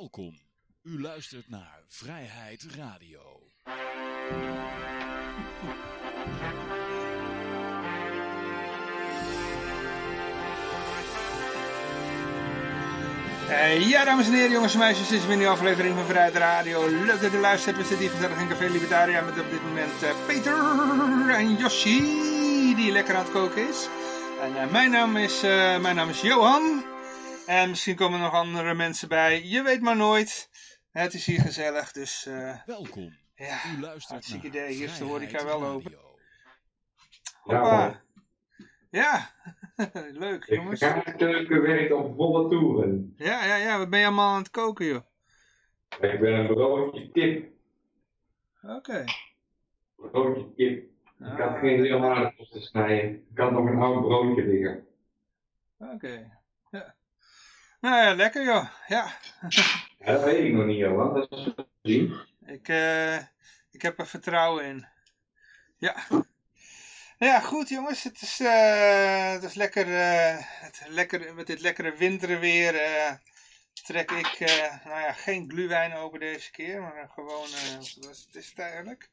Welkom. U luistert naar Vrijheid Radio. Uh, ja, dames en heren, jongens en meisjes, dit is weer een aflevering van Vrijheid Radio. Leuk dat u luistert. We zitten hier gezellig in Café Libertaria met op dit moment uh, Peter en Yoshi, die lekker aan het koken is. En uh, mijn, naam is, mijn naam is Johan. En misschien komen er nog andere mensen bij. Je weet maar nooit. Het is hier gezellig, dus... Welkom. Ja, U luistert hartstikke naar idee. Hier is de horeca wel open. Hoppa. Ja, leuk Ik jongens. ga keuken werkt op volle toeren. Ja, ja, ja, wat ben je allemaal aan het koken, joh? Ik ben een broodje kip. Oké. Broodje kip. Ik had Ah, geen heel aardappels te snijden. Ik had nog een oud broodje liggen. Oké. Nou ja, lekker joh. Ja. Ja, dat weet ik nog niet, Johan. Dat is zien. Ik, eh, ik heb er vertrouwen in. Ja. Ja, goed jongens. Het is, eh, het is lekker, eh, het, lekker. Met dit lekkere winterweer trek ik nou ja, geen gluwijn open deze keer. Maar gewoon, wat is het is het eigenlijk?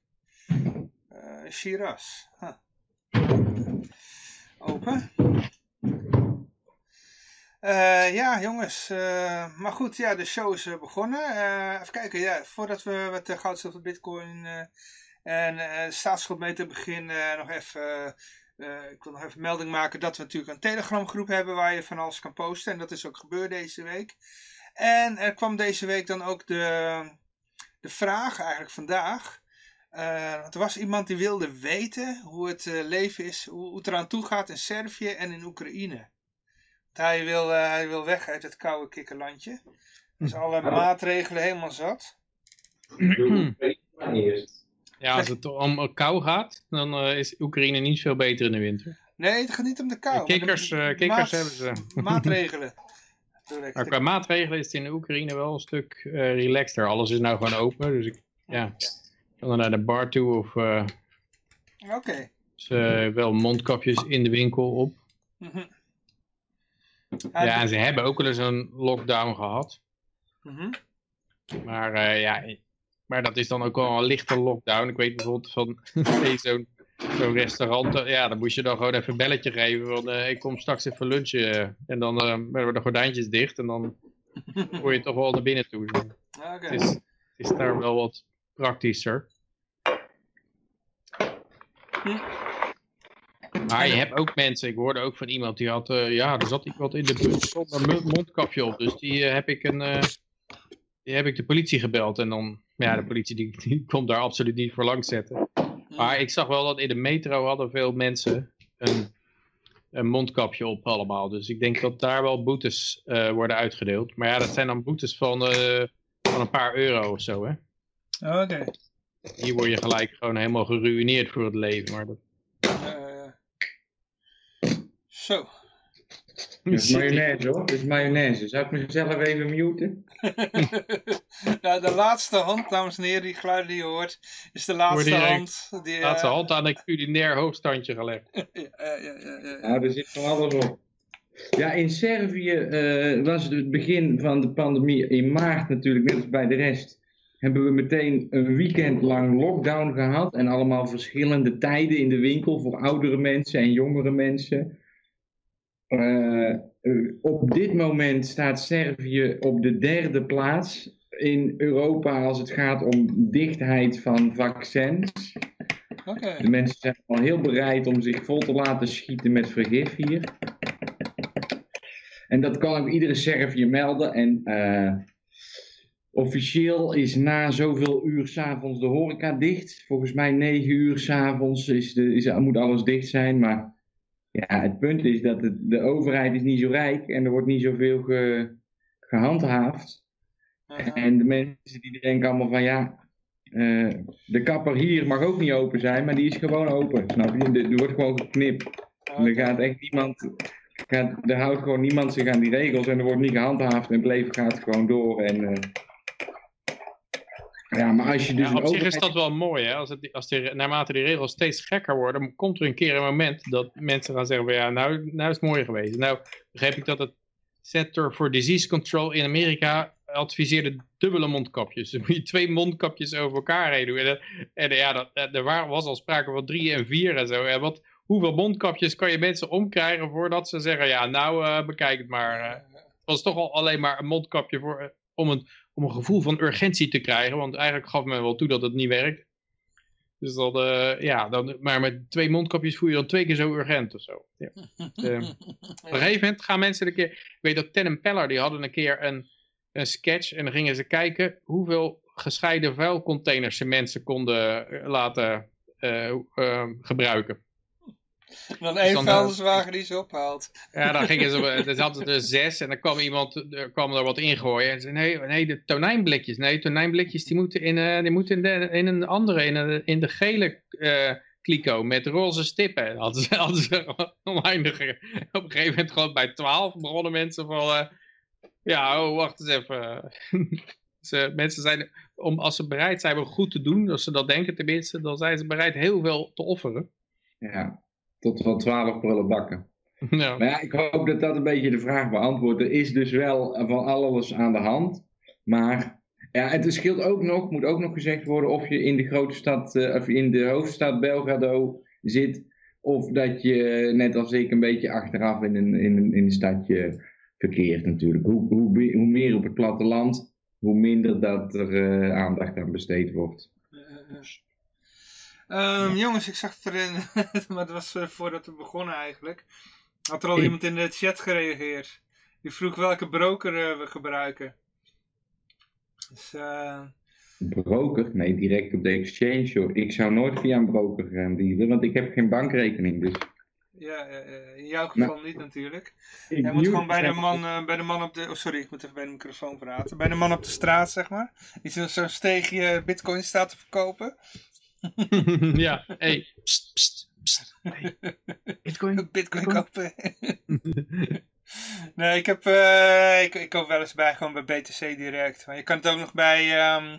Shiraz. Huh. Open. Eh, ja, jongens. eh, maar goed, ja, de show is eh, begonnen. Even kijken, ja, voordat we met de goud, zilver, bitcoin en eh staatsschuldmeter beginnen, nog even... ik wil nog even melding maken dat we natuurlijk een Telegram groep hebben waar je van alles kan posten. En dat is ook gebeurd deze week. En er kwam deze week dan ook de, de vraag, eigenlijk vandaag. er was iemand die wilde weten hoe het leven is, hoe, hoe het eraan toe gaat in Servië en in Oekraïne. Hij wil, eh, hij wil weg uit het koude kikkerlandje. Dus alle maatregelen helemaal zat. Ja, als het om kou gaat, dan eh, is Oekraïne niet veel beter in de winter. Nee, het gaat niet om de kou. de kikkers eh, kikkers maat- hebben ze. Maatregelen. Maar qua maatregelen is het in de Oekraïne wel een stuk eh relaxter. Alles is nou gewoon open, dus ik ja, kan dan naar de bar toe of eh, Oké. ze wel mondkapjes in de winkel op. Mhm. Ja, en ze hebben ook wel eens een lockdown gehad. Mhm. Maar eh, ja, maar dat is dan ook wel een lichte lockdown. Ik weet bijvoorbeeld van zo'n zo'n restaurant, eh, ja, dan moest je dan gewoon even een belletje geven van eh, ik kom straks even lunchen. en dan werden de gordijntjes dicht en dan hoor je toch wel naar binnen toe. Het is, het is daar wel wat praktischer. Maar je hebt ook mensen, ik hoorde ook van iemand die had, eh, ja, er zat iemand in de bus zonder mondkapje op. Dus die eh, heb ik een, eh, die heb ik de politie gebeld. En dan, ja, de politie die, die komt daar absoluut niet voor langs zetten. Maar ik zag wel dat in de metro hadden veel mensen een, een mondkapje op allemaal. Dus ik denk dat daar wel boetes worden uitgedeeld. Maar ja, dat zijn dan boetes van, van een paar euro of zo, hè. Oké. Hier word je gelijk gewoon helemaal geruineerd voor het leven. Maar dat... Eh, zo. Dat is mayonaise hoor. Dat is mayonaise. Zou ik mezelf even muten? nou, de laatste hand, dames en heren, die geluiden die je hoort, is de laatste hand. Die, Laat zijn eh, hand aan een culinair hoogstandje gelegd. ja, ja, ja, ja, ja. Ja, er zit van alles op. Ja, in Servië eh, was het het begin van de pandemie in maart natuurlijk, net als bij de rest. Hebben we meteen een weekend lang lockdown gehad. En allemaal verschillende tijden in de winkel voor oudere mensen en jongere mensen. Eh, eh, op dit moment staat Servië op de derde plaats in Europa als het gaat om dichtheid van vaccins. De mensen zijn al heel bereid om zich vol te laten schieten met vergif hier. En dat kan ook iedere Servië melden. En eh, officieel is na zoveel uur s'avonds de horeca dicht. Volgens mij negen uur s'avonds is de, is, moet alles dicht zijn. Maar ja, het punt is dat het, de overheid is niet zo rijk en er wordt niet zoveel ge, gehandhaafd. En de mensen die denken allemaal van ja, eh, de kapper hier mag ook niet open zijn, maar die is gewoon open. Snap je? Er er wordt gewoon geknipt. En er gaat echt niemand, gaat, er houdt gewoon niemand zich aan die regels en er wordt niet gehandhaafd en het leven gaat gewoon door. En, eh, ja, maar als je dus Ja, op zich is dat wel mooi, hè? Als, het, als die, naarmate die regels steeds gekker worden, komt er een keer een moment dat mensen gaan zeggen van ja, nou, nou is het mooi geweest. Nou begreep ik dat het Center for Disease Control in Amerika adviseerde dubbele mondkapjes. Dan moet je twee mondkapjes over elkaar heen doen. En, en ja, dat, er waar- was al sprake van drie en vier en zo. En wat, hoeveel mondkapjes kan je mensen omkrijgen voordat ze zeggen, ja, nou eh, bekijk het maar. eh. het was toch al alleen maar een mondkapje voor, eh, om, een, om een gevoel van urgentie te krijgen. Want eigenlijk gaf men wel toe dat het niet werkt. Dus dat, eh, ja, dan, maar met twee mondkapjes voel je dan twee keer zo urgent of zo. Ja. Eh, op een gegeven moment gaan mensen een keer... Ik weet dat Ten en Peller, die hadden een keer een, een sketch. En dan gingen ze kijken hoeveel gescheiden vuilcontainers ze mensen konden eh, laten eh, eh, gebruiken. Dan Dus één eh, vuilniswagen die ze ophaalt. Ja, dan gingen ze, er zaten er zes en dan kwam iemand, er kwam er wat ingooien. En zei, nee, nee, de tonijnblikjes, nee, tonijnblikjes die moeten in, eh, die moeten in, de, in een andere, in, een, in de gele eh kliko met roze stippen. En Hadden ze, hadden ze oneindige, op een gegeven moment gewoon bij twaalf begonnen mensen van, eh, ja, oh, wacht eens even. ze, mensen zijn, om, als ze bereid zijn om goed te doen, als ze dat denken tenminste, dan zijn ze bereid heel veel te offeren. Ja, tot wel twaalf prullen bakken. Ja. Maar ja, ik hoop dat dat een beetje de vraag beantwoordt. Er is dus wel van alles aan de hand. Maar ja, het scheelt ook nog, moet ook nog gezegd worden, of je in de grote stad, eh, of in de hoofdstad Belgrado zit. Of dat je, net als ik, een beetje achteraf in een, in een, in een stadje verkeert natuurlijk. Hoe, hoe, hoe meer op het platteland, hoe minder dat er eh, aandacht aan besteed wordt. Ehm, Jongens, ik zag het erin, maar het was eh, voordat we begonnen eigenlijk. Had er al Ik- iemand in de chat gereageerd. Die vroeg welke broker eh, we gebruiken. Dus, eh, Broker? Nee, direct op de exchange. Hoor. Ik zou nooit via een broker gaan dealen, want ik heb geen bankrekening. Dus ja, in jouw geval niet natuurlijk. Jij moet gewoon bij de man, bij de man op de... Oh, sorry, ik moet even bij de microfoon praten. Bij de man op de straat, zeg maar. Die zo- zo'n steegje bitcoin staat te verkopen. ja, hey, pst, pst, pst. Hey. Bitcoin. Bitcoin kopen. nee, ik heb... eh, ik, ik koop wel eens bij, gewoon bij BTC direct. Maar je kan het ook nog bij... ehm,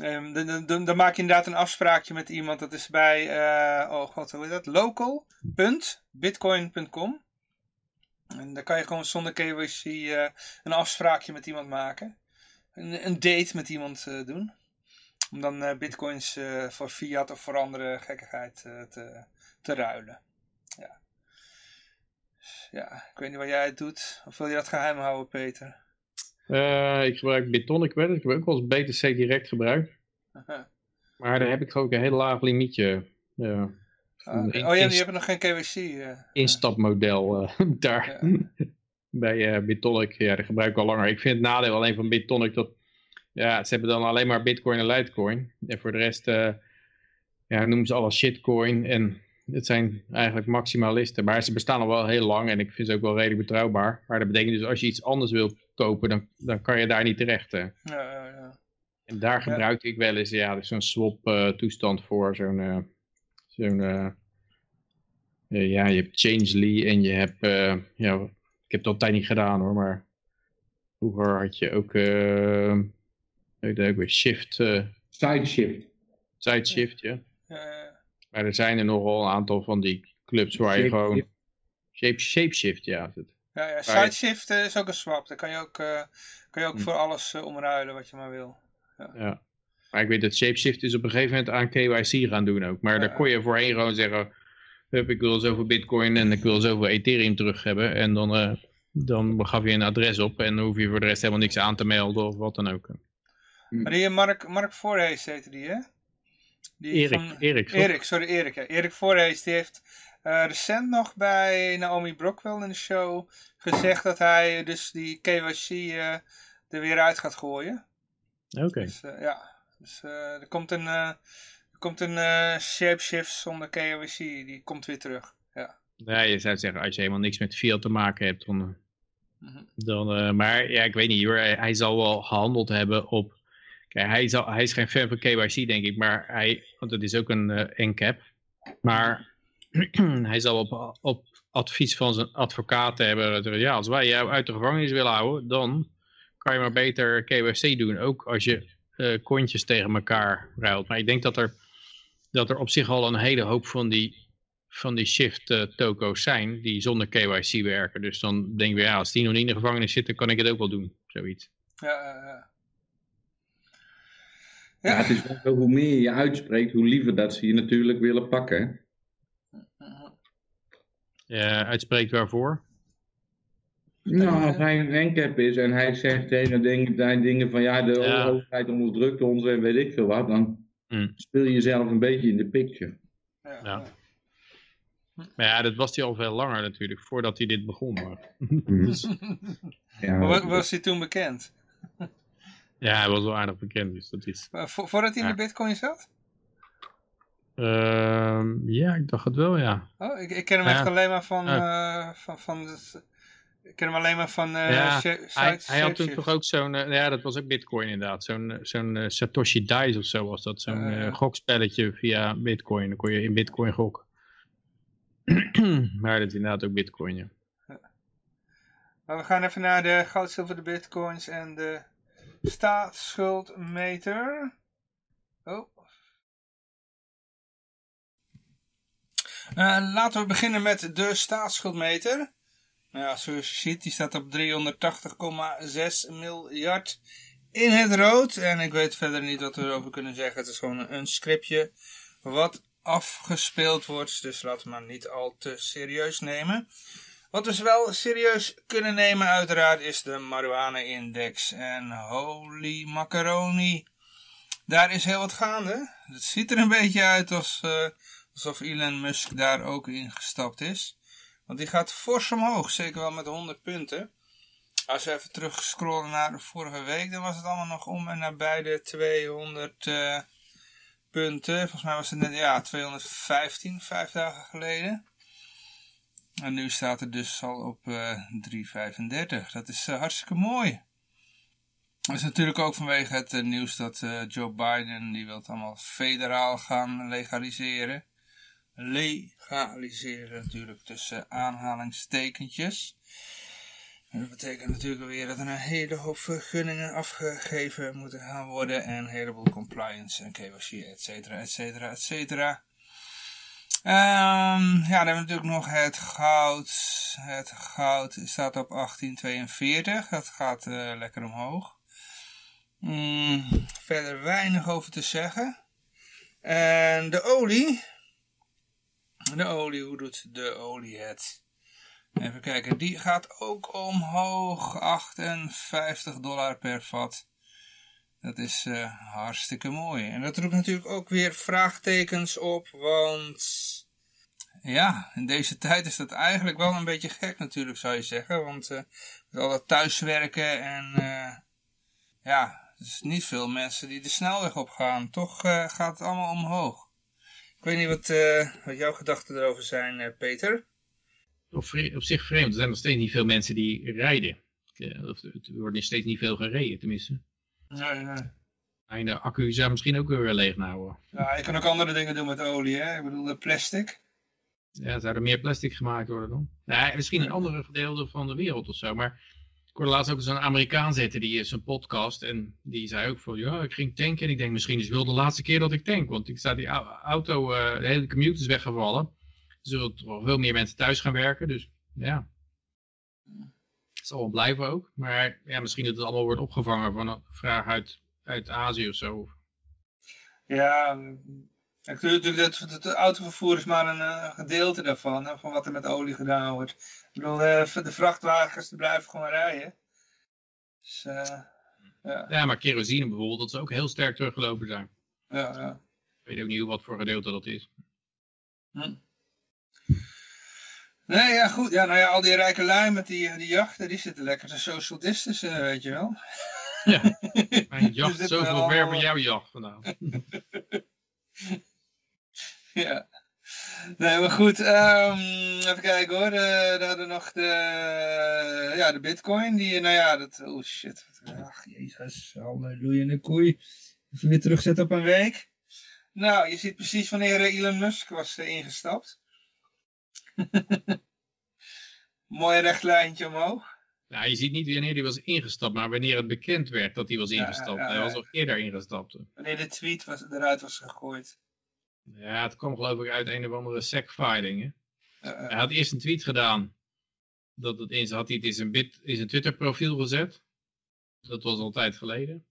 ehm, dan, dan- dan, dan maak je inderdaad een afspraakje met iemand. Dat is bij... eh, oh god, hoe heet dat? Local.bitcoin.com En dan kan je gewoon zonder KYC eh, een afspraakje met iemand maken. Een, een date met iemand eh, doen. Om dan eh, bitcoins eh, voor fiat of voor andere gekkigheid eh, te, te ruilen. Ja. Dus Ja, ik weet niet wat jij het doet. Of wil je dat geheim houden, Peter? Ik gebruik Bitonic wel. Ik heb ook wel eens BTC direct gebruikt. Maar daar heb ik ook een heel laag limietje. Ja. Ah, oh ja, je hebt nog geen KYC. eh. instapmodel daar. Bij Bitonic. Ja, dat gebruik ik al langer. Ik vind het nadeel alleen van Bitonic dat... Ja, ze hebben dan alleen maar Bitcoin en Litecoin. En voor de rest... eh ja, noemen ze alles shitcoin. En het zijn eigenlijk maximalisten. Maar ze bestaan al wel heel lang. En ik vind ze ook wel redelijk betrouwbaar. Maar dat betekent dus als je iets anders wilt kopen... Dan, dan kan je daar niet terecht. Ja, ja, ja. En daar gebruikte ik wel eens ja, dus zo'n swap eh, toestand voor. Zo'n, eh, zo'n ja, je hebt Changely en je hebt, ja, ik heb het altijd niet gedaan hoor, maar vroeger had je ook, eh je ook weer Shift, eh Sideshift. Sideshift, ja. Ja, Maar er zijn er nogal een aantal van die clubs waar je gewoon, Shapeshift. shape, Shapeshift, ja. is het. ja, ja. Sideshift eh, is ook een swap. Daar kan je ook, eh, kan je ook Hm. voor alles eh, omruilen wat je maar wil. Ja. Maar ik weet dat Shapeshift is op een gegeven moment aan KYC gaan doen ook. Maar Ja. daar kon je voorheen gewoon zeggen, hup, ik wil zoveel bitcoin en ik wil zoveel ethereum terug hebben. En dan, eh, dan gaf je een adres op en dan hoef je voor de rest helemaal niks aan te melden of wat dan ook. Maar die eh, Mark, Mark Voorhees heette die, hè? Die Erik, van- Erik? Erik, sorry, Erik. Ja. Erik Voorhees, die heeft eh, recent nog bij Naomi Brockwell in de show gezegd dat hij dus die KYC eh, er weer uit gaat gooien. Oké. Dus eh, ja, dus, eh, er komt een, eh, er komt een eh, shapeshift zonder KYC, die komt weer terug. Ja. Ja, je zou zeggen, als je helemaal niks met fiat te maken hebt, dan... eh, Mhm. dan maar ja, ik weet niet hoor, hij, hij zal wel gehandeld hebben op... Kijk, hij, hij is geen fan van KYC denk ik, maar hij... Want het is ook een eh NCAP. Maar hij zal op, op advies van zijn advocaten hebben... dat Ja, als wij jou uit de gevangenis willen houden, dan kan je maar beter KYC doen. Ook als je eh kontjes tegen elkaar ruilt. Maar ik denk dat er, dat er op zich al een hele hoop van die van die shift eh, toko's zijn die zonder KYC werken. Dus dan denk ik, ja, als die nog niet in de gevangenis zitten, kan ik het ook wel doen. Zoiets. Ja, ja. Ja, het is wel zo, hoe meer je uitspreekt, hoe liever dat ze je natuurlijk willen pakken. Ja, uitspreekt waarvoor? Nou, als hij een handicap is en hij zegt tegen dingen, dingen van ja, de Ja. overheid onderdrukt ons en weet ik veel wat, dan Hmm. speel je jezelf een beetje in de picture. ja. Maar ja, dat was hij al veel langer natuurlijk, voordat hij dit begon. Maar... Ja, Maar wa- was hij toen bekend? Ja, hij was wel aardig bekend, dus dat is... Vo- voordat hij in de bitcoin zat? Ehm, ja, ik dacht het wel, ja. Oh, ik, ik ken hem Ja. echt alleen maar van... eh, van, van ik ken hem alleen maar van eh Ja, Hij, hij had toen toch ook zo'n, eh, ja, dat was ook Bitcoin inderdaad. Zo'n eh, zo'n eh, Satoshi Dice of zo was dat. Zo'n Eh. eh, gokspelletje via Bitcoin. Dan kon je in Bitcoin gokken. maar dat is inderdaad ook Bitcoin, ja. Maar we gaan even naar de goud, zilver, de bitcoins en de staatsschuldmeter. Oh. Eh, laten we beginnen met de staatsschuldmeter. Nou ja, zoals je ziet, die staat op 380,6 miljard in het rood. En ik weet verder niet wat we erover kunnen zeggen. Het is gewoon een scriptje wat afgespeeld wordt. Dus laten we maar niet al te serieus nemen. Wat we wel serieus kunnen nemen uiteraard is de marijuana-index. En holy macaroni, daar is heel wat gaande. Het ziet er een beetje uit als, eh, alsof Elon Musk daar ook in gestapt is. Want die gaat fors omhoog, zeker wel met 100 punten. Als we even terug scrollen naar vorige week, dan was het allemaal nog om en nabij de 200 eh, punten. Volgens mij was het net, ja, 215, vijf dagen geleden. En nu staat het dus al op eh 3,35. Dat is eh, hartstikke mooi. Dat is natuurlijk ook vanwege het eh, nieuws dat eh, Joe Biden, die wil het allemaal federaal gaan legaliseren. Legaliseren natuurlijk tussen aanhalingstekentjes. En dat betekent natuurlijk weer dat er een hele hoop vergunningen afgegeven moeten gaan worden. En een heleboel compliance en KYC, et cetera, et cetera, et cetera. Ehm, ja, dan hebben we natuurlijk nog het goud. Het goud staat op 1842. Dat gaat eh, lekker omhoog. Mm, verder weinig over te zeggen. En de olie. De olie, hoe doet de olie het? Even kijken, die gaat ook omhoog. 58 dollar per vat. Dat is eh, hartstikke mooi. En dat roept natuurlijk ook weer vraagtekens op, want ja, in deze tijd is dat eigenlijk wel een beetje gek natuurlijk, zou je zeggen. Want eh met al dat thuiswerken en eh, ja, er is niet veel mensen die de snelweg op gaan. Toch gaat het allemaal omhoog. Ik weet niet wat, wat jouw gedachten erover zijn, Peter. Op, zich vreemd, er zijn nog steeds niet veel mensen die rijden. Er wordt steeds niet veel gereden, tenminste. Nee, nee. En de accu zou misschien ook weer leeg nou houden. Ja, je kan ook andere dingen doen met olie, hè. Ik bedoel, de plastic. Ja, zou er meer plastic gemaakt worden dan? Nee, misschien in andere gedeelten van de wereld of zo. Maar ik hoorde laatst ook zo'n Amerikaan zitten, die is een podcast. En die zei ook van, ja, ik ging tanken. En ik denk, misschien is het wel de laatste keer dat ik tank. Want ik sta die au- auto, eh, de hele commute is weggevallen. Er zullen toch wel veel meer mensen thuis gaan werken. Dus ja, zal wel blijven ook. Maar ja, misschien dat het allemaal wordt opgevangen van een vraag uit, uit Azië of zo. Ja, het autovervoer is maar een eh, gedeelte daarvan, hè, van wat er met olie gedaan wordt. Ik bedoel, eh, de vrachtwagens die blijven gewoon rijden. Dus, eh, ja, Ja, maar kerosine bijvoorbeeld, dat zou ook heel sterk teruggelopen zijn. ja, ja. Ik weet ook niet wat voor gedeelte dat is. Hm. Nee, ja, goed. Ja, nou ja, al die rijke lui met die, die jachten, die zitten lekker te social distancen, weet je wel. Ja, mijn jacht, zoveel wel ver van jouw jacht vandaan. Ja. Nee, maar goed. ehm, even kijken hoor. Eh, we hadden nog de, ja, de bitcoin. Die, nou ja, dat... Oh shit. Ach, jezus. Halleluja, de koei. Even weer terugzetten op een week. Nou, je ziet precies wanneer eh, Elon Musk was eh, ingestapt. Mooi recht lijntje omhoog. Nou, je ziet niet wanneer hij was ingestapt, maar wanneer het bekend werd dat hij was Ja, ingestapt. ja, Hij was al eerder ingestapt. Wanneer de tweet was, eruit was gegooid. Ja, het kwam geloof ik uit een of andere sec-filing. Hij had eerst een tweet gedaan. Dat het in, had hij het in zijn, bit, in zijn Twitter profiel gezet. Dat was al tijd geleden.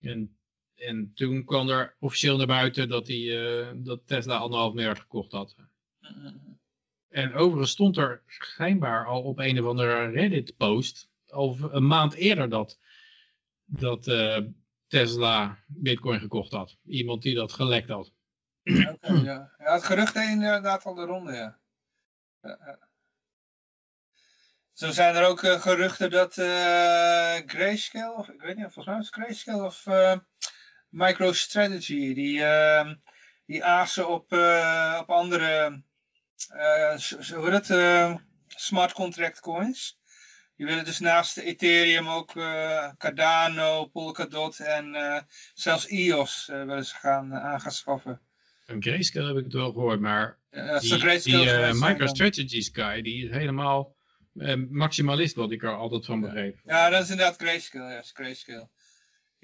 En, en toen kwam er officieel naar buiten dat, hij, eh, dat Tesla anderhalf miljard gekocht had. En overigens stond er schijnbaar al op een of andere Reddit-post, al een maand eerder dat, dat eh, Tesla Bitcoin gekocht had. Iemand die dat gelekt had. Oké, ja. ja, het gerucht inderdaad al de ronde, ja. ja, ja. Zo zijn er ook eh, geruchten dat eh Grayscale, of ik weet niet, volgens mij was het Grayscale of MicroStrategy, die, ehm, die op, op andere, hoe heet het, eh, smart contract coins. Die willen dus naast de Ethereum ook eh, Cardano, Polkadot en eh, zelfs EOS eh, willen ze gaan uh, aan gaan schaffen. Een Grayscale heb ik het wel gehoord, maar Ja, dat die, die eh, dan. MicroStrategy Sky, die is helemaal eh, maximalist wat ik er altijd van begreep. Ja, dat is inderdaad Grayscale, ja, dat is Grayscale. In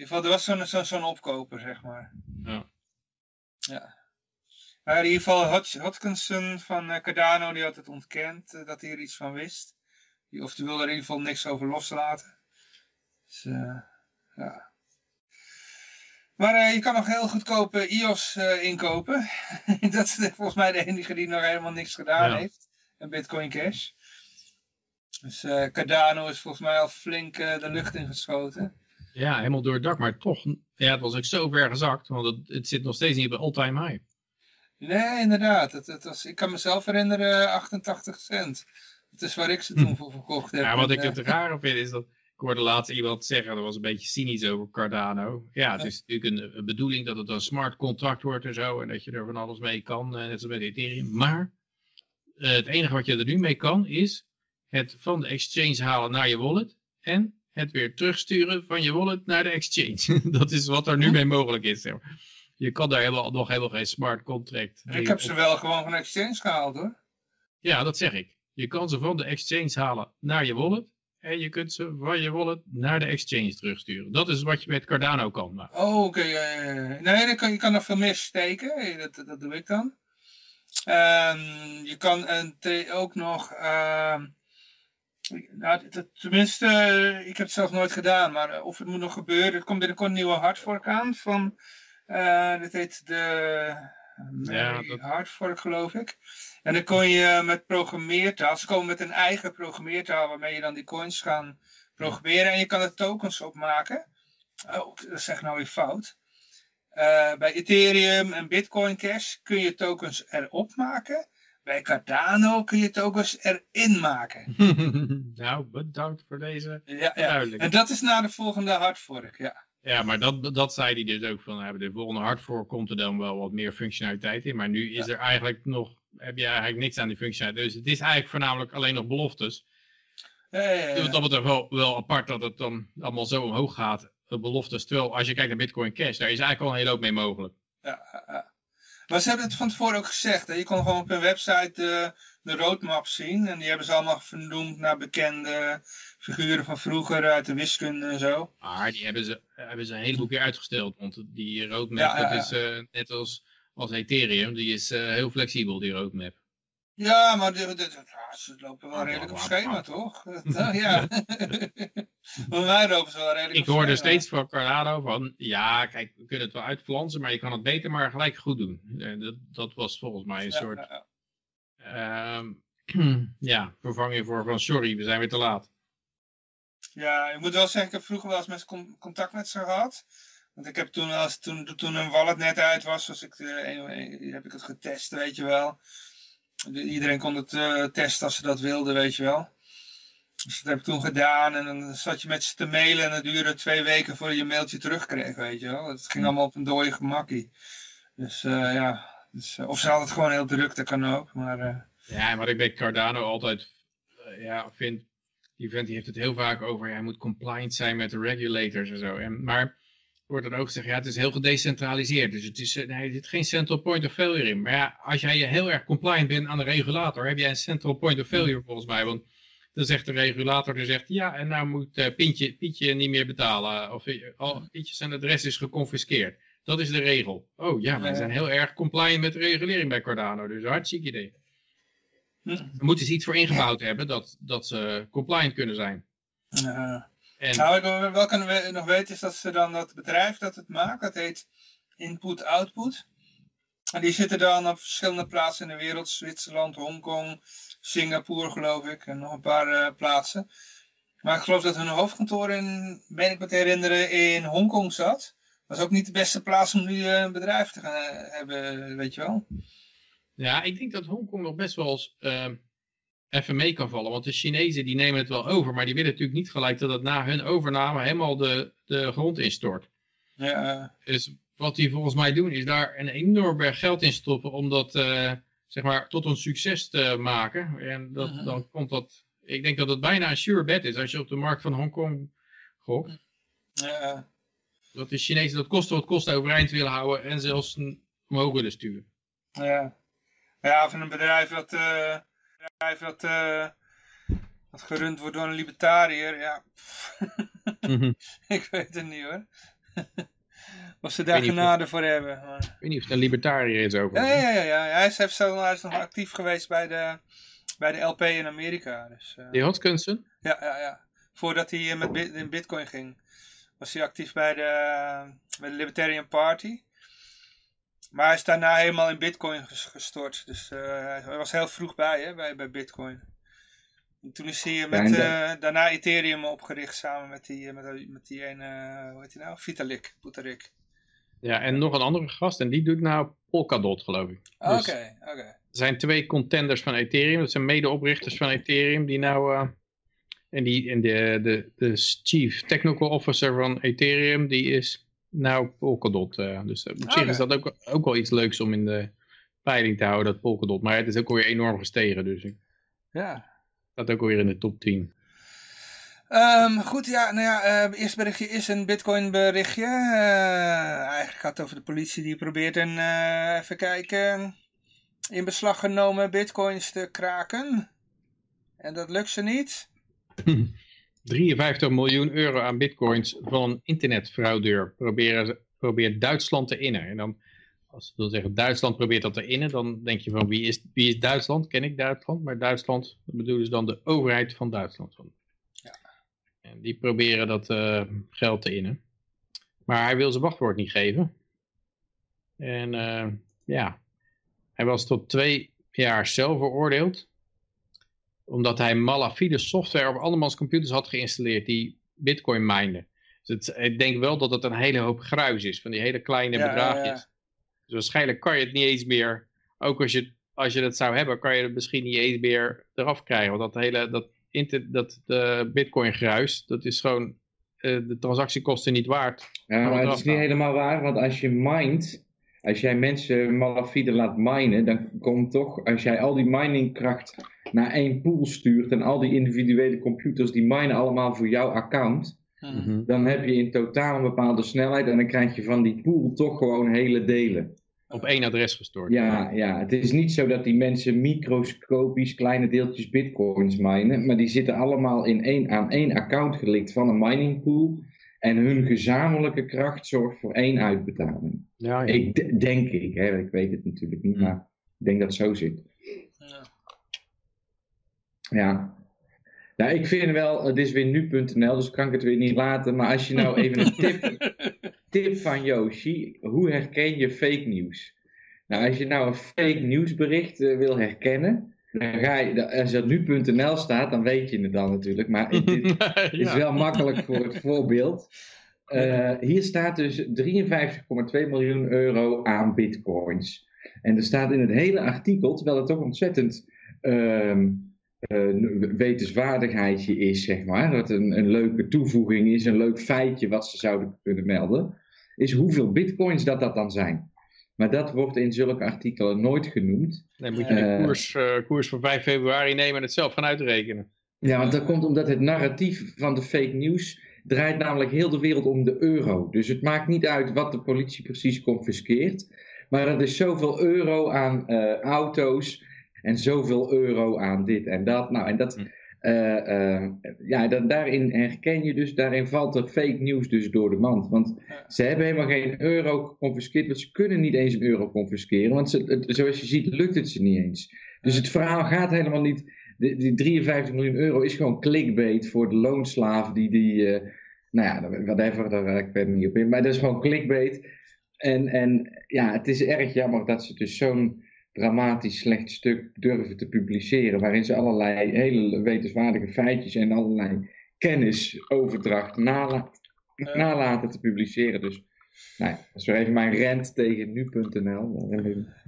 ieder geval, er was zo'n zo'n opkoper, zeg maar. Ja. Ja. Maar in ieder geval, Hodgkinson van eh, Cardano, die had het ontkend eh, dat hij er iets van wist. Die, of die wilde er in ieder geval niks over loslaten. Dus, eh, ja. Maar je kan nog heel goedkoop eh, IOS inkopen. dat is volgens mij de enige die nog helemaal niks gedaan Ja. heeft. En Bitcoin Cash. Dus Cardano is volgens mij al flink de lucht ingeschoten. ja, helemaal door het dak, maar toch, ja, het was ook zo ver gezakt, want het, het zit nog steeds niet op all-time high. Nee, inderdaad. Het, het was, ik kan mezelf herinneren 88 cent. Dat is waar ik ze toen voor verkocht heb. Hm. Ja, wat ik eh, het rare vind is dat, ik hoorde laatst iemand zeggen, dat was een beetje cynisch over Cardano. Ja, het is natuurlijk een, bedoeling dat het een smart contract wordt en zo, en dat je er van alles mee kan, eh, net zoals met Ethereum. Maar eh, het enige wat je er nu mee kan, is het van de exchange halen naar je wallet en het weer terugsturen van je wallet naar de exchange. dat is wat er nu mee mogelijk is. Zeg maar. Je kan daar helemaal, nog helemaal geen smart contract ik heb ze wel gewoon van Exchange gehaald hoor. ja, dat zeg ik. Je kan ze van de exchange halen naar je wallet. En je kunt ze van je wallet naar de exchange terugsturen. Dat is wat je met Cardano kan. Maar Oh, oké. Nee, dan kan, je kan nog veel meer steken. Dat, dat doe ik dan. Ehm, je kan ook nog... ehm, nou, dat- tenminste, ik heb het zelf nooit gedaan. Maar eh, of het moet nog gebeuren. Er komt binnenkort een nieuwe hardfork aan. Van, eh dit heet de Mary dat- Hardfork, geloof ik. En dan kon je met programmeertaal... Ze komen met een eigen programmeertaal... waarmee je dan die coins gaan programmeren. En je kan er tokens op maken. Oh, dat zeg nou weer fout. Eh, bij Ethereum en Bitcoin Cash kun je tokens erop maken. Bij Cardano kun je tokens erin maken. nou, bedankt voor deze Ja, ja. En dat is na de volgende hardfork, ja. Ja, maar dat, dat zei hij dus ook van, hebben de volgende hardfork komt er dan wel wat meer functionaliteit in. Maar nu is er eigenlijk nog, heb je eigenlijk niks aan die functionaliteit. Dus het is eigenlijk voornamelijk alleen nog beloftes. Ja, ja, ja. Dus dat betreft wel, wel apart dat het dan allemaal zo omhoog gaat, de beloftes. Terwijl als je kijkt naar Bitcoin Cash, daar is eigenlijk al een hele hoop mee mogelijk. Ja. Maar ze hebben het van tevoren ook gezegd. Hè? Je kon gewoon op hun website de, de roadmap zien. En die hebben ze allemaal vernoemd naar bekende figuren van vroeger uit de wiskunde en zo. Maar die hebben ze, hebben ze een heleboel keer uitgesteld. Want die roadmap, Ja, ja, dat is eh, net als, als Ethereum, die is eh, heel flexibel, die roadmap. Ja, maar de, de, de- ja, ze lopen wel Ah, redelijk op schema, toch? Dat, ja. Bij mij lopen ze wel redelijk Ik op hoorde steeds van Cardano van, ja, kijk, we kunnen het wel uitflansen, maar je kan het beter maar gelijk goed doen. En dat, dat was volgens mij een soort, ja, ehm, ja, vervanging voor van, sorry, we zijn weer te laat. Ja, ik moet wel zeggen, ik heb vroeger wel eens met con- contact met ze gehad. Want ik heb toen, als, toen, toen een wallet net uit was, was ik, eh, heb ik het getest, weet je wel. De- Iedereen kon het eh, testen als ze dat wilden, weet je wel. Dus dat heb ik toen gedaan en dan zat je met ze te mailen en het duurde twee weken voordat je een mailtje terugkreeg, weet je wel. Het ging allemaal op een dode gemakkie. Dus eh, ja, dus, eh, of ze hadden het gewoon heel druk, dat kan ook. Maar eh, Ja, wat ik bij Cardano altijd eh, ja, vind, die vent die heeft het heel vaak over, hij moet compliant zijn met de regulators en zo. En, maar wordt dan ook gezegd, ja, het is heel gedecentraliseerd, dus het is, nee, er zit geen central point of failure in. Maar ja, als jij heel erg compliant bent aan de regulator, heb jij een central point of failure volgens mij, want dan zegt de regulator, die zegt, ja, en nou moet eh, Pietje, Pietje niet meer betalen, of eh, al, Pietje zijn adres is geconfiskeerd. Dat is de regel. Oh ja, wij Ja. zijn heel erg compliant met de regulering bij Cardano, dus hartstikke idee. hm, Er moeten ze iets voor ingebouwd hebben dat, dat ze compliant kunnen zijn. eh, En Nou, wat we wel kunnen we nog weten is dat ze dan dat bedrijf dat het maakt, dat heet Input Output. En die zitten dan op verschillende plaatsen in de wereld, Zwitserland, Hongkong, Singapore geloof ik, en nog een paar eh, plaatsen. Maar ik geloof dat hun hoofdkantoor in, ben ik me te herinneren, in Hongkong zat. Dat is ook niet de beste plaats om nu eh, een bedrijf te gaan eh, hebben, weet je wel. ja, ik denk dat Hongkong nog best wel eens ehm, even mee kan vallen. Want de Chinezen die nemen het wel over, maar die willen natuurlijk niet gelijk dat het na hun overname helemaal de, de grond instort. Ja, Dus wat die volgens mij doen is daar een enorm berg geld in stoppen om dat eh, zeg maar tot een succes te maken. En dat, Mhm. dan komt dat, ik denk dat het bijna een sure bet is als je op de markt van Hongkong gokt. ja, Dat de Chinezen dat kosten wat kost overeind willen houden en zelfs omhoog willen sturen. ja. Ja, of een bedrijf dat, eh, bedrijf dat, eh, dat gerund wordt door een libertariër, ja. Ik weet het niet hoor. of ze daar of- genade voor hebben. Maar... Ik weet niet of het een libertariër is ook. Ja, ja, ja, ja. Hij, is, heeft hij is nog actief geweest bij de, bij de LP in Amerika. Dus, eh, Die Hodgkinson? ja, ja, ja. Voordat hij met bit, in Bitcoin ging, was hij actief bij de, bij de Libertarian Party. Maar hij is daarna helemaal in Bitcoin ges- gestort. Dus eh, hij was heel vroeg bij, hè, bij, bij Bitcoin. En toen is hij eh, met, eh, daarna Ethereum opgericht samen met die, eh, met, die- met die ene, eh, hoe heet hij nou? Vitalik Buterin. Ja, en nog een andere gast en die doet nou Polkadot geloof ik. Oké, Dus- oké. Er zijn twee contenders van Ethereum. Dat zijn medeoprichters van Ethereum. Die nou. eh, en die, en de, de, de Chief Technical Officer van Ethereum. Die is nou Polkadot. eh, dus op zich is dat ook, ook wel iets leuks om in de peiling te houden. Dat Polkadot. Maar het is ook alweer enorm gestegen. Dus Ja. staat ook alweer in de top 10. Ehm, goed, ja, nou ja, eh, het eerste berichtje is een Bitcoin berichtje. Eh, eigenlijk gaat het over de politie die probeert een, eh, even kijken, in beslag genomen Bitcoins te kraken. En dat lukt ze niet. 53 miljoen euro aan bitcoins van een internetfraudeur proberen, probeert Duitsland te innen. En dan, als ze wil zeggen Duitsland probeert dat te innen, dan denk je van wie is, wie is Duitsland? Ken ik Duitsland? Maar Duitsland, dat bedoelen ze dan de overheid van Duitsland. Ja. En die proberen dat eh, geld te innen. Maar hij wil zijn wachtwoord niet geven. En eh, ja, hij was tot twee jaar cel veroordeeld omdat hij malafide software op andermans computers had geïnstalleerd die bitcoin minen. Dus het, ik denk wel dat het een hele hoop gruis is, van die hele kleine Ja, ja, bedragjes. ja. Dus waarschijnlijk kan je het niet eens meer, ook als je, als je dat zou hebben, kan je het misschien niet eens meer eraf krijgen. Want dat hele, dat, inter, dat de bitcoin gruis, dat is gewoon eh, de transactiekosten niet waard. Ja, maar het is niet helemaal waar, want als je mined, als jij mensen malafide laat minen, dan komt toch, als jij al die miningkracht naar één pool stuurt en al die individuele computers die minen allemaal voor jouw account, Hm. dan heb je in totaal een bepaalde snelheid en dan krijg je van die pool toch gewoon hele delen. Op één adres gestort. Ja, ja, het is niet zo dat die mensen microscopisch kleine deeltjes bitcoins minen, maar die zitten allemaal in één, aan één account gelinkt van een mining pool en hun gezamenlijke kracht zorgt voor één uitbetaling. Ja, ja. Ik denk ik, hè, ik weet het natuurlijk niet, Hmm. maar ik denk dat het zo zit. Ja. Ja. Nou, ik vind wel, het is weer nu.nl, dus kan ik het weer niet laten. Maar als je nou even een tip, tip van Yoshi, hoe herken je fake nieuws? Nou, als je nou een fake nieuwsbericht eh, wil herkennen, dan ga je, als er nu.nl staat, dan weet je het dan natuurlijk. Maar dit is wel makkelijk voor het voorbeeld. Eh, hier staat dus 53,2 miljoen euro aan bitcoins. En er staat in het hele artikel, terwijl het toch ontzettend ehm eh, wetenswaardigheidje is, zeg maar, dat een, een leuke toevoeging is, een leuk feitje wat ze zouden kunnen melden, is hoeveel bitcoins dat dat dan zijn. Maar dat wordt in zulke artikelen nooit genoemd. Dan moet je de Eh. koers, eh, koers van 5 februari nemen en het zelf gaan uitrekenen. Ja, want dat komt omdat het narratief van de fake news draait namelijk heel de wereld om de euro. Dus het maakt niet uit wat de politie precies confiskeert. Maar er is zoveel euro aan eh, auto's en zoveel euro aan dit en dat. Nou, en dat, Hm. Ja, dat, daarin herken je dus, daarin valt er fake news dus door de mand. Want Ja. ze hebben helemaal geen euro geconfiskeerd, want ze kunnen niet eens een euro confisceren. Want ze, het- zoals je ziet lukt het ze niet eens. Dus het verhaal gaat helemaal niet die, die 53 miljoen euro is gewoon clickbait voor de loonslaaf die die, eh, nou ja, whatever, daar raak ik niet op in. Maar dat is gewoon clickbait. En, en ja, het is erg jammer dat ze dus zo'n dramatisch slecht stuk durven te publiceren, waarin ze allerlei hele wetenswaardige feitjes en allerlei kennisoverdracht nala nalaten te publiceren. Dus nou ja, dat is weer even mijn rent tegen nu.nl.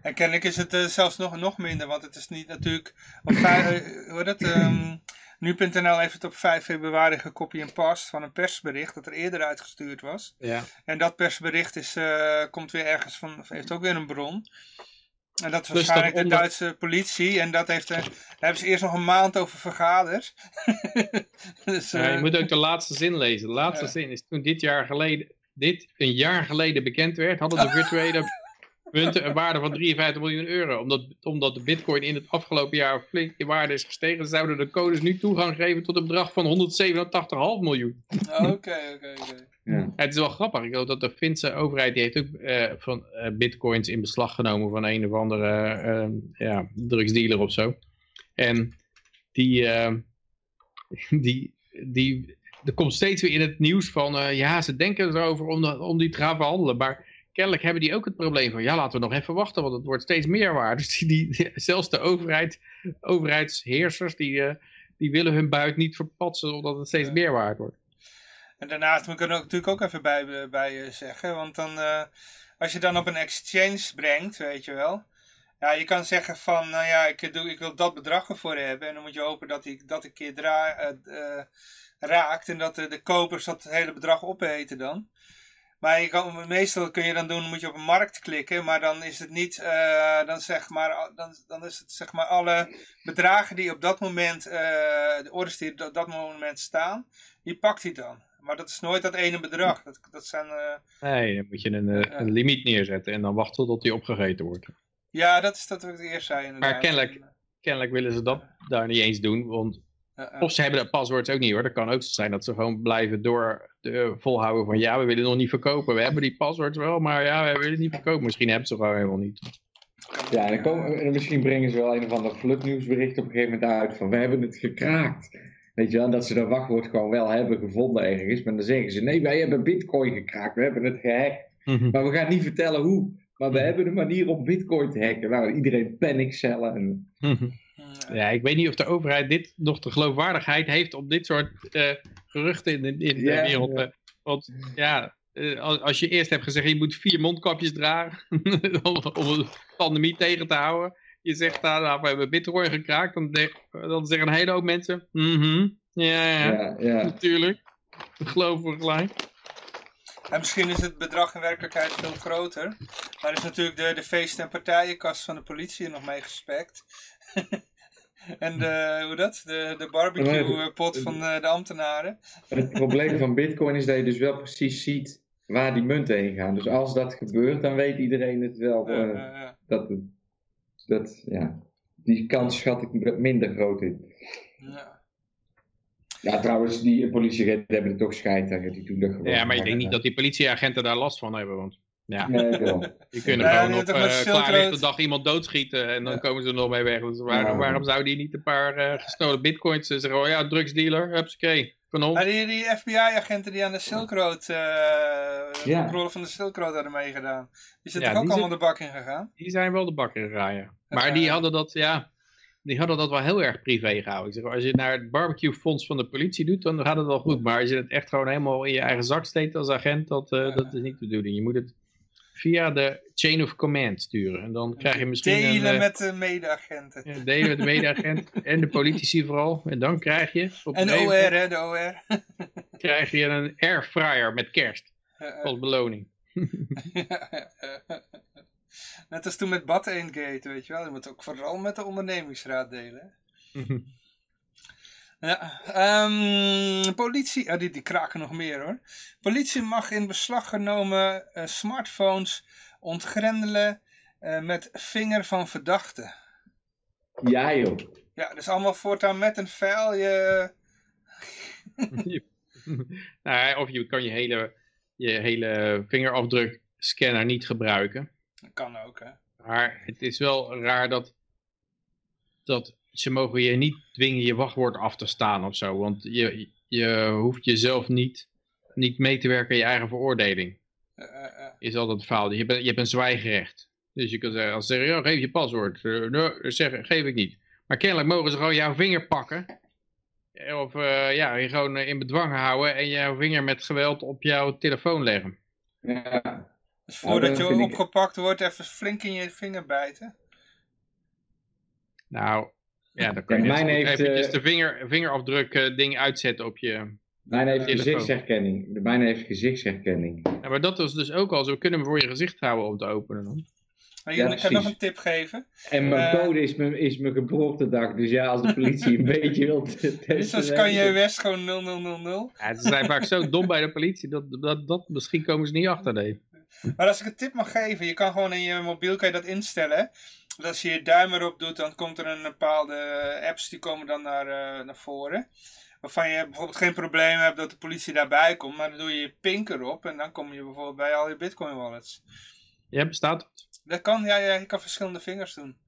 En kennelijk is het uh, zelfs nog, nog minder, want het is niet natuurlijk... Op dat, um, nu.nl heeft het op 5 februari gekopie en past van een persbericht dat er eerder uitgestuurd was. Ja. En dat persbericht is, uh, komt weer ergens van, heeft ook weer een bron. En dat is waarschijnlijk de Duitse politie. En dat heeft, daar hebben ze eerst nog een maand over vergaderd. dus, ja, je moet ook de laatste zin lezen. De laatste zin is toen dit jaar geleden dit een jaar geleden bekend werd, hadden de virtuele munten een waarde van 53 miljoen euro. Omdat, omdat de bitcoin in het afgelopen jaar flink in waarde is gestegen, zouden de codes nu toegang geven tot een bedrag van 187,5 miljoen. Oké, oké, oké. Het is wel grappig. Ik dat de Finse overheid die heeft ook uh, van uh, bitcoins in beslag genomen van een of andere uh, ja, drugsdealer of zo. En die, die, die er komt steeds weer in het nieuws van, uh, ja, ze denken erover om, om die te gaan verhandelen. Maar kennelijk hebben die ook het probleem van, ja, laten we nog even wachten, want het wordt steeds meer waard. Dus die, die, zelfs de overheid, overheidsheersers, die, die willen hun buit niet verpatsen, omdat het steeds meer waard wordt. En daarnaast moet ik er natuurlijk ook even bij, bij zeggen, want dan, uh, als je dan op een exchange brengt, weet je wel... Ja, je kan zeggen van, nou ja, ik, doe, ik wil dat bedrag ervoor hebben. En dan moet je hopen dat ik dat een keer raakt en dat de, de kopers dat hele bedrag opeten dan. Maar je kan, meestal kun je dan doen, moet je op een markt klikken, maar dan is het niet, dan, zeg maar, dan, dan is het zeg maar alle bedragen die op dat moment, de orders die op dat moment staan, die pakt hij dan. Maar dat is nooit dat ene bedrag. Dat, dat zijn, uh, nee, dan moet je een, uh, een limiet neerzetten en dan wachten tot die opgegeten wordt. Ja, dat is dat wat ik eerst zei. Inderdaad. Maar kennelijk, kennelijk willen ze dat daar niet eens doen, want of ze hebben dat paswoord ook niet hoor. Dat kan ook zijn dat ze gewoon blijven door de, volhouden van ja, we willen nog niet verkopen. We hebben die paswoord wel, maar ja, we willen het niet verkopen. Misschien hebben ze gewoon helemaal niet. Ja, dan komen, misschien brengen ze wel een of ander flutnieuwsbericht op een gegeven moment uit van we hebben het gekraakt. Weet je wel, dat ze dat wachtwoord gewoon wel hebben gevonden ergens. Maar dan zeggen ze nee, wij hebben bitcoin gekraakt, we hebben het gehackt. Maar we gaan niet vertellen hoe. Maar we hebben een manier om bitcoin te hacken. Nou, iedereen panicellen. En... Ja, ik weet niet of de overheid dit nog de geloofwaardigheid heeft om dit soort uh, geruchten in, in, in de wereld. Ja. Want ja, uh, als je eerst hebt gezegd je moet vier mondkapjes dragen om, om een pandemie tegen te houden. Je zegt nou, nou we hebben bitcoin gekraakt. Dan, de, dan zeggen een hele hoop mensen, mm -hmm, ja, ja, ja, natuurlijk. Dat geloven we gelijk. En misschien is het bedrag in werkelijkheid veel groter. Maar is natuurlijk de, de feest- en partijenkast van de politie nog mee gespekt. En de, hoe dat? De, de barbecue pot van de, de ambtenaren. Het probleem van bitcoin is dat je dus wel precies ziet waar die munten heen gaan. Dus als dat gebeurt, dan weet iedereen het wel. Uh, uh, uh. Dat, dat, ja, die kans schat ik minder groot in. Ja. Ja, trouwens, die politieagenten hebben er toch scheid aan. Die doen dat gewoon. Ja, maar ik denk niet dat die politieagenten daar last van hebben. Want ja. Nee, Die kunnen ja, gewoon op uh, klaarlichte dag iemand doodschieten en dan ja. komen ze er nog mee weg. Dus waarom, waarom zou die niet een paar uh, gestolen bitcoins zeggen, oh ja, drugsdealer, hupsakee, kanon. Ja, die, die FBI-agenten die aan de Silk Road, uh, de controle van de Silk Road hadden meegedaan, die zijn toch ook allemaal de bak in gegaan? Die zijn wel de bak in gegaan, ja. Maar die hadden dat, ja, die hadden dat wel heel erg privé gehouden. Ik zeg, als je naar het barbecue fonds van de politie doet, dan gaat het wel goed. Maar als je het echt gewoon helemaal in je eigen zak steekt als agent, dat, uh, dat is niet te doen. Je moet het via de chain of command sturen. En dan krijg je misschien Delen een, met de medeagenten. Ja, delen met de medeagent en de politici vooral. En dan krijg je... Op en OR, hè, de OR. krijg je een airfryer met kerst. Als beloning. Net als toen met Bad Gate, weet je wel. Je moet ook vooral met de ondernemingsraad delen. Ja, um, politie, oh, die, die kraken nog meer hoor. Politie mag in beslag genomen uh, smartphones ontgrendelen uh, met vinger van verdachte. Ja joh. Ja, dus allemaal voortaan met een vuil je... nou, of je kan je hele, je hele vingerafdruk scanner niet gebruiken. Dat kan ook hè. Maar het is wel raar dat, dat ze mogen je niet dwingen je wachtwoord af te staan of zo. Want je, je hoeft jezelf niet, niet mee te werken in je eigen veroordeling. Eh, eh, eh. Is altijd het verhaal. Je, bent je hebt een zwijgerecht. Dus je kan zeggen, als ze zeggen, ja, geef je paswoord. Nee, zeg, geef ik niet. Maar kennelijk mogen ze gewoon jouw vinger pakken. Of eh, ja, je gewoon in bedwang houden en jouw vinger met geweld op jouw telefoon leggen. Ja. Dus voordat dat je opgepakt wordt, even flink in je vinger bijten. Nou, ja, dan kan je mijn goed heeft, eventjes eh, de vinger, vingerafdruk eh, ding uitzetten op je... Mijn heeft Telefoon. gezichtsherkenning. De mijne heeft gezichtsherkenning. Ja, maar dat was dus ook al zo. We kunnen hem voor je gezicht houden om te openen dan. Maar Ja, ik kan nog een tip geven. En mijn Eh. code is mijn, is mijn geboortedag. Dus ja, als de politie een beetje wil testen... Dus dan kan je West gewoon 0000. Ja, ze zijn vaak zo dom bij de politie, dat, dat, dat misschien komen ze niet achter. Nee. Maar als ik een tip mag geven, je kan gewoon in je mobiel kan je dat instellen. Als je je duim erop doet, dan komt er een bepaalde apps die komen dan naar, eh, naar voren. Waarvan je bijvoorbeeld geen probleem hebt dat de politie daarbij komt, maar dan doe je je pink erop en dan kom je bijvoorbeeld bij al je bitcoin wallets. Ja, bestaat het? Dat kan, ja, ja je kan verschillende vingers doen.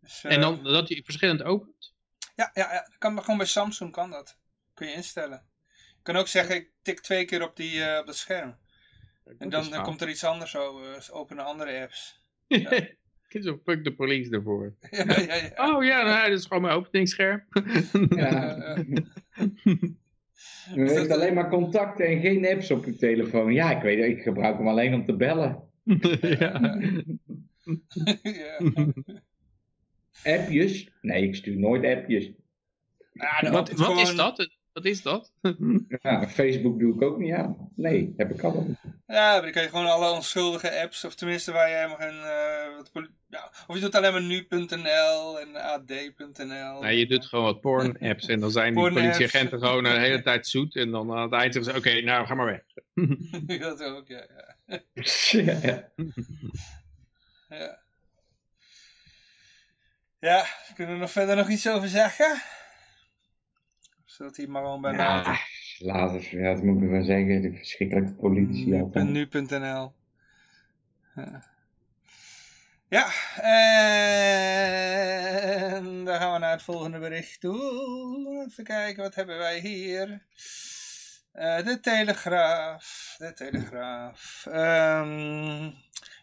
Dus, eh, En dan dat hij verschillend opent? Ja, ja, ja, dat kan gewoon bij Samsung kan dat. Kun je instellen. Je kan ook zeggen, ik tik twee keer op, die, eh, op dat scherm. En dan, dan komt er iets anders zo, eh, openen andere apps. zo fuck de police ervoor. ja, ja, ja. Oh ja, nou, dat is gewoon mijn openingsscherm. Ja. Je heeft alleen maar contacten en geen apps op je telefoon. Ja, ik weet het. Ik gebruik hem alleen om te bellen. ja. ja. Appjes? Nee, ik stuur nooit appjes. Ja, dan Wat, het wat is dat? Wat is dat? Ja, Facebook doe ik ook niet aan. Nee, heb ik al. Ja, maar dan kan je gewoon alle onschuldige apps, of tenminste waar je helemaal geen... eh, nou, of je doet alleen maar nu.nl en ad.nl. Nee, je doet gewoon wat porn-apps en dan zijn die politieagenten gewoon de hele tijd zoet. En dan aan het eind zeggen ze, oké, nou ga maar weg. dat ook, ja. ja. Ja. Ja. Ja, kunnen we nog verder nog iets over zeggen? Zodat hij maar gewoon bij Ja, later, ja, dat moet ik wel zeggen. De verschrikkelijke politie. Nu.nl. Ja. Ja, en dan gaan we naar het volgende bericht toe. Even kijken, wat hebben wij hier? Eh, de Telegraaf. De Telegraaf. Ehm,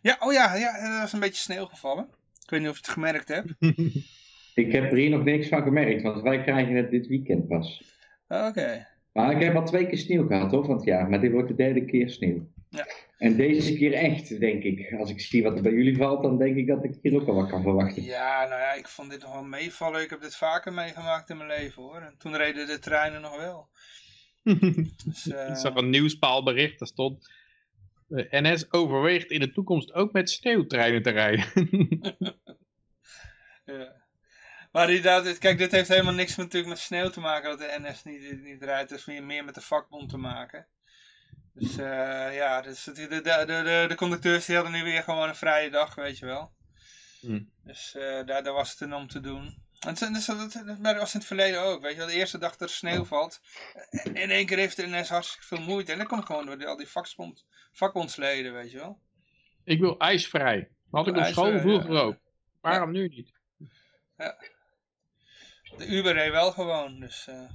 ja, oh ja, ja, er was een beetje sneeuw gevallen. Ik weet niet of je het gemerkt hebt. Ik heb er hier nog niks van gemerkt, want wij krijgen het dit weekend pas. Oké. Maar ik heb al twee keer sneeuw gehad hoor, van het jaar. Maar dit wordt de derde keer sneeuw. Ja. En deze keer echt, denk ik. Als ik zie wat er bij jullie valt, dan denk ik dat ik hier ook al wat kan verwachten. Ja, nou ja, ik vond dit nog wel meevallen. Ik heb dit vaker meegemaakt in mijn leven hoor. En toen reden de treinen nog wel. Dus, eh, Ik zag een nieuwspaalbericht, daar stond... eh, NS overweegt in de toekomst ook met sneeuwtreinen te rijden. ja. Maar inderdaad, kijk, dit heeft helemaal niks natuurlijk met sneeuw te maken dat de NS niet, niet rijdt. Het heeft meer met de vakbond te maken. Dus eh, ja, dus de, de, de, de, de conducteurs die hadden nu weer gewoon een vrije dag, weet je wel. Hm. Dus eh, daar, daar was het dan om te doen. En dus, dat, was in het verleden ook, weet je wel. De eerste dag dat er sneeuw valt, eh, in één keer heeft de NS hartstikke veel moeite. En dat komt gewoon door die, al die vakbond, vakbondsleden, weet je wel. Ik wil ijsvrij. Had ik op school vroeger ja. ook. Waarom nu niet? De Uber reed wel gewoon, dus... eh,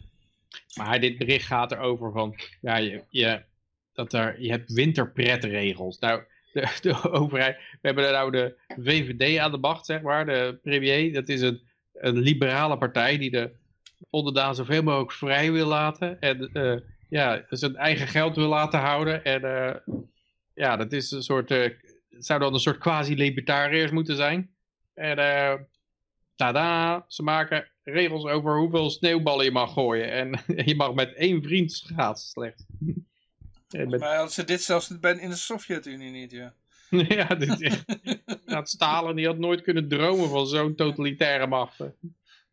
Maar dit bericht gaat erover van, ja, je, je, dat er, je hebt winterpretregels. Nou, de, overheid, we hebben er nou de VVD aan de macht, zeg maar, de premier. Dat is een, een liberale partij die de onderdaan zoveel mogelijk vrij wil laten. En eh, ja, zijn eigen geld wil laten houden. En eh, ja, dat is een soort, het zou dan een soort quasi-libertariërs moeten zijn. En eh tada, ze maken regels over hoeveel sneeuwballen je mag gooien. En je mag met één vriend schaatsen slechts. Met- Maar hadden ze dit zelfs in de Sovjet-Unie niet, ja. ja, dit, is- ja, het Stalin die had nooit kunnen dromen van zo'n totalitaire macht. echt,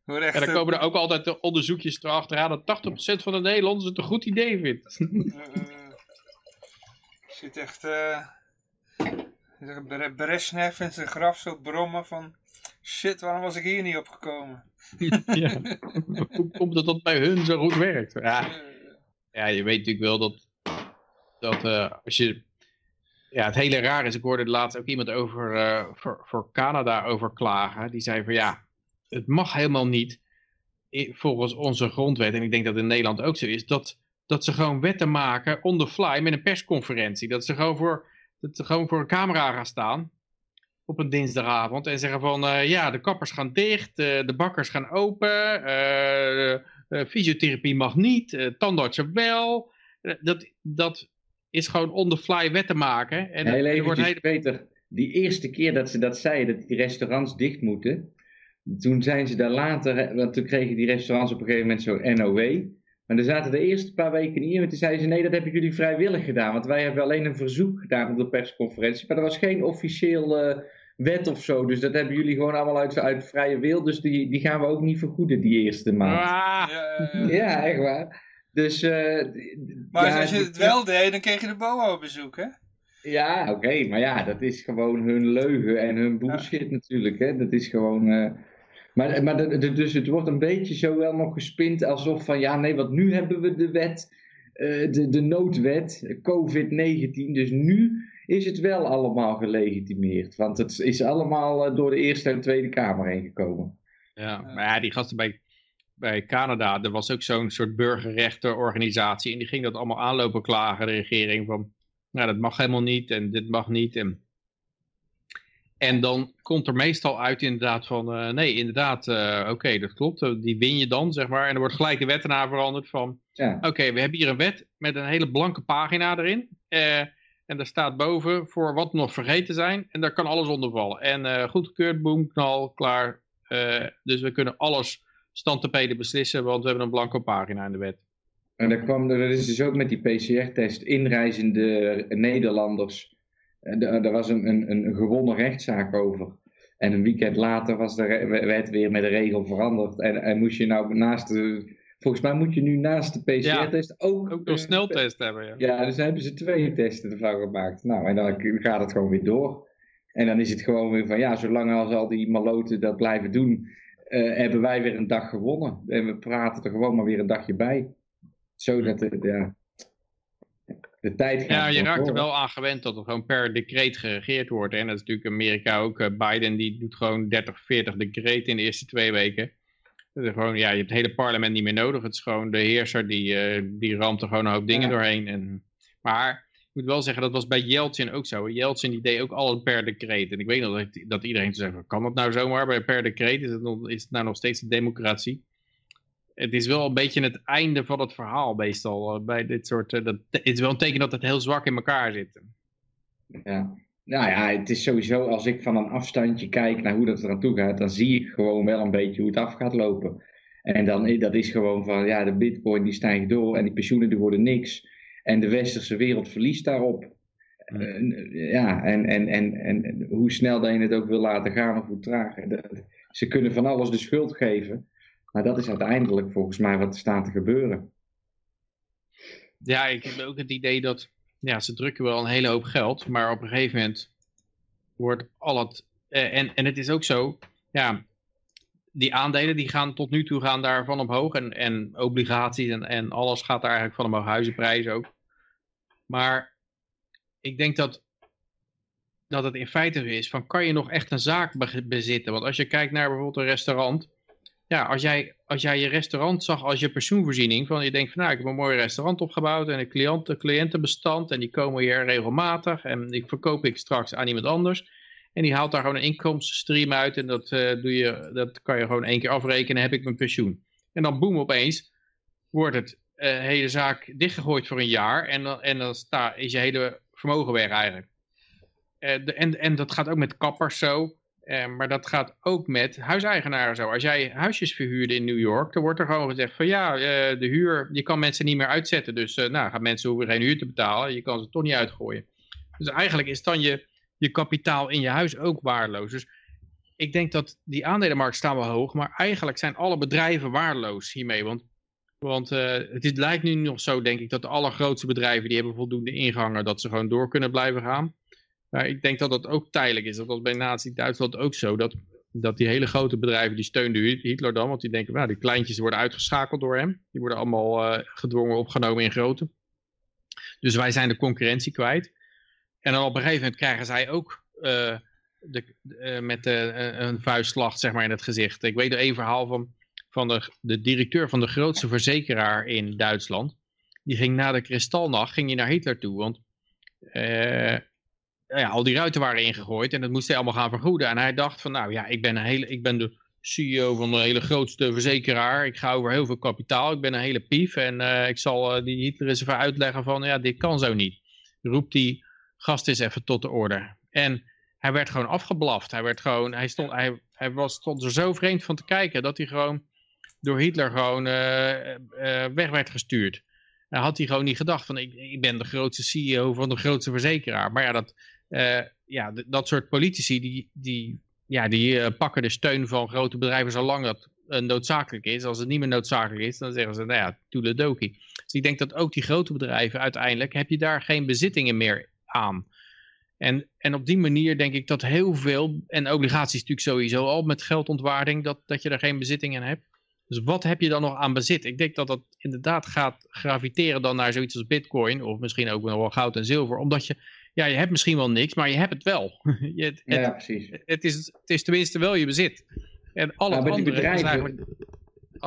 En dan eh, komen er ook altijd de onderzoekjes erachteraan dat 80% van de Nederlanders het een goed idee vindt. eh, zit echt... eh Bre- Brezhnev in zijn graf zo brommen van... Shit, waarom was ik hier niet opgekomen? ja. Hoe komt het dat bij hun zo goed werkt? Ja, ja je weet natuurlijk wel dat, dat eh, als je... Ja, het hele raar is, ik hoorde laatst ook iemand over, eh, voor, voor Canada over klagen. Die zei van ja, het mag helemaal niet, volgens onze grondwet, en ik denk dat in Nederland ook zo is, dat, dat ze gewoon wetten maken on the fly met een persconferentie. Dat ze gewoon voor, dat ze gewoon voor een camera gaan staan op een dinsdagavond en zeggen van uh, ja, de kappers gaan dicht, uh, de bakkers gaan open, uh, fysiotherapie mag niet, tandartsen wel. dat, dat is gewoon on the fly wetten maken. En heel wordt hele... Peter, die eerste keer dat ze dat zeiden, dat die restaurants dicht moeten, toen zijn ze daar later, want toen kregen die restaurants op een gegeven moment zo'n NOW. Maar er zaten de eerste paar weken niet in, want toen zeiden ze nee, dat hebben jullie vrijwillig gedaan. Want wij hebben alleen een verzoek gedaan op de persconferentie, maar er was geen officieel wet of zo. Dus dat hebben jullie gewoon allemaal uit, uit vrije wil, dus die, die gaan we ook niet vergoeden die eerste maand. Ah. Ja, ja, echt waar. Dus, uh, maar ja, als je het wel deed, dan kreeg je de BOA bezoek, hè? Ja, oké, maar ja, dat is gewoon hun leugen en hun bullshit natuurlijk. Hè? Dat is gewoon. Uh, maar, maar dus het wordt een beetje zo wel nog gespind alsof van ja, nee, want nu hebben we de wet, uh, de, de noodwet, COVID-19. Dus nu is het wel allemaal gelegitimeerd. Want het is allemaal uh, door de Eerste en Tweede Kamer heen gekomen. Ja, maar ja, die gasten bij, bij Canada, er was ook zo'n soort burgerrechtenorganisatie. En die ging dat allemaal aanlopen klagen, de regering. Van, nou, dat mag helemaal niet en dit mag niet. En en dan komt er meestal uit inderdaad van, uh, nee, inderdaad, uh, oké, dat klopt, uh, die win je dan, zeg maar. En er wordt gelijk de wet erna veranderd van, ja. oké, we hebben hier een wet met een hele blanke pagina erin. En daar staat boven voor wat nog vergeten zijn. En daar kan alles onder vallen. En goedgekeurd, boem, knal, klaar. dus we kunnen alles standtepeden beslissen, want we hebben een blanke pagina in de wet. En daar kwam er, is dus ook met die PCR-test inreizende Nederlanders er was een, een, een gewonnen rechtszaak over. En een weekend later was de, werd weer met de regel veranderd. En, en moest je nou naast de. Volgens mij moet je nu naast de PCR-test ook. Ook nog sneltest hebben. Ja. ja, dus hebben ze twee testen ervan gemaakt. Nou, en dan gaat het gewoon weer door. En dan is het gewoon weer van ja, zolang als al die maloten dat blijven doen, uh, hebben wij weer een dag gewonnen. En we praten er gewoon maar weer een dagje bij. Zodat het, ja de tijd gaat Ja, je raakt er wel aan gewend dat er gewoon per decreet geregeerd wordt. En dat is natuurlijk Amerika ook. Eh, Biden die doet gewoon 30, 40 decreten in de eerste twee weken. Gewoon, ja, je hebt het hele parlement niet meer nodig. Het is gewoon de heerser die, uh, die ramt er gewoon een hoop dingen doorheen. En, maar ik moet wel zeggen, dat was bij Yeltsin ook zo. Yeltsin die deed ook alles per decreet. En ik weet nog dat, dat iedereen zei, kan dat nou zomaar bij per decreet? Is het, nog, is het nou nog steeds een democratie? het is wel een beetje het einde van het verhaal meestal. Uh, bij dit soort, uh, dat, het is wel een teken dat het heel zwak in elkaar zit. Ja. Nou ja, het is sowieso als ik van een afstandje kijk naar hoe dat eraan toe gaat, dan zie ik gewoon wel een beetje hoe het af gaat lopen. En dan, dat is gewoon van, ja, de bitcoin die stijgt door en die pensioenen die worden niks. En de westerse wereld verliest daarop. Uh, ja, en, en, en, en hoe snel dat je het ook wil laten gaan of hoe traag. Ze kunnen van alles de schuld geven. Maar dat is uiteindelijk volgens mij wat er staat te gebeuren. Ja, ik heb ook het idee dat ja, ze drukken wel een hele hoop geld, maar op een gegeven moment wordt al het... Eh, en, en het is ook zo, ja, die aandelen die gaan tot nu toe gaan daarvan omhoog en, en obligaties en, en alles gaat daar eigenlijk van omhoog, huizenprijzen ook. Maar ik denk dat, dat het in feite is van kan je nog echt een zaak bezitten? Want als je kijkt naar bijvoorbeeld een restaurant, ja, als jij, als jij je restaurant zag als je pensioenvoorziening, van je denkt van nou, ik heb een mooi restaurant opgebouwd en een cliënten, cliëntenbestand en die komen hier regelmatig en die verkoop ik straks aan iemand anders. En die haalt daar gewoon een inkomstenstream uit en dat, uh, doe je, dat kan je gewoon één keer afrekenen, heb ik mijn pensioen. En dan boem opeens, wordt het uh, hele zaak dichtgegooid voor een jaar en dan, en dan is je hele vermogen weg eigenlijk. Uh, de, en, en dat gaat ook met kappers zo. Uh, maar dat gaat ook met huiseigenaren zo. Als jij huisjes verhuurde in New York, dan wordt er gewoon gezegd van ja, uh, de huur, je kan mensen niet meer uitzetten. Dus uh, nou, gaan mensen hoeven geen huur te betalen, je kan ze toch niet uitgooien. Dus eigenlijk is dan je, je kapitaal in je huis ook waardeloos. Dus ik denk dat die aandelenmarkt staan wel hoog, maar eigenlijk zijn alle bedrijven waardeloos hiermee. Want, want het is, lijkt nu nog zo, denk ik, dat de allergrootste bedrijven, die hebben voldoende ingangen, dat ze gewoon door kunnen blijven gaan. Maar ik denk dat dat ook tijdelijk is. Dat was bij Nazi-Duitsland ook zo. Dat, dat die hele grote bedrijven, die steunden Hitler dan. Want die denken, nou, die kleintjes worden uitgeschakeld door hem. Die worden allemaal uh, gedwongen opgenomen in grote. Dus wij zijn de concurrentie kwijt. En dan op een gegeven moment krijgen zij ook uh, de, eh, met eh, een vuistslag zeg maar, in het gezicht. Ik weet er een verhaal van, van de, de directeur van de grootste verzekeraar in Duitsland. Die ging na de kristalnacht ging hij naar Hitler toe. Want eh, ja, al die ruiten waren ingegooid en dat moest hij allemaal gaan vergoeden. En hij dacht van nou ja, ik ben, een hele, ik ben de CEO van de hele grootste verzekeraar. Ik ga over heel veel kapitaal. Ik ben een hele pief. En eh, ik zal uh, die Hitler eens even uitleggen van ja, dit kan zo niet. Roept die gast eens even tot de orde. En hij werd gewoon afgeblaft. Hij, werd gewoon, hij, stond, hij, hij was, stond er zo vreemd van te kijken dat hij gewoon door Hitler gewoon weg werd gestuurd. En had hij gewoon niet gedacht van ik, ik ben de grootste CEO van de grootste verzekeraar. Maar ja, dat, uh, ja, dat soort politici die, die, ja, die uh, pakken de steun van grote bedrijven zolang dat uh, noodzakelijk is. Als het niet meer noodzakelijk is, dan zeggen ze, nou ja, toeledoki. Dus ik denk dat ook die grote bedrijven uiteindelijk, heb je daar geen bezittingen meer aan. En, en op die manier denk ik dat heel veel, en obligaties natuurlijk sowieso al met geldontwaarding, dat, dat je daar geen bezittingen in hebt. Dus wat heb je dan nog aan bezit? Ik denk dat dat inderdaad gaat graviteren dan naar zoiets als bitcoin, of misschien ook nog wel goud en zilver, omdat je ja, je hebt misschien wel niks, maar je hebt het wel. je, het, ja, precies. Het is, het is tenminste wel je bezit. En alle nou, andere bedrijven, is eigenlijk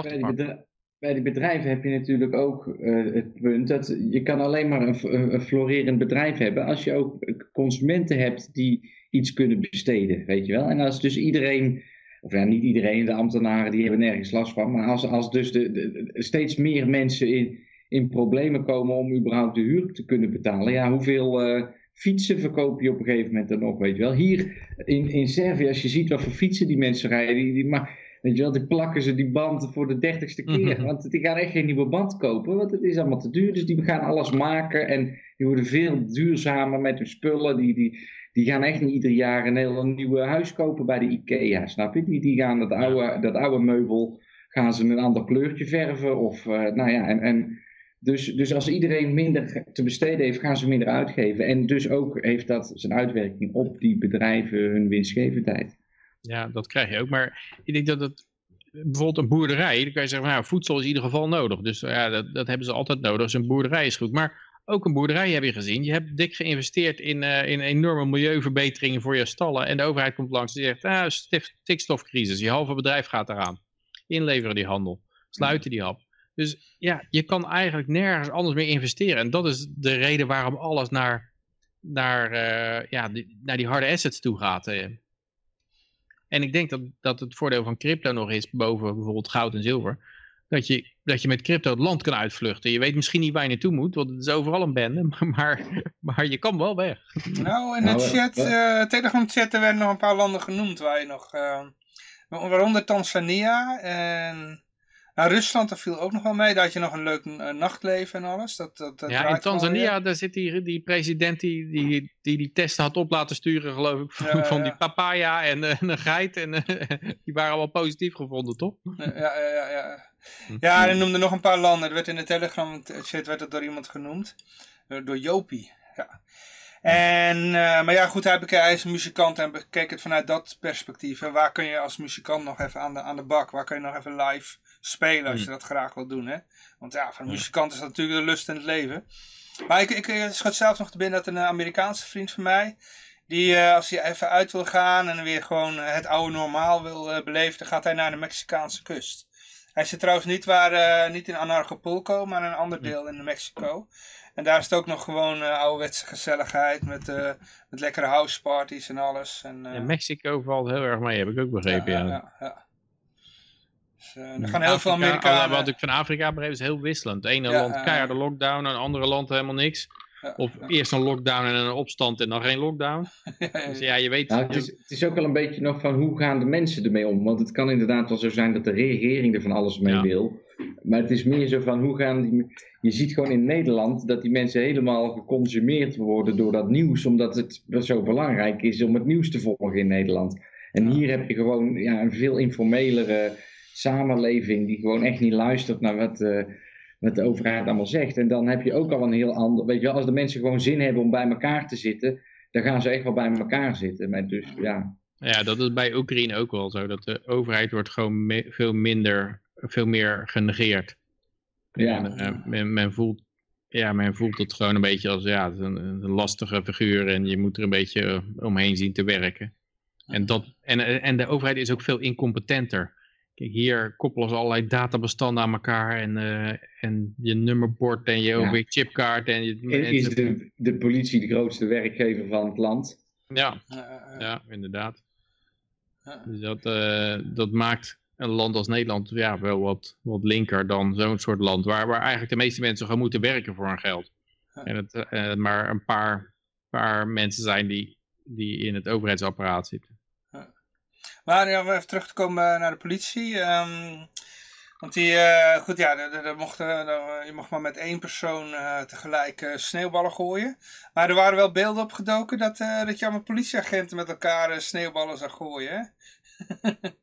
bij die, bedrijven, bij die bedrijven heb je natuurlijk ook uh, het punt dat je kan alleen maar een, een florerend bedrijf hebben als je ook consumenten hebt die iets kunnen besteden, weet je wel. En als dus iedereen, of ja, niet iedereen, de ambtenaren die hebben nergens last van, maar als, als dus de, de, steeds meer mensen in, in problemen komen om überhaupt de huur te kunnen betalen, ja, hoeveel... Uh, fietsen verkoop je op een gegeven moment dan nog, weet je wel. Hier in, in Servië, als je ziet wat voor fietsen die mensen rijden, die, die, maar, weet je wel, die plakken ze die band voor de dertigste keer. Mhm. Want die gaan echt geen nieuwe band kopen, want het is allemaal te duur. Dus die gaan alles maken en die worden veel duurzamer met hun spullen. Die, die, die gaan echt niet ieder jaar een heel nieuwe huis kopen bij de Ikea, snap je? Die, die gaan dat oude, dat oude meubel, gaan ze een ander kleurtje verven of, uh, nou ja, en... en dus, dus als iedereen minder te besteden heeft, gaan ze minder uitgeven. En dus ook heeft dat zijn uitwerking op die bedrijven hun winstgevendheid. Ja, dat krijg je ook. Maar ik denk dat het bijvoorbeeld een boerderij, dan kan je zeggen, nou, voedsel is in ieder geval nodig. Dus ja, dat, dat hebben ze altijd nodig. Dus een boerderij is goed. Maar ook een boerderij heb je gezien. Je hebt dik geïnvesteerd in, uh, in enorme milieuverbeteringen voor je stallen. En de overheid komt langs en zegt, ah, stikstofcrisis, je halve bedrijf gaat eraan. Inleveren die handel. Sluiten die hap. Dus ja, je kan eigenlijk nergens anders meer investeren. En dat is de reden waarom alles naar, naar, uh, ja, die, naar die harde assets toe gaat. Uh. En ik denk dat, dat het voordeel van crypto nog is, boven bijvoorbeeld goud en zilver, dat je, dat je met crypto het land kan uitvluchten. Je weet misschien niet waar je naartoe moet, want het is overal een bende, maar, maar, je kan wel weg. Nou, in de chat, uh, Telegram chat, er werden nog een paar landen genoemd waar je nog, waaronder Tanzania en... Nou, Rusland, daar viel ook nog wel mee. Daar had je nog een leuk uh, nachtleven en alles. Dat, dat, dat ja, in Tanzania, daar zit die, die president die, die, die die testen had op laten sturen, geloof ik, van, ja, van die papaya en, uh, en, een geit. En uh, die waren allemaal positief gevonden, toch? Ja, ja, ja. Ja, ja en hij noemde nog een paar landen. Er werd in de Telegram chat werd door iemand genoemd. door Jopie, ja. En, maar ja, goed, hij, hij is een muzikant en bekeek het vanuit dat perspectief. En waar kun je als muzikant nog even aan de, aan de bak? Waar kun je nog even live spelen als je dat graag wil doen. Hè? Want ja, voor een muzikant is dat natuurlijk de lust in het leven. Maar ik, ik schot zelfs nog te binnen dat een Amerikaanse vriend van mij, die uh, als hij even uit wil gaan en weer gewoon het oude normaal wil beleven, dan gaat hij naar de Mexicaanse kust. Hij zit trouwens niet, waar, niet in Anarchapulco, maar in een ander deel in Mexico. En daar is het ook nog gewoon uh, ouderwetse gezelligheid met, uh, met lekkere houseparties en alles. En, uh... ja, Mexico valt heel erg mee, heb ik ook begrepen. Ja, ja. ja uh, er gaan heel veel Amerikanen... Wat ik van Afrika begreep is heel wisselend. Het ene ja, land keiharde lockdown, en het andere land helemaal niks. Ja, of ja. eerst een lockdown en een opstand en dan geen lockdown. dus ja, je weet... Nou, het, is, het, is, ook wel een beetje nog van hoe gaan de mensen ermee om. Want het kan inderdaad wel zo zijn dat de regering er van alles mee wil. Maar het is meer zo van hoe gaan die... Je ziet gewoon in Nederland dat die mensen helemaal geconsumeerd worden door dat nieuws. Omdat het zo belangrijk is om het nieuws te volgen in Nederland. En hier heb je gewoon ja, een veel informelere samenleving die gewoon echt niet luistert naar wat, uh, wat de overheid allemaal zegt. En dan heb je ook al een heel ander, weet je wel, als de mensen gewoon zin hebben om bij elkaar te zitten, dan gaan ze echt wel bij elkaar zitten. Maar dus, ja. ja, dat is bij Oekraïne ook wel zo, dat de overheid wordt gewoon me veel minder, veel meer genegeerd. Ja. En, uh, men, men, voelt ja, men voelt het gewoon een beetje als ja, een, een, lastige figuur en je moet er een beetje omheen zien te werken. En, dat, en, en de overheid is ook veel incompetenter. Kijk, hier koppelen ze allerlei databestanden aan elkaar en, eh, en je nummerbord en je Ja. OV-chipkaart. En je, En is de, de politie de grootste werkgever van het land? ja, Ja, inderdaad. Ja. Dus dat, eh, dat maakt een land als Nederland ja, wel wat, wat linker dan zo'n soort land. Waar, waar eigenlijk de meeste mensen gewoon moeten werken voor hun geld. En het eh, maar een paar, paar mensen zijn die, die in het overheidsapparaat zitten. Maar ja, om even terug te komen eh, naar de politie. ehm, want die, eh, goed ja, er- er- er eh, er- je mocht maar met één persoon eh, tegelijk eh, sneeuwballen gooien. Maar er waren wel beelden opgedoken dat, eh, dat je allemaal politieagenten met elkaar eh, sneeuwballen zag gooien. Hè?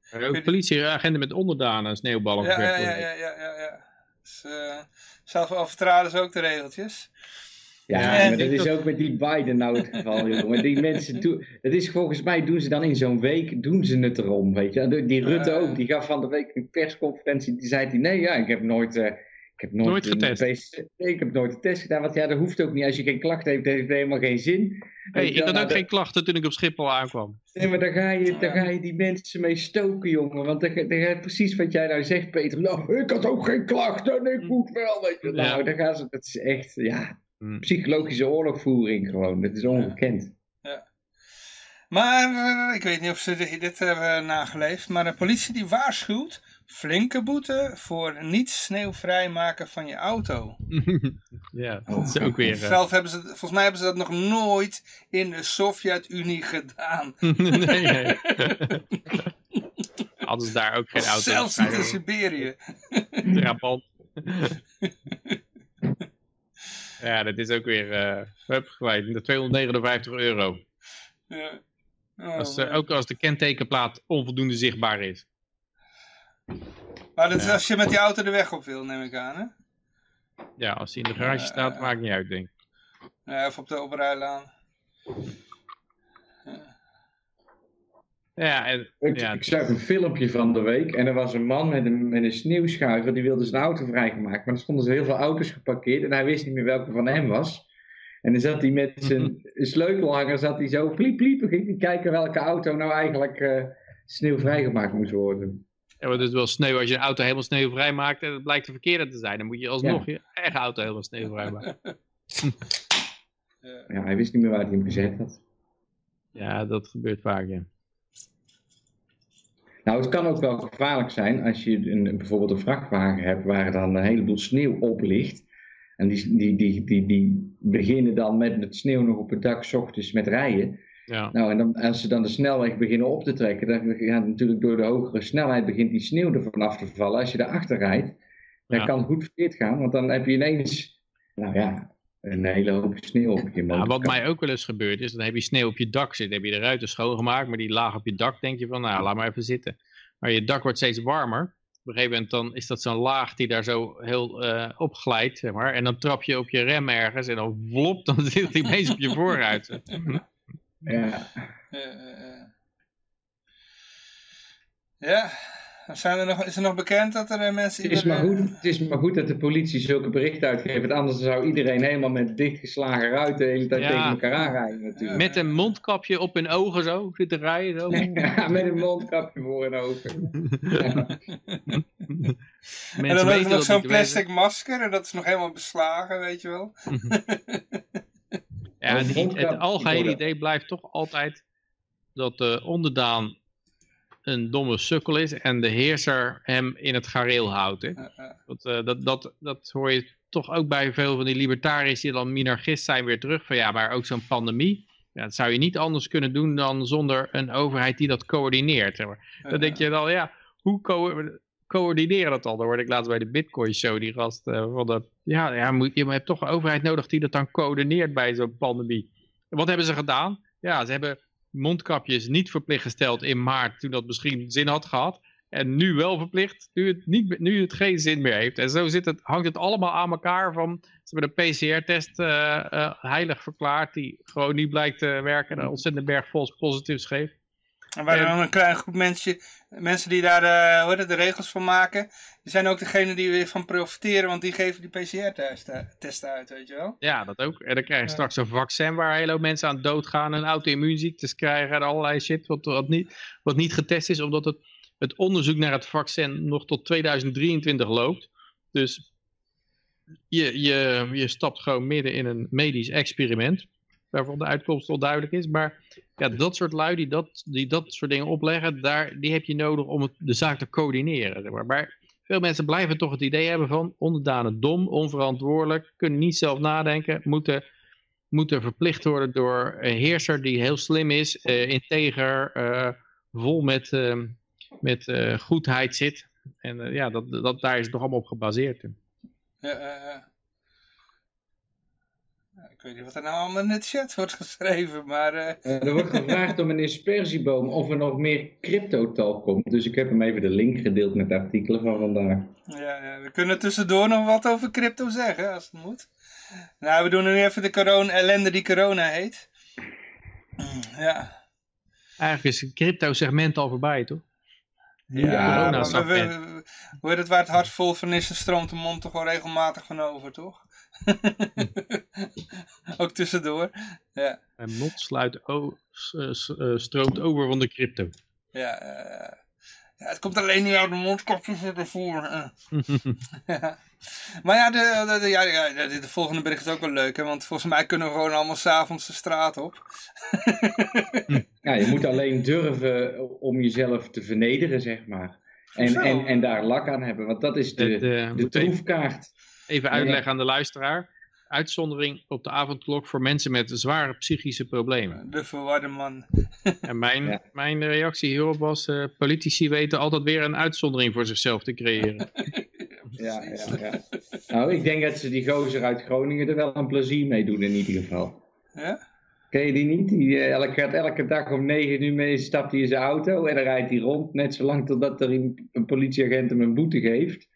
Er ook politieagenten met onderdanen sneeuwballen Ja, ja, ja, ja, ja, ja, ja. Dus, eh, zelf overtraden ze ook de regeltjes. Ja, Ja, maar dat is ook met die Biden nou het geval, jongen. Die mensen doen, dat is volgens mij doen ze dan in zo'n week, doen ze het erom, weet je. Die Rutte ook, die gaf van de week een persconferentie, die zei die, nee, ja, ik heb nooit, eh, ik heb nooit, getest. PC nee, ik heb nooit een test gedaan, want ja, dat hoeft ook niet. Als je geen klachten heeft, heeft het helemaal geen zin. Hey, ik had nou, ook geen klachten toen ik op Schiphol aankwam. Nee, maar daar ga, je, daar ga je die mensen mee stoken, jongen. Want dan gaat precies wat jij nou zegt, Peter. Nou, ik had ook geen klachten en ik moet wel, weet je. Ja. Nou, dan gaan ze, dat is echt, ja. Psychologische oorlogvoering gewoon. Dat is ongekend. Maar eh, ik weet niet of ze dit, hebben nageleefd. Maar de politie die waarschuwt flinke boete voor niet sneeuwvrij maken van je auto. ja, dat is ook weer... eh, Zelf hebben ze, volgens mij hebben ze dat nog nooit in de Sovjet-Unie gedaan. nee, nee. Hadden ze daar ook geen auto. Zelfs niet in Siberië. Trabant. Ja, dat is ook weer... eh hup, de 259 euro. Ja. Oh, Als, eh, ook als de kentekenplaat onvoldoende zichtbaar is. maar dat is ja. als je met die auto de weg op wil, neem ik aan. Hè? Ja, als hij in de garage staat, maakt niet uit, denk ik. Ja, of op de Oberijlaan. Ja, en, Ik, ja, ik zag een filmpje van de week en er was een man met een, met een sneeuwschuiver die wilde zijn auto vrijgemaakt. Maar er stonden heel veel auto's geparkeerd en hij wist niet meer welke van hem was. En dan zat hij met zijn sleutelhanger, zat hij zo pliep pliep, en ging hij kijken welke auto nou eigenlijk eh sneeuwvrij gemaakt moest worden. ja, want het is wel sneeuw. Als je een auto helemaal sneeuwvrij maakt en het blijkt de verkeerde te zijn, dan moet je alsnog je eigen auto helemaal sneeuwvrij maken. Ja. Ja, hij wist niet meer waar hij hem gezet had. Ja, dat gebeurt vaak, ja. Nou, het kan ook wel gevaarlijk zijn als je een, bijvoorbeeld een vrachtwagen hebt waar dan een heleboel sneeuw op ligt. En die, die, die, die, die beginnen dan met het sneeuw nog op het dak, 's ochtends met rijden. Ja, Nou, en dan, als ze dan de snelweg beginnen op te trekken, dan gaat natuurlijk door de hogere snelheid begint die sneeuw er vanaf te vallen. Als je daarachter rijdt, dan Ja. kan het goed verkeerd gaan, want dan heb je ineens, nou ja, een hele hoop sneeuw op je Ja, motorkap. wat mij ook wel eens gebeurd is, dan heb je sneeuw op je dak zitten. heb je de ruiten schoongemaakt, maar die laag op je dak denk je van, nou, laat maar even zitten. Maar je dak wordt steeds warmer. Op een gegeven moment dan is dat zo'n laag die daar zo heel eh opglijdt, zeg maar. En dan trap je op je rem ergens en dan vlop, dan zit hij ineens op je voorruit. Ja. Ja, ja, ja. Ja, zijn er nog, is er nog bekend dat er eh, mensen... Het is, maar goed, het is maar goed dat de politie zulke berichten uitgeeft, want anders zou iedereen helemaal met dichtgeslagen ruiten de hele tijd Ja. tegen elkaar aanrijden natuurlijk. Met een mondkapje op hun ogen zo, zitten rijden zo. Ja, met een mondkapje voor hun ogen. en Mensen dan ook weten nog zo'n weten. plastic masker en dat is nog helemaal beslagen, weet je wel. Ja, het, het algehele idee blijft toch altijd dat de onderdaan een domme sukkel is en de heerser hem in het gareel houdt. Hè? Dat, eh, dat, dat, dat hoor je toch ook bij veel van die libertariërs die dan minarchist zijn weer terug. Van ja, maar ook zo'n pandemie. Ja, dat zou je niet anders kunnen doen dan zonder een overheid die dat coördineert. Zeg maar. Dan denk je dan, ja, hoe co coördineren dat dan? Dan word ik laatst bij de Bitcoin show, die gast eh, van dat, ja, ja moet, je hebt toch een overheid nodig die dat dan coördineert bij zo'n pandemie. En wat hebben ze gedaan? Ja, ze hebben mondkapjes niet verplicht gesteld in maart, toen dat misschien zin had gehad. En nu wel verplicht, nu het, niet, nu het geen zin meer heeft. En zo zit het, hangt het allemaal aan elkaar van, ze hebben de PCR-test eh, eh, heilig verklaard, die gewoon niet blijkt te werken en een ontzettende berg false positives geeft. En waar Ja. dan een kleine groep mensen, mensen die daar eh, heet het, de regels van maken, zijn ook degene die weer van profiteren, want die geven die PCR-testen uit, weet je wel. Ja, dat ook. En dan krijg je straks een vaccin waar hele mensen aan doodgaan en auto-immuunziektes krijgen en allerlei shit wat, wat, niet, wat niet getest is, omdat het, het onderzoek naar het vaccin nog tot 2023 loopt. Dus je, je, je stapt gewoon midden in een medisch experiment, waarvan de uitkomst wel duidelijk is. Maar ja, dat soort lui die dat, die dat soort dingen opleggen, daar, die heb je nodig om de zaak te coördineren. maar. Maar veel mensen blijven toch het idee hebben van onderdanen dom, onverantwoordelijk, kunnen niet zelf nadenken, moeten, moeten verplicht worden door een heerser die heel slim is, eh, integer, eh, vol met, eh, met goedheid zit. En ja, dat, dat, daar is het toch allemaal op gebaseerd. Ja, ik weet niet wat er nou allemaal in de chat wordt geschreven, maar... eh, Eh, er wordt gevraagd om een aspergieboom of er nog meer cryptotal komt. Dus ik heb hem even de link gedeeld met de artikelen van vandaag. Ja, ja, we kunnen tussendoor nog wat over crypto zeggen, als het moet. Nou, we doen nu even de corona, ellende die corona heet. Ja. Eigenlijk is het crypto-segment al voorbij, toch? Ja, Ja, maar we, we, corona-segment. we- hoe heet het, waar het hart vol van is, stroomt de mond toch wel regelmatig van over, toch? Ook tussendoor. Ja, Mijn mond sluit o- s- eh, stroomt over van de crypto. ja, eh, ja, het komt alleen niet uit de mondkapjes ervoor. eh. Ja. Maar ja, de, de, de- ja, ja, de, de volgende bericht is ook wel leuk, hè, want volgens mij kunnen we gewoon allemaal s'avonds de straat op. Ja, je moet alleen durven om jezelf te vernederen, zeg maar. En, en, en daar lak aan hebben, want dat is de, de troefkaart. even uitleggen aan de luisteraar. Uitzondering op de avondklok voor mensen met zware psychische problemen. De verwarde man. En mijn, Ja. mijn reactie hierop was, eh, politici weten altijd weer een uitzondering voor zichzelf te creëren. Ja, ja, ja. Nou, ik denk dat ze die gozer uit Groningen er wel een plezier mee doen in ieder geval. Ja? Ken je die niet? Die eh, elke, gaat elke dag om 9 uur mee, stapt hij in zijn auto en dan rijdt hij rond. Net zolang totdat er een, een politieagent hem een boete geeft.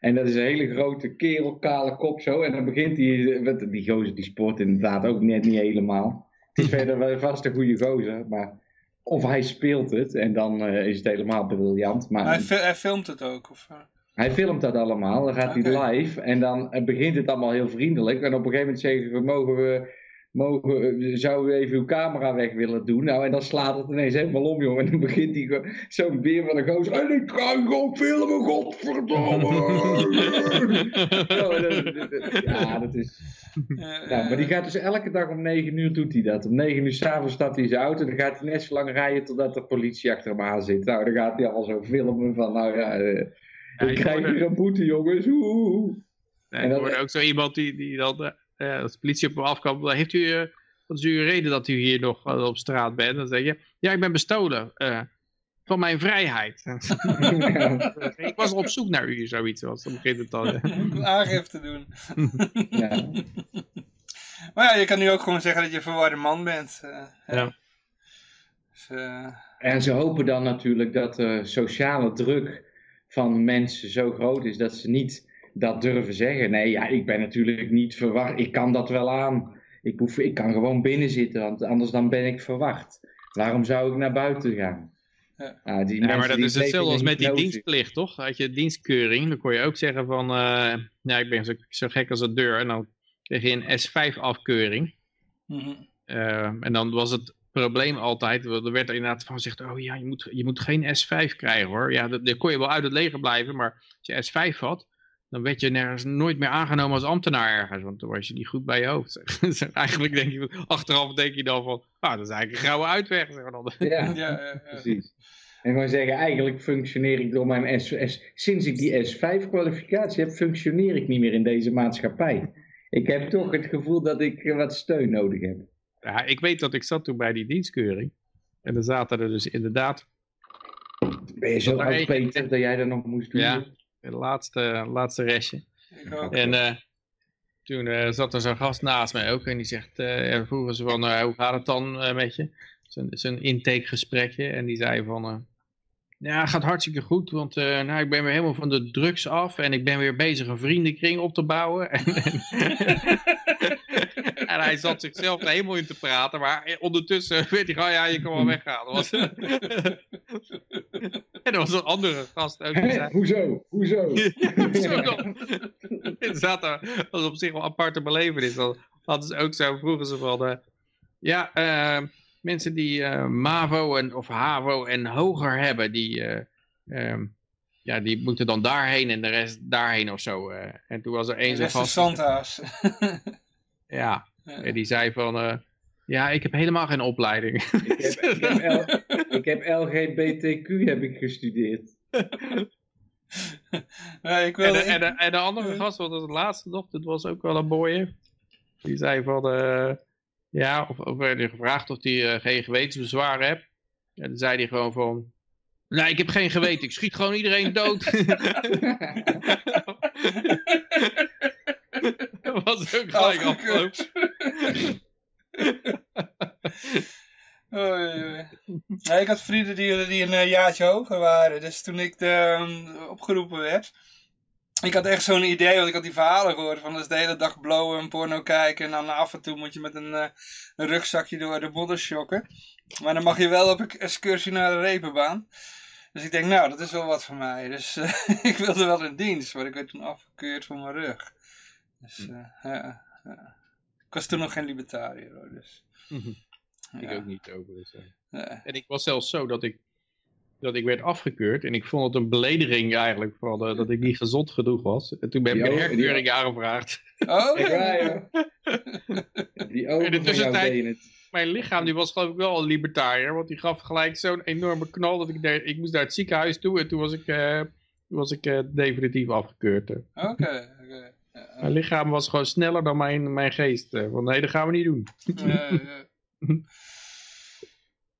En dat is een hele grote kerel, kale kop zo. En dan begint hij, wat- die gozer die sport inderdaad ook net niet helemaal. Het is verder wel vast een goede gozer, maar of hij speelt het en dan eh, is het helemaal briljant. Maar Hij, hij filmt het ook. Of, eh? Hij filmt dat allemaal, dan gaat hij live en dan eh, begint het allemaal heel vriendelijk. En op een gegeven moment zeggen we, mogen we, mogen, zouden we even uw camera weg willen doen? Nou, en dan slaat het ineens helemaal om, jongen. En dan begint hij zo'n beer van een gozer. En ik ga gewoon filmen, godverdomme! En dat- ja, dat is... eh, Nou, maar die gaat dus elke dag om 9 uur doet hij dat. Om 9 uur s'avonds stapt hij zijn auto. Dan gaat hij net zo lang rijden totdat de politie achter hem aan zit. Nou, dan gaat hij al zo filmen van, nou ja, eh, Ja, ik krijg hier een boete, jongens. Oeh. Nee, En ik hoorde ook zo iemand die, die dan, eh, als de politie op hem afkwam, heeft u, eh, wat is uw reden dat u hier nog eh, op straat bent? Dan zeg je, ja, ik ben bestolen eh, van mijn vrijheid. ik was op zoek naar u, zoiets was. Dan begint het dan. aangifte doen. ja. Maar ja, je kan nu ook gewoon zeggen dat je een verwarde man bent. eh, Ja. Dus, En ze hopen dan natuurlijk dat de sociale druk van mensen zo groot is dat ze niet dat durven zeggen. Nee, ja, ik ben natuurlijk niet verwacht. Ik kan dat wel aan. Ik, hoef, ik kan gewoon binnen zitten, want anders dan ben ik verwacht. Waarom zou ik naar buiten gaan? Ja. Nou, die Ja, maar dat die is hetzelfde als met die dienstplicht, toch? Had je dienstkeuring, dan kon je ook zeggen van, eh, ja, ik ben zo, zo gek als een deur. En dan kreeg je een S5-afkeuring. mhm. Eh, en dan was het probleem altijd, er werd er inderdaad van gezegd, oh ja, je moet, je moet geen S5 krijgen hoor. Ja, dat, dan kon je wel uit het leger blijven, maar als je S5 had, dan werd je nergens nooit meer aangenomen als ambtenaar ergens, want dan was je niet goed bij je hoofd. Dus eigenlijk denk je, achteraf denk je dan van, ah, dat is eigenlijk een gouden uitweg. Zeg maar dan. Ja, ja, ja, ja. precies. En gewoon zeggen, eigenlijk functioneer ik door mijn S, sinds ik die S5-kwalificatie heb, functioneer ik niet meer in deze maatschappij. Ik heb toch het gevoel dat ik wat steun nodig heb. Ja, ik weet dat ik zat toen bij die dienstkeuring. En dan zaten er dus inderdaad Ben je zo oud, Peter, dat jij dat nog moest doen? Ja. het laatste, laatste restje. En eh, toen eh, zat er zo'n gast naast mij ook en die zegt, eh ja, vroegen ze van, hoe gaat het dan met je? Zo'n zo'n intakegesprekje en die zei van, eh, ja, het gaat hartstikke goed, want eh, nou, ik ben weer helemaal van de drugs af en ik ben weer bezig een vriendenkring op te bouwen. en, en hij zat zichzelf de hemel in te praten, maar ondertussen weet hij gewoon, ja, je kan wel weggaan. Dat was... en er was een andere gast ook. Die Hè? zei, Hoezo? Hoezo? Zo dan. Inderdaad, dat was op zich wel een aparte belevenis. Dan hadden ze ook zo, vroegen ze van, eh, ja, eh, mensen die eh, MAVO en, of HAVO en hoger hebben, die, eh, ehm, ja, die moeten dan daarheen en de rest daarheen of zo. eh. En toen was er één Dat zo'n de gast, Santa's. ja, en die zei van, eh, ja, ik heb helemaal geen opleiding. Ik heb, ik, heb L- ik heb LGBTQ heb ik gestudeerd. Nee, ik En wilde... de, en, de, en de andere gast, wat was het laatste nog, dat was ook wel een mooie. Die zei van, eh, ja, of, of werd gevraagd of hij eh, geen gewetensbezwaren heeft. En dan zei hij gewoon van, nee, ik heb geen geweten, ik schiet gewoon iedereen dood. was ook gelijk Afgekeurd. afgelopen. Nee, ik had vrienden die, die een eh, jaartje hoger waren. Dus toen ik de, ehm, opgeroepen werd. Ik had echt zo'n idee, want ik had die verhalen gehoord. Van dus de hele dag blowen en porno kijken. En dan af en toe moet je met een, eh, een rugzakje door de modder shocken. Maar dan mag je wel op een excursie naar de repenbaan. Dus ik denk, nou, dat is wel wat voor mij. Dus ik wilde wel in dienst, maar ik werd toen afgekeurd voor mijn rug. Dus eh, ja, ja. Ik was toen nog geen libertariër hoor, dus... Ik ja. ook niet overigens. eh. Ja. En ik was zelfs zo dat ik, dat ik werd afgekeurd. En ik vond het een belediging eigenlijk, van, eh, dat ik niet gezond genoeg was. En toen heb ik een herkeuring aangevraagd. Oh, joh. Die ogen In de van jou tussentijd- het. Mijn lichaam die was geloof ik wel een libertariër. Want die gaf gelijk zo'n enorme knal dat ik, daar, ik moest naar het ziekenhuis toe. En toen was ik, eh, toen was ik eh, definitief afgekeurd. Oké, oké. Ja, Mijn lichaam was gewoon sneller dan mijn, mijn geest. eh, Want nee, dat gaan we niet doen. ja,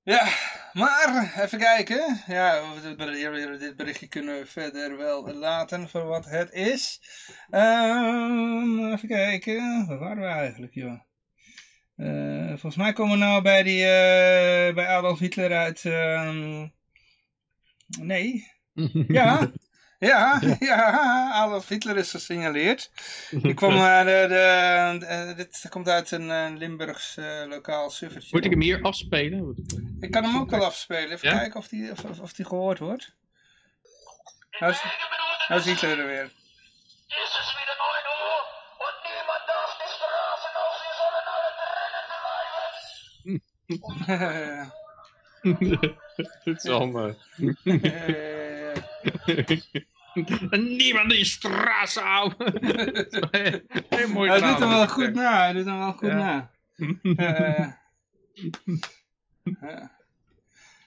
ja. Maar even kijken. Ja, dit berichtje- dit berichtje kunnen we verder wel laten voor wat het is. Ehm, even kijken, waar waren we eigenlijk, joh? Eh, volgens mij komen we nou bij, die, eh, bij Adolf Hitler uit... ehm, Nee, ja, ja, ja, Adolf Hitler is gesignaleerd. Ik kwam, eh, de, de, de- dit komt uit een Limburgs eh, lokaal suffertje. Moet ik hem hier afspelen? Ik kan hem ook wel afspelen. Even Ja? kijken of die, of, of, of die gehoord wordt. Nou is, nou is Hitler er weer. Es ist wieder 9 Uhr und niemand darf die Straßen auf, sie sollen alle drinnen bleiben. Het is Eh, eh, Niemand die straat zou. Heel mooi hij doet hem wel goed na. Hij doet hem wel goed Ja. na. Eh, ja.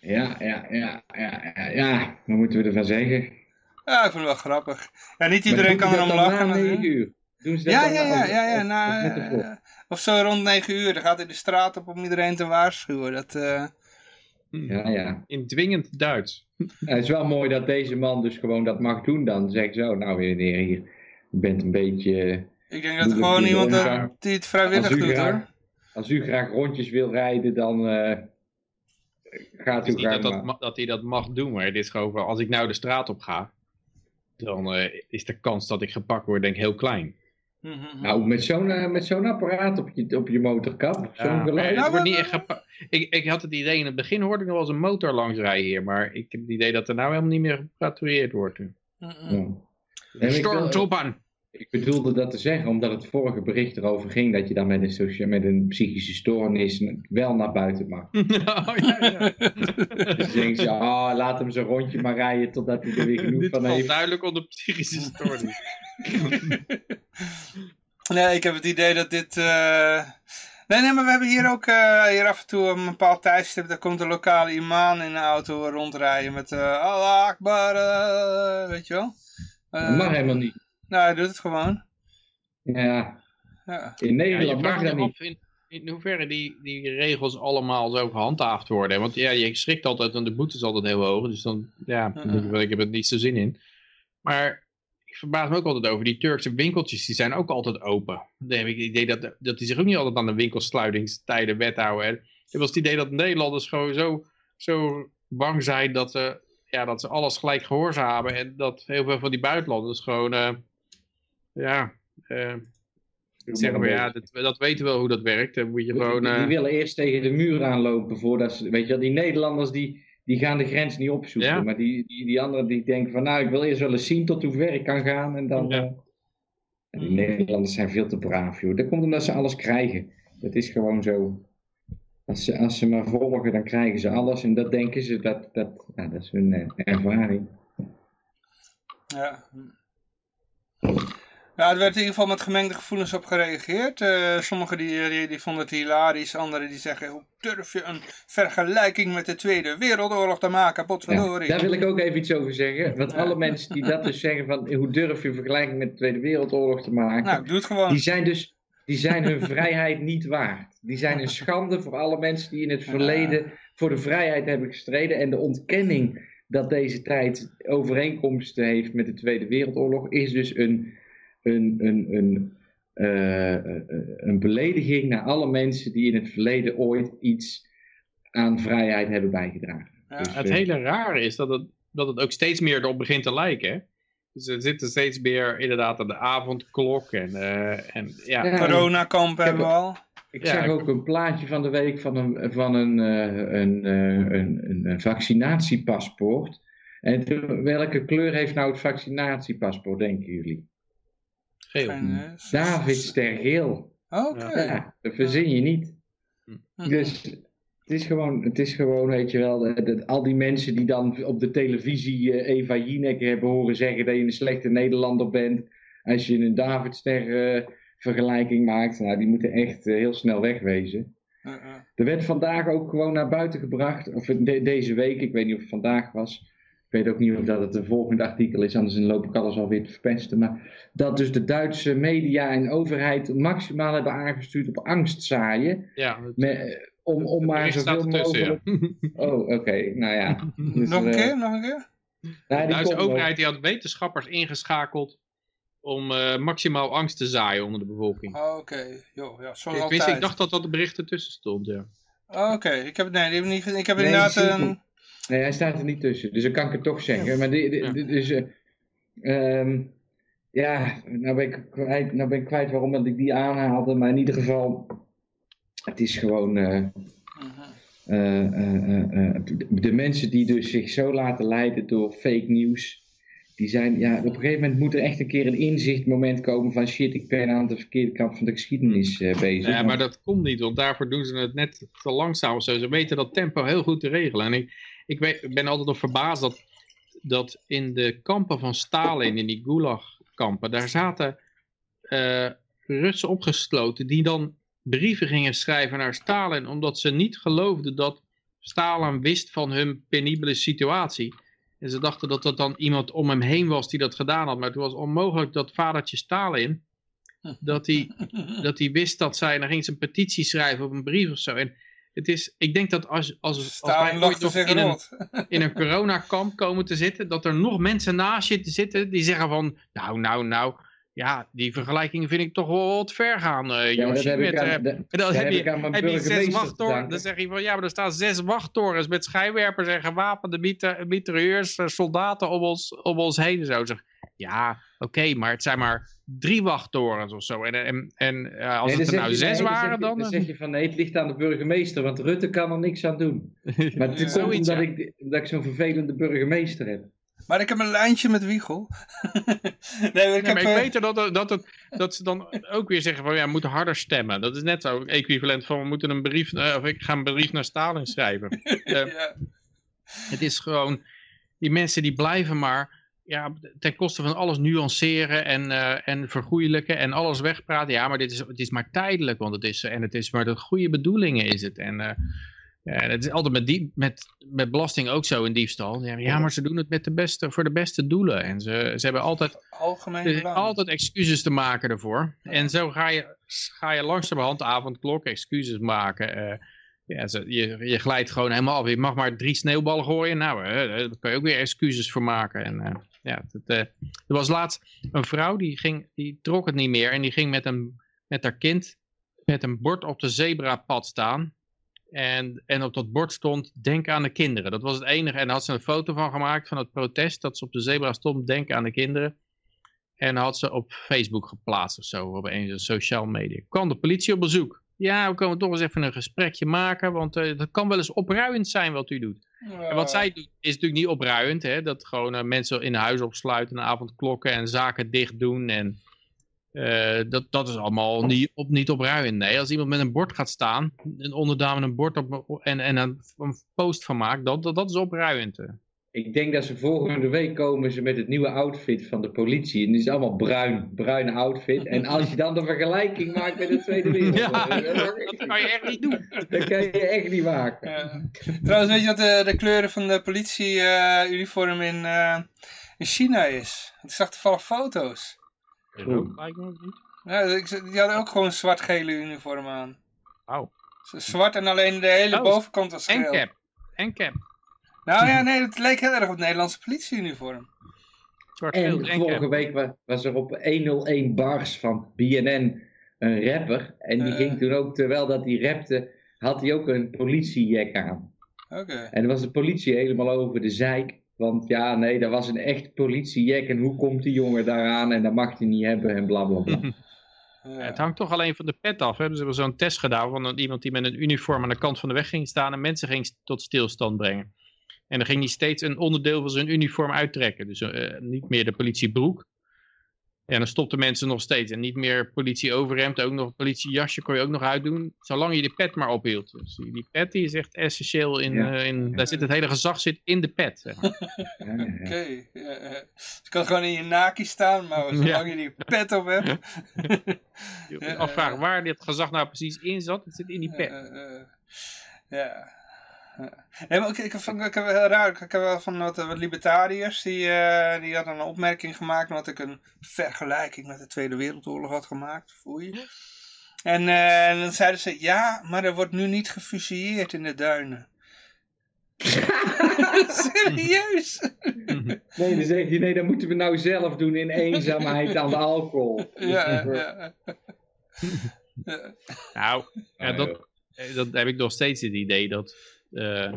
Ja, ja, ja, ja, ja, ja. Wat moeten we ervan zeggen? ja, ik vind het wel grappig. Ja, niet iedereen kan erom lachen. Na natuurlijk. 9 uur. Doen ze dat Ja, ja, ja, of- ja, ja. of- eh, of zo rond 9 uur. Dan gaat hij de straat op om iedereen te waarschuwen. Dat, eh, Ja, ja. In dwingend Duits. Het is wel mooi dat deze man dus gewoon dat mag doen. Dan zegt zo, nou meneer hier, je bent een beetje... ik denk dat er gewoon iemand eh, die het vrijwillig doet graag- hoor. Als u graag rondjes wil rijden, dan eh, gaat Het is u niet graag dat, dat, dat hij dat mag doen, maar het is gewoon van, als ik nou de straat op ga, dan eh, is de kans dat ik gepakt word denk ik heel klein. Mhm. Nou, met zo'n eh, met zo'n apparaat op je, op je motorkap, Ja, geluid. Nou, wordt niet echt ik, ik had het idee, in het begin hoorde ik nog wel eens een motor langs rijden hier, maar ik heb het idee dat er nou helemaal niet meer gepatrouilleerd wordt. Mhm. Ja. Wil- Stormtroepen! Ik bedoelde dat te zeggen, omdat het vorige bericht erover ging dat je dan met een, socia- met een psychische stoornis wel naar buiten mag. oh, ja, ja. Dus denk je, ah, laat hem zo'n rondje maar rijden totdat hij er weer genoeg Dit van valt heeft. duidelijk onder psychische stoornis. Nee, ik heb het idee dat dit... eh, Nee, nee, maar we hebben hier ook eh, hier af en toe een bepaald tijdstip. Daar komt een lokale imam in de auto rondrijden met eh Allah Akbar, weet je wel. Eh, Dat mag helemaal niet. Nou, hij doet het gewoon. Ja, Ja. in Ja, Nederland je mag dat niet. in, in hoeverre die, die regels allemaal zo gehandhaafd worden. Want ja, je schrikt altijd en de boete is altijd heel hoog. Dus dan, ja, ik heb er niet zo zin in. Maar ik verbaas me ook altijd over die Turkse winkeltjes. Die zijn ook altijd open. Dan heb ik het idee dat, dat die zich ook niet altijd aan de winkelsluitingstijden wethouden. En ik heb wel eens het idee dat Nederlanders gewoon zo, zo bang zijn dat ze, ja, dat ze alles gelijk gehoorzamen. En dat heel veel van die buitenlanders gewoon, eh, ja... eh, zeggen we ja, dat, dat weten we wel hoe dat werkt. Dan moet je Die, gewoon... die eh, willen eerst tegen de muur aanlopen voordat ze, weet je wel, die Nederlanders die, die gaan de grens niet opzoeken. Ja. Maar die, die, die anderen die denken van nou, ik wil eerst wel eens zien tot hoe ver ik kan gaan. En dan, Ja. eh, en die Nederlanders zijn veel te braaf, joh. Dat komt omdat ze alles krijgen. Dat is gewoon zo. Als ze, als ze maar volgen, dan krijgen ze alles. En dat denken ze, dat, dat, nou, dat is hun eh, ervaring. Ja. Ja, er werd in ieder geval met gemengde gevoelens op gereageerd. Eh, sommigen die, die, die vonden het hilarisch, anderen die zeggen, hoe durf je een vergelijking met de Tweede Wereldoorlog te maken, Ja, potverdorie. daar wil ik ook even iets over zeggen. Want alle mensen die dat dus zeggen van hoe durf je een vergelijking met de Tweede Wereldoorlog te maken. Nou, ik doe het gewoon. Die zijn dus die zijn hun vrijheid niet waard. Die zijn een schande voor alle mensen die in het verleden voor de vrijheid hebben gestreden. En de ontkenning dat deze tijd overeenkomsten heeft met de Tweede Wereldoorlog is dus een, een, een, een, eh, een belediging naar alle mensen die in het verleden ooit iets aan vrijheid hebben bijgedragen. Ja. Dus, Het eh, hele rare is dat het, dat het ook steeds meer erop begint te lijken. Hè? Dus er zitten steeds meer inderdaad aan de avondklok. En, eh, en ja, Ja. Coronakamp heb hebben we al. Ik Ja, zag ook een plaatje van de week van een, van een, eh, een, een, een, vaccinatiepaspoort. En welke kleur heeft nou het vaccinatiepaspoort, denken jullie? Geel. Eh, s- David s- Stergeel. Oké. Ja, dat verzin je niet. Hm. Dus het is gewoon, het is gewoon weet je wel, dat, dat al die mensen die dan op de televisie eh, Eva Jinek hebben horen zeggen dat je een slechte Nederlander bent. Als je een David Ster eh, vergelijking maakt, nou die moeten echt heel snel wegwezen. Er werd vandaag ook gewoon naar buiten gebracht, of de- deze week, ik weet niet of het vandaag was. Ik weet ook niet of dat het een volgende artikel is, anders loop ik alles alweer te verpesten. Maar dat dus de Duitse media en overheid maximaal hebben aangestuurd op angst zaaien. Ja, het, Met, om, om maar zoveel ja. mogelijk... Oh, oké, nou ja. Dus, Nog een eh, keer, nog een keer? nou, De Duitse overheid die had wetenschappers ingeschakeld om eh, maximaal angst te zaaien onder de bevolking. Oké, joh, ja, zoals Tenminste, altijd. ik dacht dat dat de bericht ertussen stond, ja. Oké, ik heb, nee, die heb ik niet, ik heb Nee, inderdaad ik een... Nee, hij staat er niet tussen, dus dan kan ik het toch zeggen. Maar die, die- Ja. die- dus, eh, ehm, ja, nou ben, ik kwijt, nou ben ik kwijt waarom dat ik die aanhaalde, maar in ieder geval, het is gewoon, eh, eh, eh, eh, eh, de- mensen die dus zich zo laten leiden door fake nieuws, die zijn, ja, op een gegeven moment moet er echt een keer een inzichtmoment komen van shit, ik ben aan de verkeerde kant van de geschiedenis bezig. Ja, maar dat komt niet, want daarvoor doen ze het net te langzaam of zo. Ze weten dat tempo heel goed te regelen. En ik, ik weet- ben altijd nog verbaasd dat, dat in de kampen van Stalin, in die Gulag-kampen, daar zaten eh, Russen opgesloten die dan brieven gingen schrijven naar Stalin, omdat ze niet geloofden dat Stalin wist van hun penibele situatie. En ze dachten dat dat dan iemand om hem heen was die dat gedaan had. Maar het was onmogelijk dat vadertje Stalin, dat hij dat hij wist dat zij, dan ging ze een petitie schrijven op een brief of zo. En het is, ik denk dat als, als, als wij ooit nog in een, in een coronakamp komen te zitten, dat er nog mensen naast je te zitten die zeggen van, nou, nou, nou, ja, die vergelijking vind ik toch wel wat ver gaan, eh Ja, dat heb met, aan- eh, en dan heb je, heb zes wachttorens, dan zeg je van, ja, maar er staan zes wachttorens met schijnwerpers en gewapende mitrailleurs, eh, soldaten om ons, om ons heen. en Zo zeg, ja, oké, maar het zijn maar drie wachttorens of zo. En, en, en eh, als Nee, het er dan nou je- zes waren, dan... dan eh, zeg je van nee, het ligt aan de burgemeester, want Rutte kan er niks aan doen. Maar het Ja. komt Zoiets, omdat, ja. ik, omdat ik zo'n vervelende burgemeester heb. Maar ik heb een lijntje met Wiegel. nee, ik heb... ik eh, weet er dat, dat, het, dat ze dan ook weer zeggen van ja, we moeten harder stemmen. Dat is net zo equivalent van we moeten een brief, eh, of ik ga een brief naar Stalin schrijven. Eh, het is gewoon, die mensen die blijven maar ja, ten koste van alles nuanceren en, eh, en vergoeilijken en alles wegpraten. Ja, maar dit is, het is maar tijdelijk, want het is, en het is maar de goede bedoelingen is het. En ja, het is altijd met, die, met, met belasting ook zo in diefstal. Ja, maar ze doen het met de beste, voor de beste doelen. En ze, ze hebben altijd Algemeen altijd excuses te maken ervoor. En zo ga je, ga je langzamerhand de avondklok excuses maken. eh, ja, ze- je, je glijdt gewoon helemaal af. Je mag maar drie sneeuwballen gooien. Nou, eh, daar kan je ook weer excuses voor maken. En, ja, het, eh, er was laatst een vrouw die, ging, die trok het niet meer. En die ging met, een, met haar kind met een bord op de zebrapad staan. En, en op dat bord stond, denk aan de kinderen. Dat was het enige. En daar had ze een foto van gemaakt van het protest. Dat ze op de zebra stond, denk aan de kinderen. En had ze op Facebook geplaatst of zo, op een social media. Kwam de politie op bezoek. Ja, we komen toch eens even een gesprekje maken, want eh, dat kan wel eens opruiend zijn wat u doet. En wat zij doet is natuurlijk niet opruiend, hè? dat gewoon eh, mensen in huis opsluiten, een avondklokken en zaken dicht doen. En eh, dat, dat is allemaal niet, op, niet opruiend. Nee, als iemand met een bord gaat staan, een onderdame een bord op, en, en een, een post van maakt, dat, dat, dat is opruiend. hè. Ik denk dat ze volgende week komen ze met het nieuwe outfit van de politie. En die is allemaal bruin, bruine outfit. En als je dan de vergelijking maakt met de Tweede Wereldoorlog, Ja, dat kan je echt niet doen. dat kan je echt niet maken. Trouwens, weet je wat de, de kleuren van de politieuniform in, eh, in China is? Ik zag toevallig foto's. Niet. Ja, ik, die hadden ook gewoon zwart-gele uniform aan. Wauw. Z- Zwart en alleen de hele Oh, bovenkant was En geel. cap. En cap. Nou ja, nee, het leek heel erg op het Nederlandse politieuniform. Zwart En en vorige cap. week wa- was er op 101 bars van BNN een rapper. En die Eh. ging toen ook, terwijl dat hij rapte, had hij ook een politiejack aan. Oké. En dan was de politie helemaal over de zeik. Want ja, nee, dat was een echt politiejack. En hoe komt die jongen daaraan? En dat mag hij niet hebben en bla bla bla. Ja. Het hangt toch alleen van de pet af. Hè? Dus was zo'n test gedaan van een- iemand die met een uniform aan de kant van de weg ging staan en mensen ging tot stilstand brengen. En dan ging hij steeds een onderdeel van zijn uniform uittrekken. Dus eh, niet meer de politiebroek. En dan stopten mensen nog steeds. En niet meer politieoverhemd, ook nog een politiejasje kon je ook nog uitdoen. Zolang je die pet maar ophield. Dus die die pet die is echt essentieel. In, Ja. eh, in, Daar zit het hele gezag zit in de pet. Zeg maar. Ja, ja, ja. Oké. ja, ja. Je kan gewoon in je naki staan, maar zolang Ja. je die pet op hebt. Je moet je afvragen waar dit gezag nou precies in zat. Het zit in die pet. Ja. Nee, maar ik, ik, vond- ik heb wel heel raar. Ik heb wel van wat, wat libertariërs die, eh, die hadden een opmerking gemaakt omdat ik een vergelijking met de Tweede Wereldoorlog had gemaakt. Foei. En, eh, en dan zeiden ze, ja, maar er wordt nu niet gefusilleerd in de duinen. Serieus? Nee, dan zeg je, nee, dat moeten we nou zelf doen in eenzaamheid aan de alcohol. Ja, ja. ja. Nou, ja, dat, eh, dat heb ik nog steeds het idee dat. Eh,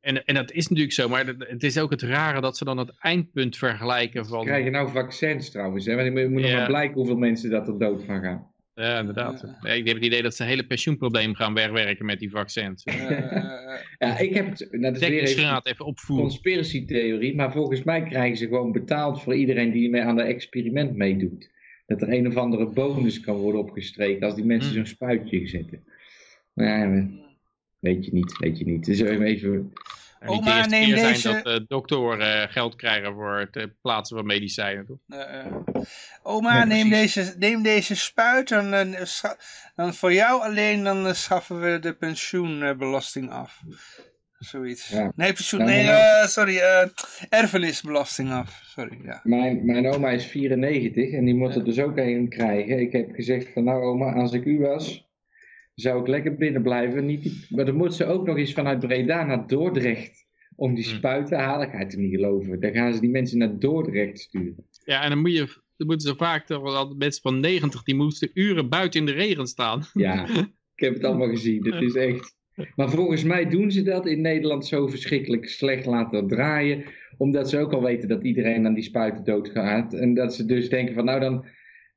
en, en dat is natuurlijk zo, maar het- het is ook het rare dat ze dan het eindpunt vergelijken van. Krijg je nou vaccins trouwens, hè? Want je moet nog Ja. maar blijken hoeveel mensen dat er dood van gaan. Ja, inderdaad. Nee, ik heb het idee dat ze een hele pensioenprobleem gaan wegwerken met die vaccins. Ja, ja, ja. Ja, ik heb, het- nou, dat is weer even even een opvoeren. maar volgens mij krijgen ze gewoon betaald voor iedereen die mee aan de experiment meedoet. Dat er een of andere bonus kan worden opgestreken als die mensen Hmm. zo'n spuitje zetten. Maar ja, weet je niet, weet je niet. Dus even, even En niet de Oma, eerste neem keer deze- zijn dat uh, doktoren eh, geld krijgen voor het eh, plaatsen van medicijnen. Toch? Oma, neem, deze, neem deze spuit. Dan, eh, scha- dan voor jou alleen dan eh, schaffen we de pensioenbelasting af. Zoiets. Ja. Nee, pensioen, Nou, nee, eh, sorry. eh, erfenisbelasting af. Sorry, ja. Mijn, mijn oma is 94 en die moet er dus ook een krijgen. Ik heb gezegd van nou oma, als ik u was, zou ik lekker binnen blijven. Niet die- maar dan moet ze ook nog eens vanuit Breda naar Dordrecht om die Hmm. spuit te halen. Ik ga het niet geloven. Dan gaan ze die mensen naar Dordrecht sturen. Ja, en dan, moet je, dan moeten ze vaak toch wel mensen van 90 die moesten uren buiten in de regen staan. Ja, ik heb het allemaal gezien. Het is echt... Maar volgens mij doen ze dat in Nederland zo verschrikkelijk slecht laten draaien. Omdat ze ook al weten dat iedereen aan die spuiten doodgaat. En dat ze dus denken van nou dan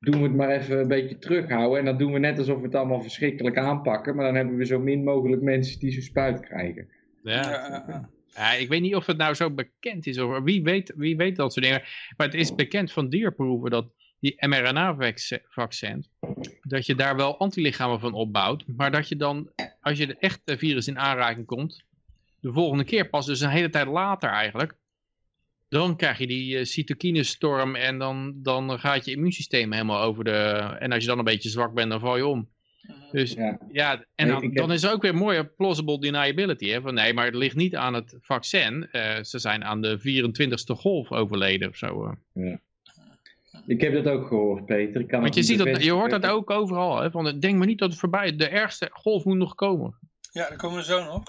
doen we het maar even een beetje terughouden. En dan doen we net alsof we het allemaal verschrikkelijk aanpakken. Maar dan hebben we zo min mogelijk mensen die zo'n spuit krijgen. Ja. Ja, ik weet niet of het nou zo bekend is. Of, wie, weet, wie weet dat soort dingen. Maar het is bekend van dierproeven dat die mRNA-vaccins, dat je daar wel antilichamen van opbouwt. Maar dat je dan, als je de echte virus in aanraking komt, de volgende keer pas, dus een hele tijd later eigenlijk, dan krijg je die eh, cytokinestorm en dan, dan gaat je immuunsysteem helemaal over de... En als je dan een beetje zwak bent, dan val je om. Dus Ja. ja, en Nee, dan, dan is er ook weer mooie plausible deniability. Hè? Van nee, maar het ligt niet aan het vaccin. Eh, ze zijn aan de 24ste golf overleden of zo. eh. Ik heb dat ook gehoord, Peter. Ik kan Want je, het ziet dat, je hoort dat ook overal. Hè? Van, denk maar niet dat het voorbij is. De ergste golf moet nog komen. ja, daar komen we zo nog.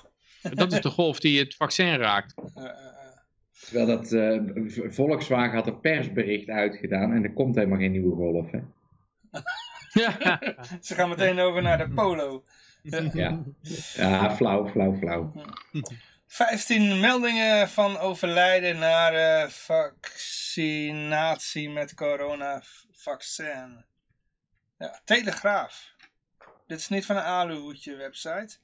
Dat is de golf die het vaccin raakt. Eh. Terwijl dat eh, Volkswagen had een persbericht uitgedaan. En er komt helemaal geen nieuwe golf. Hè? ja. Ze gaan meteen over naar de polo. Ja. ja, flauw, flauw, flauw. 15 meldingen van overlijden naar eh, vaccin. vaccinatie met coronavaccin. Ja, Telegraaf. Dit is niet van een aluhoedje website.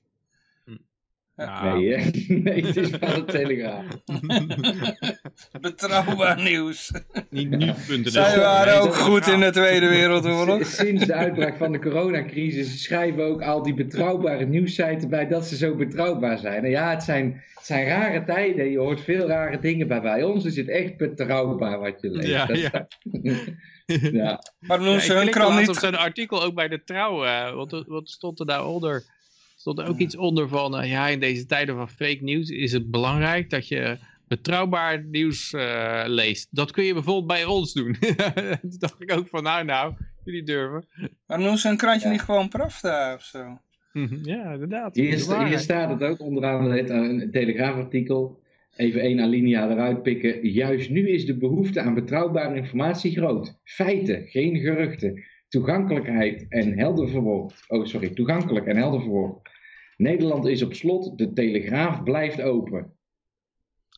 Ja. Nee, hè? nee, het is van de Telegraaf. Betrouwbaar nieuws. Niet nu.nl. Zij waren ook goed in de Tweede Wereldoorlog. Sinds de uitbraak van de coronacrisis schrijven ook al die betrouwbare nieuwssites bij dat ze zo betrouwbaar zijn. En ja, het zijn, het zijn rare tijden. Je hoort veel rare dingen bij. Bij ons is het echt betrouwbaar wat je leest. Ja, Dat- ja. ja. Maar Ja, ze hun krant niet... op zijn artikel ook bij de trouw. eh, wat, wat stond er daaronder? Stond er ook iets onder van, eh, ja, in deze tijden van fake nieuws is het belangrijk dat je betrouwbaar nieuws eh, leest. Dat kun je bijvoorbeeld bij ons doen. Toen dacht ik ook van, nou, nou, jullie durven. Maar doen ze hun krantje Ja. niet gewoon Pravda of zo? ja, inderdaad. Hier, sta- staat het ook onderaan het, eh, een telegraafartikel. Even één alinea eruit pikken. Juist nu is de behoefte aan betrouwbare informatie groot. Feiten, geen geruchten. Toegankelijkheid en helder verwoord. Oh, sorry. Toegankelijk en helder verwoord. Nederland is op slot. De telegraaf blijft open.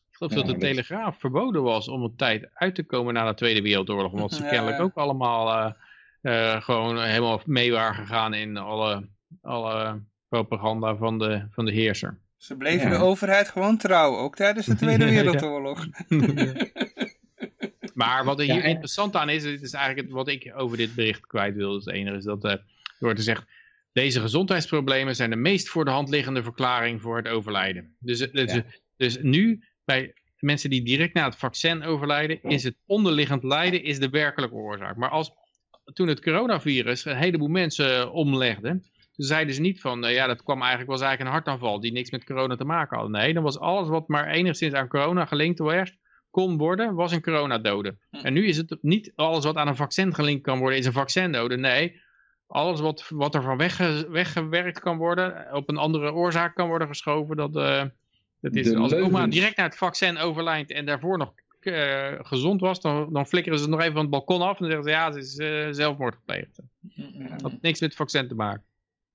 Ik geloof Ja, dat de dat- Telegraaf verboden was om een tijd uit te komen na de Tweede Wereldoorlog. Omdat ze Ja, kennelijk ja. ook allemaal eh, eh, gewoon helemaal mee waren gegaan in alle, alle propaganda van de, van de heerser. Ze bleven Ja. de overheid gewoon trouw, ook tijdens de Tweede Ja, ja. Maar wat er Ja, hier en- interessant aan is, dit is eigenlijk wat ik over dit bericht kwijt wil. Het enige is dat eh, er wordt gezegd, deze gezondheidsproblemen zijn de meest voor de hand liggende verklaring voor het overlijden. Dus, het- Ja. dus nu, bij mensen die direct na het vaccin overlijden, is het onderliggend lijden is de werkelijke oorzaak. Maar als toen het coronavirus een heleboel mensen omlegde, toen zeiden ze niet van, eh, ja, dat kwam eigenlijk, was eigenlijk een hartaanval die niks met corona te maken had. Nee, dan was alles wat maar enigszins aan corona gelinkt was, kon worden, was een coronadode. En nu is het niet alles wat aan een vaccin gelinkt kan worden, is een vaccindode. Nee, alles wat, wat er van wegge, weggewerkt kan worden, op een andere oorzaak kan worden geschoven, dat, eh, dat is, De als oma leugens. direct naar het vaccin overlijdt en daarvoor nog eh, gezond was, dan, dan flikkeren ze het nog even van het balkon af en dan zeggen ze, ja, ze is eh, zelfmoord gepleegd. Dat had niks met het vaccin te maken.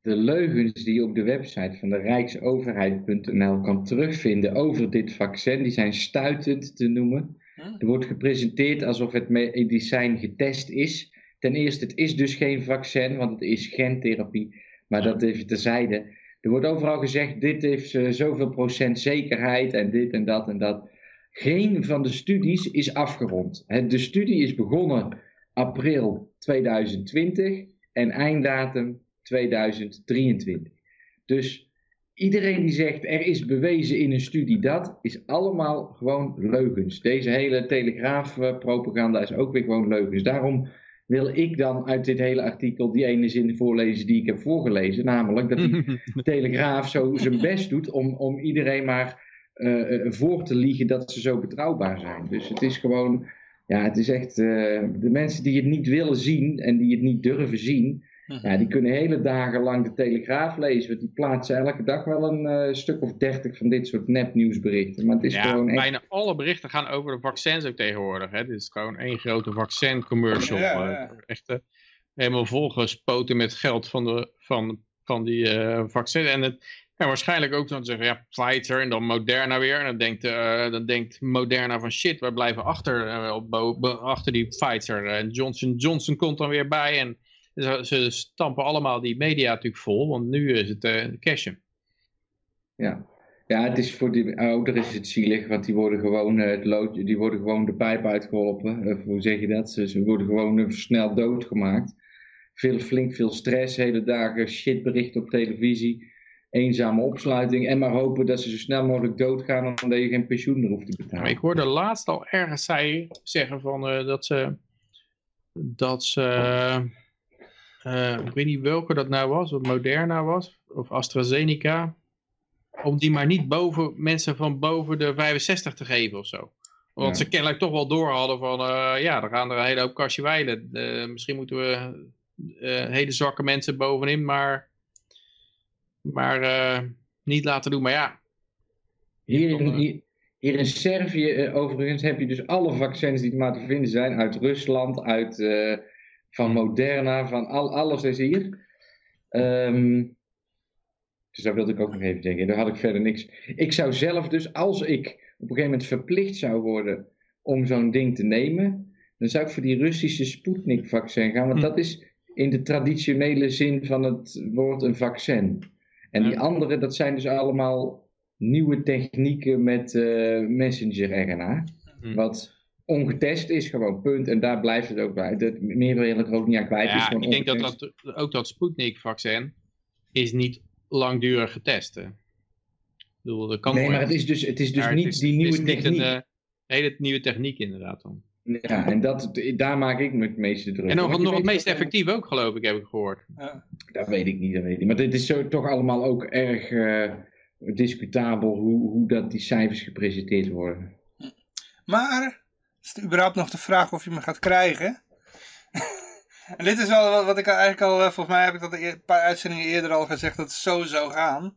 De leugens die je op de website van de Rijksoverheid.nl kan terugvinden over dit vaccin, die zijn stuitend te noemen. Er wordt gepresenteerd alsof het medicijn getest is. Ten eerste, het is dus geen vaccin, want het is gentherapie. Maar dat even terzijde. Er wordt overal gezegd, dit heeft eh, zoveel procent zekerheid en dit en dat en dat. Geen van de studies is afgerond. De studie is begonnen april 2020 en einddatum 2023. Dus iedereen die zegt er is bewezen in een studie dat, is allemaal gewoon leugens. Deze hele telegraafpropaganda is ook weer gewoon leugens. Daarom wil ik dan uit dit hele artikel die ene zin voorlezen die ik heb voorgelezen. Namelijk dat die Telegraaf zo zijn best doet om, om iedereen maar eh, eh, voor te liegen dat ze zo betrouwbaar zijn. Dus het is gewoon, ja, het is echt, eh, de mensen die het niet willen zien en die het niet durven zien, ja, die kunnen hele dagen lang de Telegraaf lezen. Want die plaatsen elke dag wel een eh, stuk of dertig van dit soort nepnieuwsberichten. Maar het is ja, gewoon echt... bijna alle berichten gaan over de vaccins ook tegenwoordig. Hè. Dit is gewoon één grote vaccin-commercial. Ja, eh, ja. Echt eh, helemaal volgespoten met geld van, de, van, van die eh vaccins. En, het, en waarschijnlijk ook dan zeggen, ja, Pfizer en dan Moderna weer. En dan denkt, eh, dan denkt Moderna van shit, wij blijven achter, op, bo- bo- achter die Pfizer. En Johnson Johnson komt dan weer bij. En ze, ze stampen allemaal die media natuurlijk vol, want nu is het eh cashen. Ja. ja, het is voor die ouderen is het zielig, want die worden gewoon, eh, het lood, die worden gewoon de pijp uitgeholpen. Of hoe zeg je dat? Ze, ze worden gewoon eh, snel doodgemaakt. Veel, flink veel stress, hele dagen shitberichten op televisie. Eenzame opsluiting. En maar hopen dat ze zo snel mogelijk doodgaan, omdat je geen pensioen meer hoeft te betalen. ik hoorde laatst al ergens zeggen van, eh, dat ze, dat ze, eh, ik weet niet welke dat nou was, of Moderna was, of AstraZeneca, om die maar niet boven mensen van boven de 65 te geven of zo. Want Ja. ze kennelijk toch wel door hadden van, eh, ja, er gaan er een hele hoop kastje wijlen. Eh, misschien moeten we hele zwakke mensen bovenin, maar, maar niet laten doen. Maar ja, Hier hier, hier in Servië, overigens, heb je dus alle vaccins die maar te vinden zijn. Uit Rusland, uit, van Moderna, van al, alles is hier. Ehm, dus dat wilde ik ook nog even zeggen. Daar had ik verder niks. Ik zou zelf dus, als ik op een gegeven moment verplicht zou worden om zo'n ding te nemen, dan zou ik voor die Russische Sputnik-vaccin gaan. Want Hm. dat is in de traditionele zin van het woord een vaccin. En die andere, dat zijn dus allemaal nieuwe technieken met eh, messenger-RNA. Hm. Wat ongetest is, gewoon punt. En daar blijft het ook bij. Dat, meer wil er ook niet aan kwijt. Is Ja, gewoon ik denk dat, dat ook dat Sputnik-vaccin is niet langdurig getest. hè. Ik bedoel, dat kan Nee, maar het is dus, het is dus niet is- die het nieuwe is niet techniek. Een, eh, hele nieuwe techniek inderdaad dan. Ja, en dat, daar maak ik me het meeste druk En nog, je nog het meest effectief ook geloof ik, heb ik gehoord. Ja. Dat weet ik niet, dat weet ik niet. Maar dit is zo toch allemaal ook erg eh, discutabel hoe, hoe dat die cijfers gepresenteerd worden. Maar, is het überhaupt nog de vraag of je me gaat krijgen? en dit is wel wat, wat ik eigenlijk al, eh, volgens mij heb ik dat een paar uitzendingen eerder al gezegd, dat het zo zou gaan.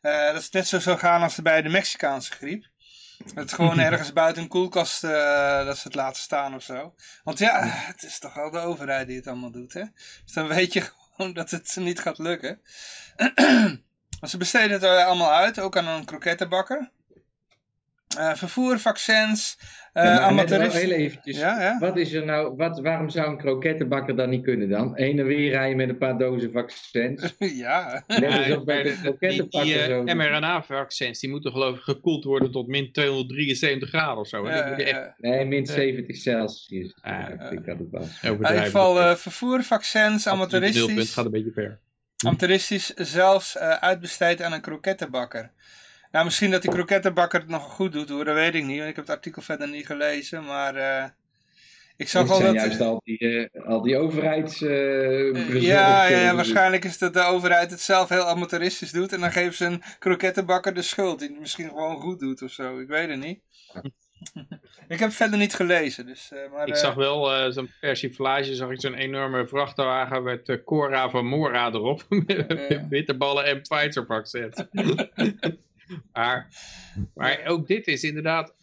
Eh, dat het net zo zou gaan als bij de Mexicaanse griep. Dat het gewoon ergens buiten een koelkast eh, dat ze het laten staan of zo. Want ja, het is toch wel de overheid die het allemaal doet, hè? Dus dan weet je gewoon dat het niet gaat lukken. Ze besteden het allemaal uit, ook aan een krokettenbakker. Eh, vervoer, vaccins, eh Ja, heel eventjes. Ja, ja. Wat is er nou, wat, waarom zou een krokettenbakker dat niet kunnen dan? Heen en weer rijden met een paar dozen vaccins. ja. Net bij de de- die krokettenbakker die, zo. eh, mRNA-vaccins, die moeten geloof ik gekoeld worden tot min 273 graden of zo. Die echt. Nee, min 70 Celsius. Ah, ik denk dat het was. In ieder geval eh, vervoer, vaccins, amateuristisch, gaat een beetje ver. amateuristisch zelfs eh, uitbesteed aan een krokettenbakker. Nou, misschien dat die krokettenbakker het nog goed doet hoor, dat weet ik niet, want ik heb het artikel verder niet gelezen, maar eh, ik zag zijn dat... juist al die, eh, al die overheids... eh, ja, ja, ja, waarschijnlijk is dat de overheid het zelf heel amateuristisch doet en dan geven ze een krokettenbakker de schuld die het misschien gewoon goed doet of zo, ik weet het niet. ik heb het verder niet gelezen, dus... eh, maar, Ik zag wel eh, zo'n persiflage, zag ik zo'n enorme vrachtwagen met Cora van Mora erop. met bitterballen en Pfizer vaccins. maar, maar ook dit is inderdaad,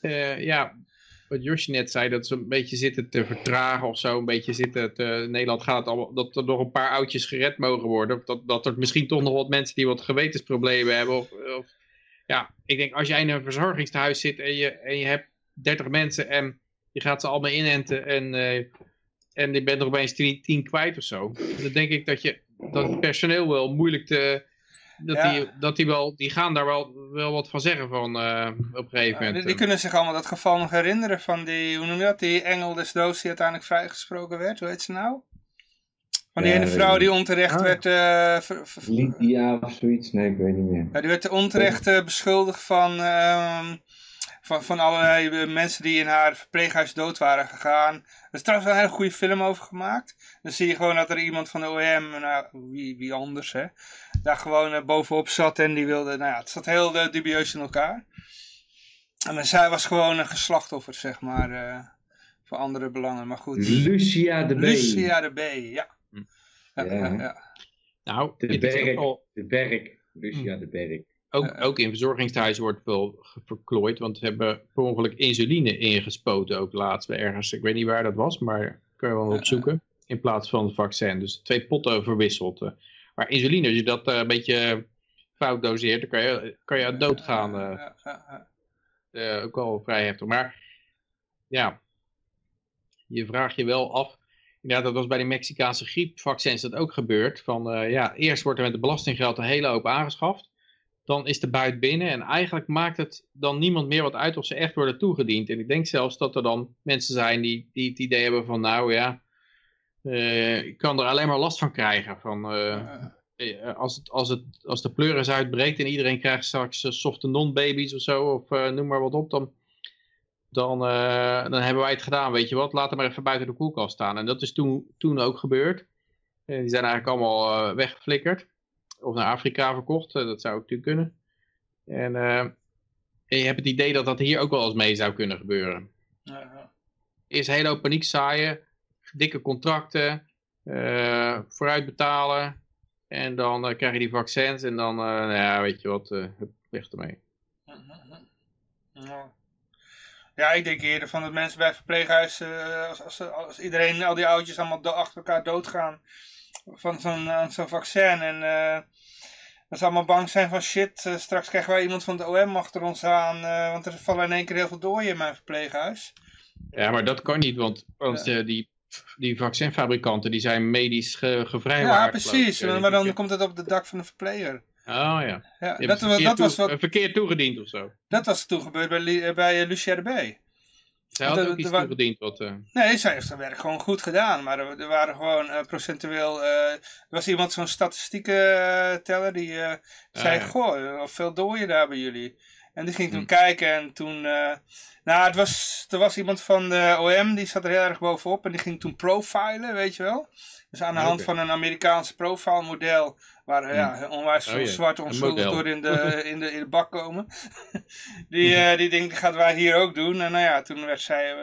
eh, ja, wat Josje net zei, dat ze een beetje zitten te vertragen of zo. Een beetje zitten te, in Nederland gaat het allemaal, dat er nog een paar oudjes gered mogen worden. Of dat, dat er misschien toch nog wat mensen die wat gewetensproblemen hebben. Of, of, ja, ik denk als jij in een verzorgingstehuis zit en je, en je hebt 30 mensen en je gaat ze allemaal inenten en, eh, en je bent er opeens 10, 10 kwijt of zo. Dan denk ik dat je dat personeel wel moeilijk te. Dat, Ja. die, dat die wel, die gaan daar wel, wel wat van zeggen van eh, op een gegeven Ja, moment. die, die kunnen zich allemaal dat geval nog herinneren van die, hoe noem je dat, die engel des doods die uiteindelijk vrijgesproken werd. Hoe heet ze nou? Van die Ja, ene vrouw die onterecht Ah. werd, eh, ver- Lydia of zoiets? Nee, ik weet niet meer. ja, die werd onterecht eh, beschuldigd van, ehm, van, van allerlei mensen die in haar verpleeghuis dood waren gegaan. Er is trouwens een hele goede film over gemaakt. Dan zie je gewoon dat er iemand van de OM, nou, wie, wie anders hè, daar gewoon eh, bovenop zat en die wilde, nou ja, het zat heel eh, dubieus in elkaar. En dan zij was gewoon een geslachtoffer, zeg maar, eh, voor andere belangen. Maar goed. Lucia de B. Lucia de B, ja. Hm. Ja, Ja. Nou, De Berk. al- De Berk. Lucia de Berk. Ook, ook in verzorgingstehuizen wordt wel verklooid, want ze hebben per ongeluk insuline ingespoten ook laatst bij ergens. Ik weet niet waar dat was, maar kun je wel opzoeken. In plaats van het vaccin. Dus twee potten verwisseld. Eh. Maar insuline, als je dat eh, een beetje fout doseert, dan kan je, kan je doodgaan. eh. Ja, ja, ja. Eh, ook wel vrij heftig. Maar ja, je vraagt je wel af. Inderdaad, dat was bij de Mexicaanse griepvaccins dat ook gebeurd. Van, eh, ja, eerst wordt er met de belastinggeld een hele hoop aangeschaft. Dan is de buit binnen. En eigenlijk maakt het dan niemand meer wat uit of ze echt worden toegediend. En ik denk zelfs dat er dan mensen zijn die, die het idee hebben van nou ja, eh, ik kan er alleen maar last van krijgen. Van, eh, eh, als, het, als, het, als de pleuris uitbreekt en iedereen krijgt straks uh, softe non-babies of zo, of noem maar wat op, dan, dan, dan hebben wij het gedaan, weet je wat, laat hem maar even buiten de koelkast staan. En dat is toen, toen ook gebeurd. En die zijn eigenlijk allemaal weggeflikkerd, of naar Afrika verkocht, dat zou ook natuurlijk kunnen. En, en je hebt het idee dat dat hier ook wel eens mee zou kunnen gebeuren. Eerst een hele hoop paniek zaaien, dikke contracten, uh, vooruit betalen. En dan uh, krijg je die vaccins en dan, uh, ja, weet je wat, uh, weg ermee. Ja. ja, ik denk eerder van dat mensen bij verpleeghuizen, als, als, als, iedereen, al die oudjes allemaal achter elkaar doodgaan van zo'n zo'n vaccin. En Dat ze allemaal bang zijn van shit, eh, straks krijgen wij iemand van de OM achter ons aan, eh, want er vallen in één keer heel veel doden in mijn verpleeghuis. Ja, maar dat kan niet, want, want eh, die, die vaccinfabrikanten die zijn medisch ge, Ja, gevrijwaard. precies, ik. maar dan komt het op het dak van de verpleger. Oh ja. Ja, dat, dat, was wat, eh, verkeerd toegediend of zo. dat was toen gebeurd bij, eh, bij eh, Lucia de. Zij had Dat- ook iets toegediend wat... eh, Nee, zij heeft haar werk gewoon goed gedaan. Maar er, er waren gewoon eh, procentueel... eh, er was iemand, zo'n statistiekenteller, die eh, zei... ja. Goh, veel dooien daar bij jullie. En die ging toen Hm. kijken en toen... eh, nou, het was, er was iemand van de OM, die zat er heel erg bovenop. En die ging toen profilen, weet je wel. Dus aan de Ah, hand van een Amerikaanse profile model... Waar eh, ja, onwijs veel Oh, zwarte onschuldig model. door in de, in, de, in de bak komen. die, eh, die denkt, die gaat wij hier ook doen. En nou ja, toen werd zij...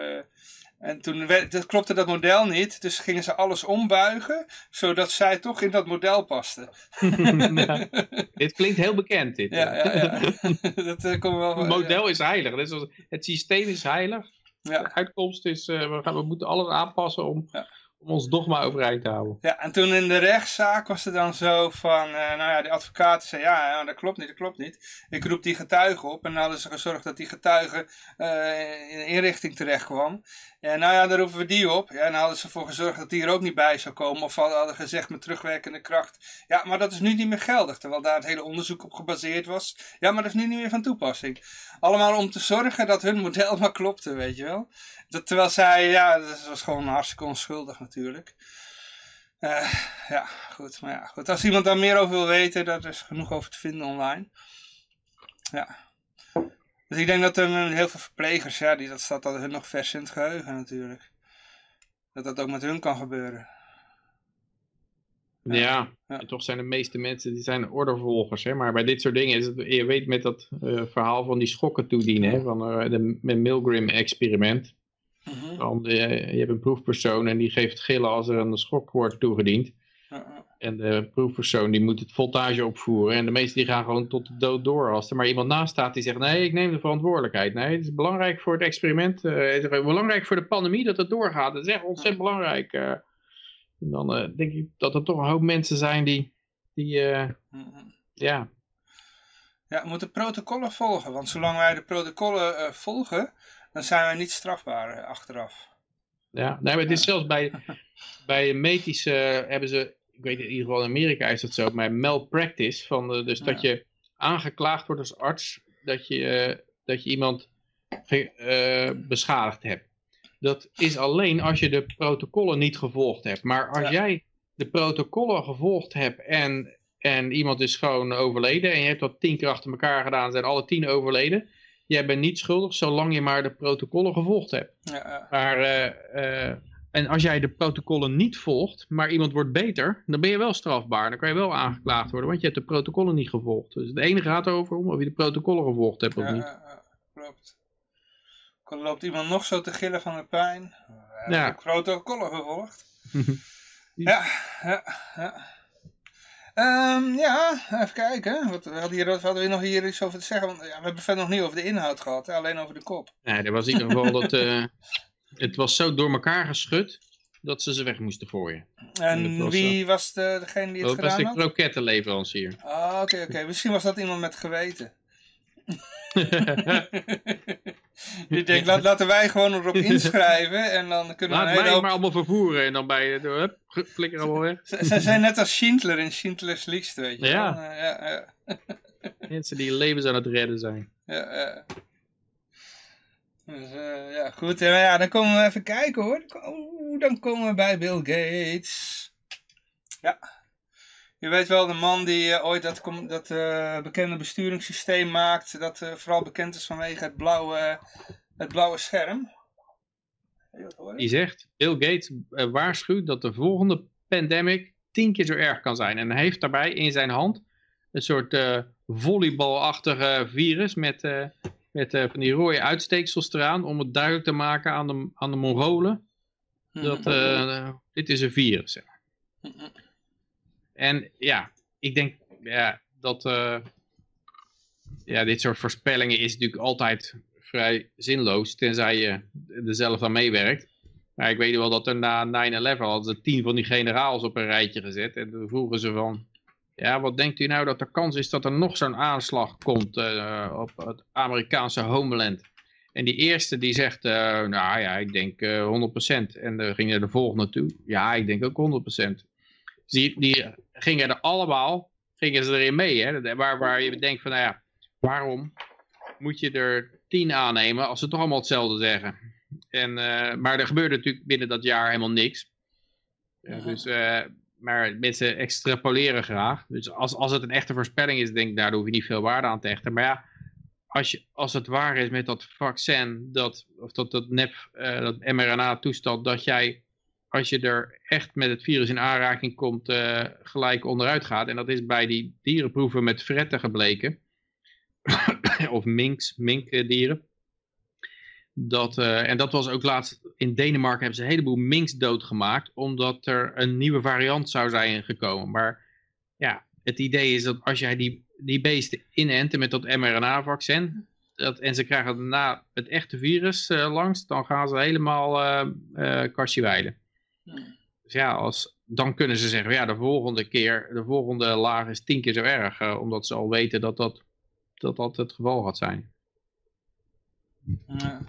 en toen werd, dat klopte dat model niet, dus gingen ze alles ombuigen, zodat zij toch in dat model paste. dit klinkt heel bekend, dit. Ja, ja, ja. dat eh, komt wel. Het model is heilig. Het systeem is heilig. Ja. De uitkomst is, eh, we, gaan, we moeten alles aanpassen om, Ja. Om ons dogma overeind te houden. Ja, en toen in de rechtszaak was het dan zo van, eh, nou ja, de advocaat zei, ja, dat klopt niet, dat klopt niet. Ik roep die getuige op en dan hadden ze gezorgd dat die getuige eh, in een inrichting terecht kwam. En nou ja, dan roepen we die op. Ja, en dan hadden ze ervoor gezorgd dat die er ook niet bij zou komen. Of hadden gezegd met terugwerkende kracht. Ja, maar dat is nu niet meer geldig. Terwijl daar het hele onderzoek op gebaseerd was. Ja, maar dat is nu niet meer van toepassing. Allemaal om te zorgen dat hun model maar klopte, weet je wel. Terwijl zij, ja, dat was gewoon hartstikke onschuldig natuurlijk. Eh, ja, goed. Maar ja, goed. Als iemand daar meer over wil weten, daar is genoeg over te vinden online. Ja. Dus ik denk dat er heel veel verplegers, ja, die, dat staat dat hun nog vers in het geheugen natuurlijk. Dat dat ook met hun kan gebeuren. Ja, Ja. en toch zijn de meeste mensen die zijn ordevolgers. Hè? Maar bij dit soort dingen is het, je weet met dat eh, verhaal van die schokken toedienen, hè? van eh, de Milgram-experiment. Dan, eh, je hebt een proefpersoon en die geeft gillen als er een schok wordt toegediend. En de proefpersoon die moet het voltage opvoeren. En de meesten die gaan gewoon tot de dood door. Als er maar iemand naast staat die zegt, nee, ik neem de verantwoordelijkheid. Nee, het is belangrijk voor het experiment. eh, het is belangrijk voor de pandemie dat het doorgaat. Dat is echt ontzettend belangrijk. eh. en dan denk ik dat er toch een hoop mensen zijn die, die Mhm. ja, Ja, we moeten protocollen volgen. Want zolang wij de protocollen volgen, dan zijn wij niet strafbaar eh, achteraf. Ja, nee, maar het is zelfs bij, bij medische hebben ze, ik weet in ieder geval in Amerika is dat zo, maar malpractice, van de, dus dat je aangeklaagd wordt als arts dat je, eh, dat je iemand eh, beschadigd hebt. Dat is alleen als je de protocollen niet gevolgd hebt. Maar als Ja. jij de protocollen gevolgd hebt en, en iemand is gewoon overleden en je hebt dat tien keer achter elkaar gedaan, zijn alle tien overleden. Jij bent niet schuldig zolang je maar de protocollen gevolgd hebt. Ja. Maar, eh, eh, en als jij de protocollen niet volgt, maar iemand wordt beter, dan ben je wel strafbaar. Dan kan je wel aangeklaagd worden, want je hebt de protocollen niet gevolgd. Dus het ene gaat over om of je de protocollen gevolgd hebt of ja, niet. ja, ja, klopt. Dan loopt iemand nog zo te gillen van de pijn. Ja. ook protocollen gevolgd. Ja, ja, ja. Ehm, ja, even kijken. Wat, we hadden hier, wat hadden we nog hier iets over te zeggen? Want ja, we hebben verder nog niet over de inhoud gehad, hè? alleen over de kop. Nee, er was in ieder geval dat eh, het was zo door elkaar geschud dat ze ze weg moesten je. En was, wie was de, degene die het Dat was gedaan de had? krokettenleverancier. Ah, oké, oké. Misschien was dat iemand met geweten. Die denkt, laat, laten wij gewoon erop inschrijven en dan kunnen we Laat mij hoop... maar allemaal vervoeren en dan bij je, hup, flikker allemaal weg. Zijn net als Schindler in Schindler's List, weet je Ja. ja, ja, Mensen die levens aan het redden zijn. ja, ja. Dus, eh, ja, goed. En ja, dan komen we even kijken hoor. Oeh, dan komen we bij Bill Gates. Ja. Je weet wel, de man die eh, ooit dat, dat eh, bekende besturingssysteem maakt, dat eh, vooral bekend is vanwege het blauwe, het blauwe scherm. Dat? Die zegt, Bill Gates waarschuwt dat de volgende pandemic tien keer zo erg kan zijn. En hij heeft daarbij in zijn hand een soort eh volleybalachtige virus met, met van die rode uitsteeksels eraan. Om het duidelijk te maken aan de, aan de Mongolen dat eh, dit is een virus. zeg maar. En ja, ik denk ja, dat eh, ja, dit soort voorspellingen is natuurlijk altijd vrij zinloos, tenzij je er zelf aan meewerkt. Maar ik weet wel dat er na 9-11 hadden ze tien van die generaals op een rijtje gezet. En toen vroegen ze van, Ja, wat denkt u nou dat de kans is dat er nog zo'n aanslag komt eh, op het Amerikaanse homeland? En die eerste die zegt, eh, nou ja, ik denk eh 100%. En dan ging er de volgende toe. Ja, ik denk ook 100%. Die, die gingen er allemaal, gingen ze erin mee. Hè? Waar, waar je denkt van, nou ja, waarom moet je er tien aannemen als ze toch allemaal hetzelfde zeggen? En, eh, maar er gebeurde natuurlijk binnen dat jaar helemaal niks. Ja, dus, eh, maar mensen extrapoleren graag. Dus als, als het een echte voorspelling is, denk ik, daar hoef je niet veel waarde aan te hechten. Maar ja, als, je, als het waar is met dat vaccin, dat, of dat, dat nep, eh, dat mRNA-toestand, dat jij, als je er echt met het virus in aanraking komt, eh, gelijk onderuit gaat. En dat is bij die dierenproeven met fretten gebleken. of minks, minkdieren. Dat, eh, en dat was ook laatst in Denemarken hebben ze een heleboel minks doodgemaakt. Omdat er een nieuwe variant zou zijn gekomen. Maar ja, het idee is dat als jij die, die beesten inenten met dat mRNA-vaccin. Dat, en ze krijgen daarna het echte virus eh, langs. Dan gaan ze helemaal eh kastje. Dus ja, als, dan kunnen ze zeggen, ja, de volgende keer, de volgende laag is tien keer zo erg. eh, omdat ze al weten dat dat, dat dat het geval gaat zijn. Ja.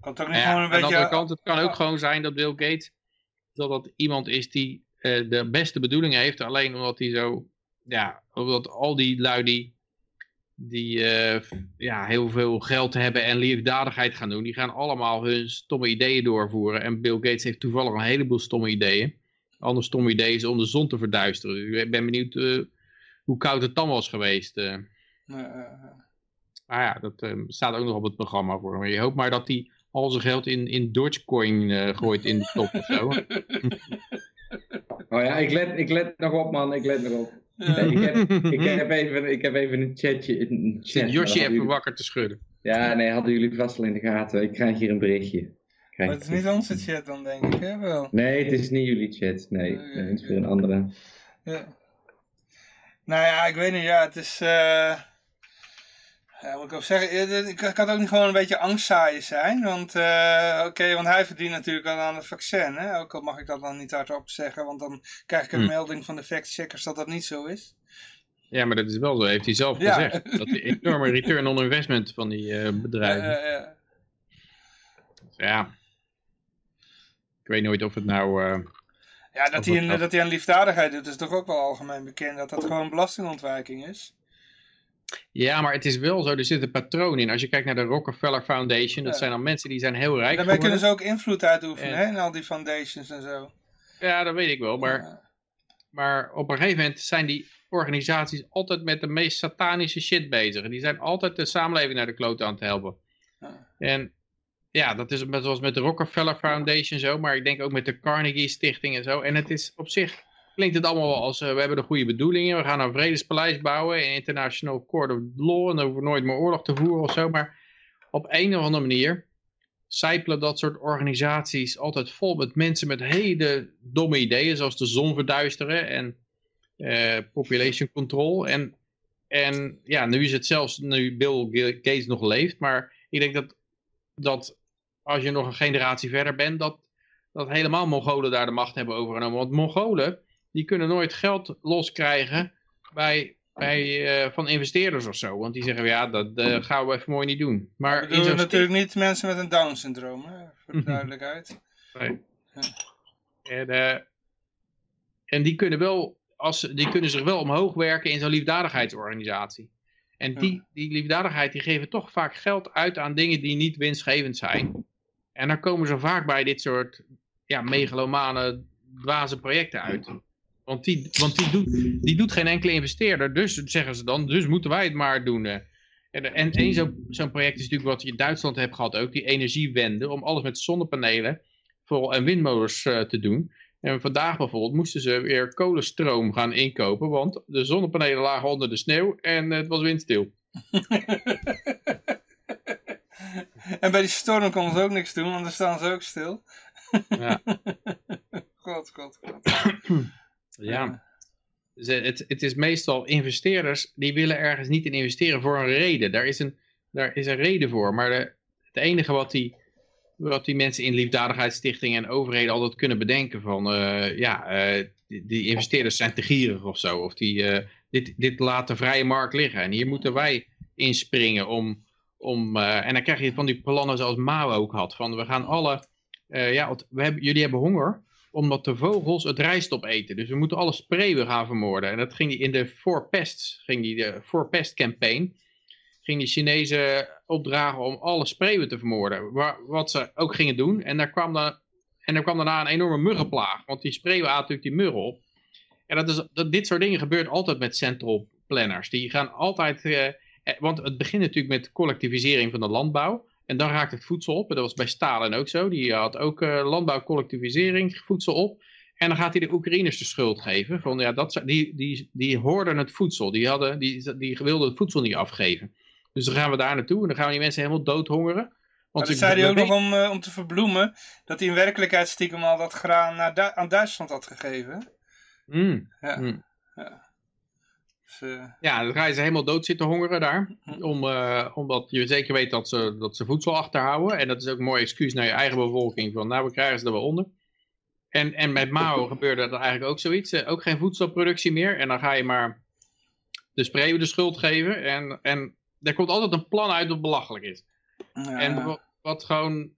Kan het ook niet Ja, gewoon een aan de beetje... andere kant, het kan ook gewoon zijn dat Bill Gates, dat dat iemand is die eh, de beste bedoelingen heeft, alleen omdat hij zo, ja, omdat al die lui die, die eh, ja, heel veel geld hebben en liefdadigheid gaan doen, die gaan allemaal hun stomme ideeën doorvoeren. En Bill Gates heeft toevallig een heleboel stomme ideeën. Een ander stomme idee is om de zon te verduisteren. Dus ik ben benieuwd eh, hoe koud het dan was geweest. eh. Maar ja, dat staat ook nog op het programma voor. Maar je hoopt maar dat hij al zijn geld in, in Dogecoin gooit in de top of zo. Oh ja, ik let, ik let nog op man, ik let nog op. Nee, ik, heb, ik, heb even, ik heb even een chatje. Een chat, Josje even jullie- wakker te schudden. Ja, nee, hadden jullie vast al in de gaten. Ik krijg hier een berichtje. Krijg Maar het is niet onze chat dan, denk ik, hè? Wel. Nee, het is niet jullie chat. Nee, Nee, nee, het is weer een andere. Ja. Nou ja, ik weet niet, ja, het is... eh ja, wat ik ook zeggen, ik kan ook niet gewoon een beetje angstzaaien zijn, want eh, oké, want hij verdient natuurlijk aan het vaccin, hè? ook al mag ik dat dan niet hardop zeggen, want dan krijg ik een Hm. melding van de fact-checkers dat dat niet zo is. Ja, maar dat is wel zo, heeft hij zelf Ja. gezegd. Dat die enorme return on investment van die eh, bedrijven. Eh, ja. Ik weet nooit of het nou... eh, ja, dat hij, een, dat- dat hij aan liefdadigheid doet, is toch ook wel algemeen bekend, dat dat gewoon belastingontwijking is. Ja, maar het is wel zo, er zit een patroon in. Als je kijkt naar de Rockefeller Foundation, dat Ja. zijn dan mensen die zijn heel rijk Daarbij kunnen ze ook invloed uitoefenen, En- hè, in al die foundations en zo. Ja, dat weet ik wel, maar... Ja. Maar op een gegeven moment zijn die organisaties altijd met de meest satanische shit bezig. Die zijn altijd de samenleving naar de kloot aan het helpen. Ja. En ja, dat is met, zoals met de Rockefeller Foundation zo, maar ik denk ook met de Carnegie Stichting en zo. En het is op zich, klinkt het allemaal wel als, eh, we hebben de goede bedoelingen, we gaan een vredespaleis bouwen, een international court of law, en dan hoeven we nooit meer oorlog te voeren of zo. Maar op een of andere manier zijpelen dat soort organisaties altijd vol met mensen met hele domme ideeën, zoals de zon verduisteren en eh, population control. En, en ja, nu is het zelfs, nu Bill Gates nog leeft, maar ik denk dat, dat als je nog een generatie verder bent, dat, dat helemaal Mongolen daar de macht hebben overgenomen. Want Mongolen, die kunnen nooit geld loskrijgen bij, bij, eh, van investeerders of zo. Want die zeggen, ja, dat eh, gaan we even mooi niet doen. Maar zo'n natuurlijk niet mensen met een Down-syndroom, voor de Mhm. duidelijkheid. Nee. Ja. En, eh, en die kunnen wel, als, die kunnen zich wel omhoog werken in zo'n liefdadigheidsorganisatie. En die, die liefdadigheid, die geven toch vaak geld uit aan dingen die niet winstgevend zijn. En dan komen ze vaak bij dit soort ja, megalomane, dwaze projecten uit. Want die, want die, doet, die doet geen enkele investeerder, dus zeggen ze dan, dus moeten wij het maar doen. eh. En, en één zo'n zo'n project is natuurlijk wat je in Duitsland hebt gehad ook, die energiewende, om alles met zonnepanelen en windmolens eh, te doen. En vandaag bijvoorbeeld moesten ze weer kolenstroom gaan inkopen, want de zonnepanelen lagen onder de sneeuw en het was windstil. en bij die storm konden ze ook niks doen, want dan staan ze ook stil. Ja. God, god, god. Ja. Dus het, het is meestal investeerders die willen ergens niet in investeren voor een reden. Daar is een, daar is een reden voor. Maar de, het enige wat die, wat die mensen in liefdadigheidsstichtingen en overheden altijd kunnen bedenken van... eh, ja, eh, die, investeerders zijn te gierig of zo. Of die eh, dit, dit laat de vrije markt liggen. En hier moeten wij inspringen om... om en dan krijg je van die plannen zoals Mao ook had. Van we gaan alle... ja, we hebben, jullie hebben honger omdat de vogels het rijst opeten. Dus we moeten alle spreeuwen gaan vermoorden. En dat ging die in de For Pests, ging die de Pest campaign, ging die Chinezen opdragen om alle spreeuwen te vermoorden. Wa- Wat ze ook gingen doen. En daar kwam, dan, en daar kwam daarna een enorme muggenplaag. Want die spreeuwen aten natuurlijk die muggen op. En dat is, dat, dit soort dingen gebeurt altijd met central planners. Die gaan altijd... eh, eh, want het begint natuurlijk met collectivisering van de landbouw. En dan raakt het voedsel op. En dat was bij Stalin ook zo. Die had ook eh landbouwcollectivisering, voedsel op. En dan gaat hij de Oekraïners de schuld geven. Van, ja, dat, die, die, die hoorden het voedsel. Die, hadden, die, die wilden het voedsel niet afgeven. Dus dan gaan we daar naartoe. En dan gaan die mensen helemaal doodhongeren. Maar Want dat ze- zei hij ook we nog om, eh, om te verbloemen dat hij in werkelijkheid stiekem al dat graan naar Du- aan Duitsland had gegeven. Mm. Ja. Mm. Dus, eh, Ja, dan ga je ze helemaal dood zitten hongeren daar. Om, eh, omdat je zeker weet dat ze, dat ze voedsel achterhouden. En dat is ook een mooi excuus naar je eigen bevolking. Van nou, we krijgen ze er wel onder. En, en met Mao gebeurde er eigenlijk ook zoiets. eh, ook geen voedselproductie meer. En dan ga je maar de spreeuwen de schuld geven. En, en er komt altijd een plan uit dat belachelijk is. ja. En wat, gewoon,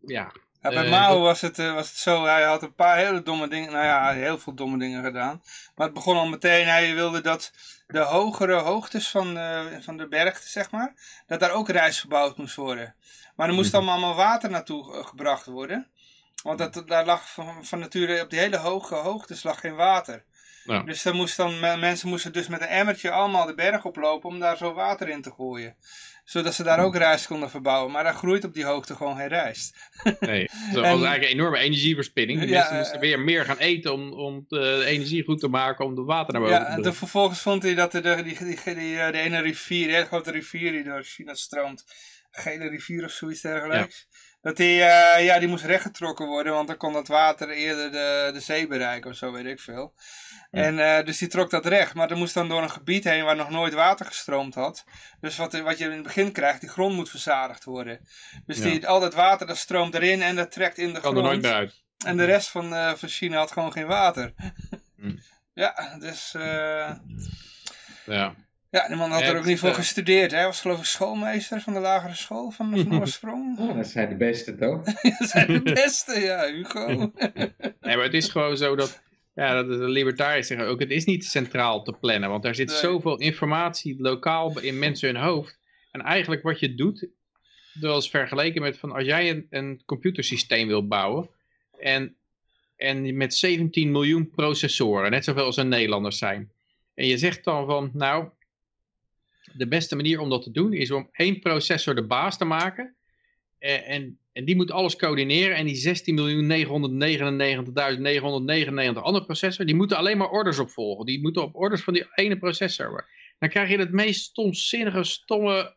ja, Ja, bij Eh, Mao was het, eh, was het zo, hij had een paar hele domme dingen, nou ja, heel veel domme dingen gedaan. Maar het begon al meteen, hij wilde dat de hogere hoogtes van, eh, van de bergte, zeg maar, dat daar ook rijst verbouwd moest worden. Maar er moest Mhm. allemaal water naartoe gebracht worden. Want dat, daar lag van, van nature, op die hele hoge hoogtes lag geen water. Ja. Dus dan moest dan, me- mensen moesten dus met een emmertje allemaal de berg oplopen om daar zo water in te gooien. Zodat ze daar ook rijst konden verbouwen. Maar daar groeit op die hoogte gewoon geen rijst. nee. Dat was En- eigenlijk een enorme energieverspilling. Ja, mensen eh, moesten weer meer gaan eten om, om de energie goed te maken, om de water naar boven Ja, te en brengen. toen vervolgens vond hij dat de, die, die, die, eh, de ene rivier, de hele grote rivier die door China stroomt, gele rivier of zoiets dergelijks, dat die, eh, ja, die moest rechtgetrokken worden, want dan kon dat water eerder de, de zee bereiken of zo, weet ik veel. Ja. En eh, dus die trok dat recht, maar dat moest dan door een gebied heen waar nog nooit water gestroomd had. Dus wat, wat je in het begin krijgt, die grond moet verzadigd worden. Dus Ja. die, al dat water dat stroomt erin en dat trekt in de kan er nooit grond. meer uit. En de rest van, eh, van China had gewoon geen water. Hmm. Ja, dus... Ja. Ja, die man had Ja, er ook niet voor eh, gestudeerd. Hij was geloof ik schoolmeester van de lagere school van, van oorsprong. Oh, dat zijn de beste toch? Dat zijn de beste, ja, Hugo. Nee, maar het is gewoon zo dat, ja, dat de libertariërs zeggen ook, het is niet centraal te plannen, want daar zit Nee. zoveel informatie lokaal in mensen hun hoofd. En eigenlijk wat je doet, dat is vergeleken met van als jij een, een computersysteem wilt bouwen en, en met 17 miljoen processoren, net zoveel als er Nederlanders zijn. En je zegt dan van, nou, de beste manier om dat te doen is om één processor de baas te maken. En, en, en die moet alles coördineren. En die 16.999.999 andere processor, die moeten alleen maar orders opvolgen. Die moeten op orders van die ene processor. Dan krijg je het meest stomzinnige, stomme,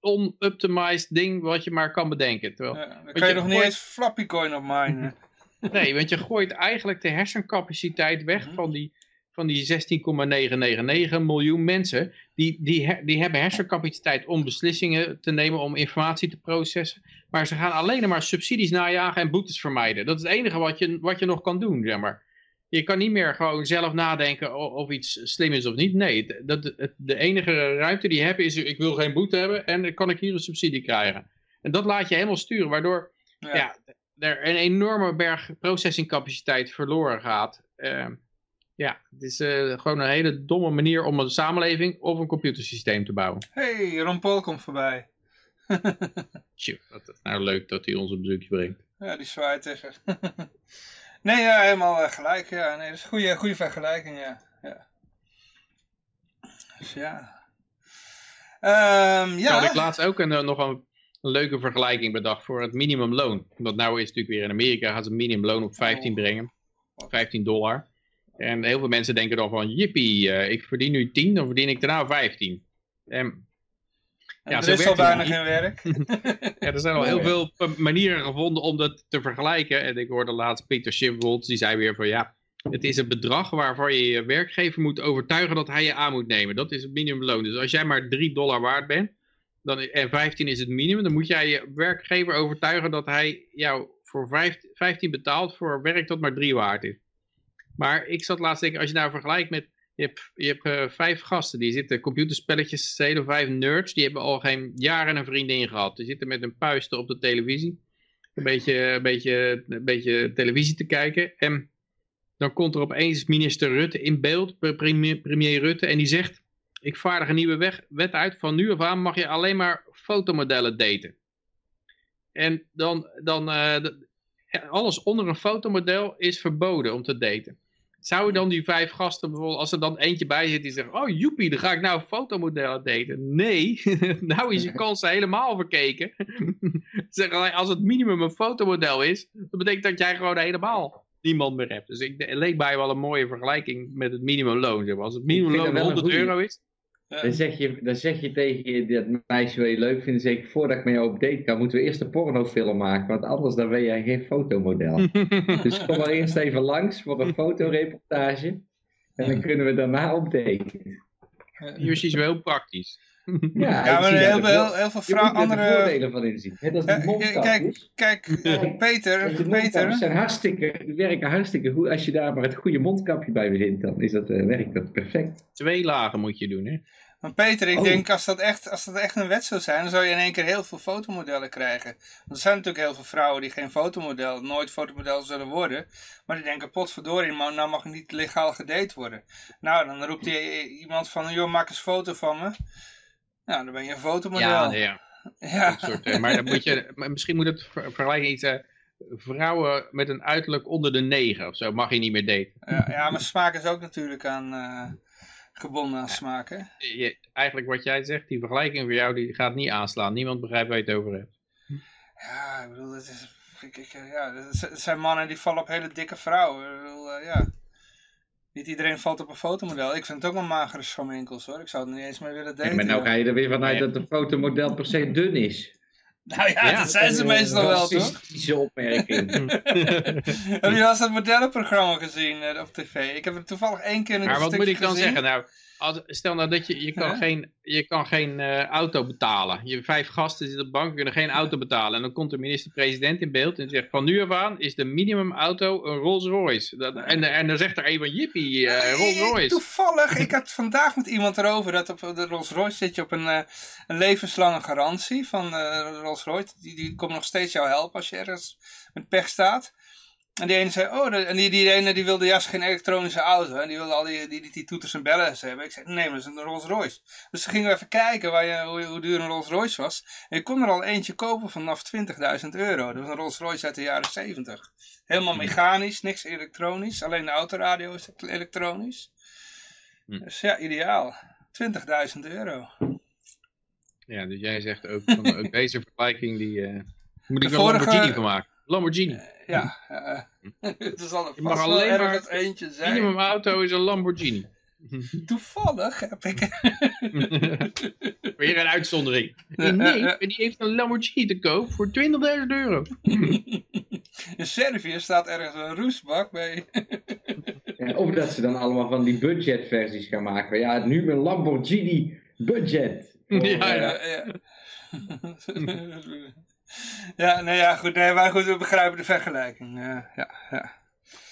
onoptimized ding wat je maar kan bedenken. Terwijl, Ja, dan kan je je nog niet gooit- eens Flappy Coin op minen. Nee, want je gooit eigenlijk de hersencapaciteit weg van die, van die 16,999 miljoen mensen. Die, die, die hebben hersencapaciteit om beslissingen te nemen, om informatie te processen. Maar ze gaan alleen maar subsidies najagen en boetes vermijden. Dat is het enige wat je, wat je nog kan doen, zeg maar. Je kan niet meer gewoon zelf nadenken of iets slim is of niet. Nee, dat, het- de enige ruimte die je hebt is, ik wil geen boete hebben en dan kan ik hier een subsidie krijgen. En dat laat je helemaal sturen, waardoor Ja. ja, er een enorme berg processingcapaciteit verloren gaat. Ehm, ja, het is eh, gewoon een hele domme manier om een samenleving of een computersysteem te bouwen. hey, Ron Paul komt voorbij. Tjoe, is nou leuk dat hij ons een bezoekje brengt. Ja, die zwaait tegen. nee, ja, helemaal eh, gelijk. Ja, nee, dat is een goede, goede vergelijking, ja. ja. Dus ja. Ehm, Ja. had ik laatst ook een, eh, nog een, een leuke vergelijking bedacht voor het minimumloon. Want nou is natuurlijk weer in Amerika gaat ze een minimumloon op 15 Oh. brengen. 15 dollar. En heel veel mensen denken dan van, jippie, eh, ik verdien nu 10, dan verdien ik daarna 15. En En ja, er is al bijna geen werk. Ja, er zijn al heel veel eh, manieren gevonden om dat te vergelijken. En ik hoorde laatst Peter Schiffholz, die zei weer van ja, het is een bedrag waarvan je je werkgever moet overtuigen dat hij je aan moet nemen. Dat is het minimumloon. Dus als jij maar 3 dollar waard bent, dan, en 15 is het minimum, dan moet jij je werkgever overtuigen dat hij jou voor 15 15 betaalt voor werk dat maar 3 waard is. Maar ik zat laatst denken, als je nou vergelijkt met, je hebt, je hebt eh, vijf gasten, die zitten computerspelletjes vijf nerds, die hebben al geen jaren een vriendin gehad. Die zitten met een puisten op de televisie, een beetje, een beetje, een beetje televisie te kijken. En dan komt er opeens minister Rutte in beeld, pre- premier, premier Rutte, en die zegt, ik vaardig een nieuwe wet uit, van nu af aan mag je alleen maar fotomodellen daten. En dan, dan eh, alles onder een fotomodel is verboden om te daten. Zou je dan die vijf gasten bijvoorbeeld, als er dan eentje bij zit die zegt, oh joepie, dan ga ik nou fotomodellen daten. Nee, nou is je kans helemaal verkeken. zeg, als het minimum een fotomodel is, dat betekent dat jij gewoon helemaal niemand meer hebt. Dus ik, leek mij wel een mooie vergelijking met het minimumloon. zeg maar. Als het minimumloon dat wel een 100 goeie. euro is, Dan zeg, je, dan zeg je tegen je, dat meisje wat je leuk vindt, zeg ik, voordat ik met jou op date kan, moeten we eerst een pornofilm maken, want anders dan ben jij geen fotomodel. dus kom maar eerst even langs voor een fotoreportage en dan kunnen we daarna op date. Is wel heel praktisch. Ja, Ja, maar heel, heel, veel vrouwen, er andere... voordelen van inzien. De ja, mondkapjes. Kijk, kijk, Peter, de Peter, zijn hartstikke, die werken hartstikke goed. Als je daar maar het goede mondkapje bij verzint, dan is dat, eh, werkt dat perfect. Twee lagen moet je doen, hè. Maar Peter, ik Oh. denk als dat, echt, als dat echt een wet zou zijn, dan zou je in één keer heel veel fotomodellen krijgen. Want er zijn natuurlijk heel veel vrouwen die geen fotomodel, nooit fotomodel zullen worden. Maar die denken, potverdorie, man, nou mag ik niet legaal gedate worden. Nou, dan roept die, iemand van, joh, maak eens een foto van me. Nou, dan ben je een fotomodel. Ja, nee, ja. ja. Soort, eh, maar dan moet je, maar misschien moet het ver- vergelijken iets. eh, vrouwen met een uiterlijk onder de negen of zo mag je niet meer daten. Ja, ja, maar smaak is ook natuurlijk aan eh, gebonden aan? Je, eigenlijk wat jij zegt, die vergelijking voor jou, die gaat niet aanslaan. Niemand begrijpt waar je het over hebt. Ja, ik bedoel, het, is, ik, ik, ja, het zijn mannen die vallen op hele dikke vrouwen. Ik bedoel, eh, ja. Niet iedereen valt op een fotomodel. Ik vind het ook wel magere schaminkels hoor. Ik zou het niet eens meer willen Ja, daten. maar nou ga je er weer vanuit Nee. dat een fotomodel per se dun is. Nou ja, Ja, dat zijn ze Een meestal wel toch? Racistische opmerking. Heb je wel eens dat modellenprogramma gezien eh, op tv? Ik heb het toevallig één keer een Maar wat stukje moet ik dan gezien. zeggen? Nou, als, stel nou dat je, je kan geen, je kan geen eh, auto betalen. Je vijf gasten zitten op de bank, kunnen geen auto betalen. En dan komt de minister-president in beeld en zegt van nu af aan is de minimumauto een Rolls Royce. Dat, en, en dan zegt er een van jippie, eh, Rolls Royce. Toevallig, ik had vandaag met iemand erover dat op de Rolls Royce zit je op een, eh, een levenslange garantie van Rolls Royce. Die, die komt nog steeds jou helpen als je ergens met pech staat. En die ene zei, oh, en die, die ene die wilde juist geen elektronische auto. En die wilde al die, die, die, toeters en bellen hebben. Ik zei, nee, maar dat is een Rolls Royce. Dus toen gingen we even kijken waar je, hoe, hoe duur een Rolls Royce was. En je kon er al eentje kopen vanaf 20.000 euro. Dat was een Rolls Royce uit de jaren 70. Helemaal mechanisch, niks elektronisch. Alleen de autoradio is elektronisch. Hm. Dus ja, ideaal. 20.000 euro. Ja, dus jij zegt ook, van, ook deze vergelijking, die eh, moet ik De wel een Lamborghini van maken. Lamborghini. Ja, eh, het is al Je mag alleen maar ergens eentje zijn. Minimum auto is een Lamborghini. Toevallig heb ik... Weer een uitzondering. Nee, nee, die heeft een Lamborghini te koop voor 20.000 euro. In Servië staat ergens een roestbak bij. Ja, of dat ze dan allemaal van die budgetversies gaan maken. Ja, nu een Lamborghini budget. Voor, Ja, eh, ja, ja. Ja, nee, ja, goed, nee, maar goed, we begrijpen de vergelijking. Ja, ja, ja.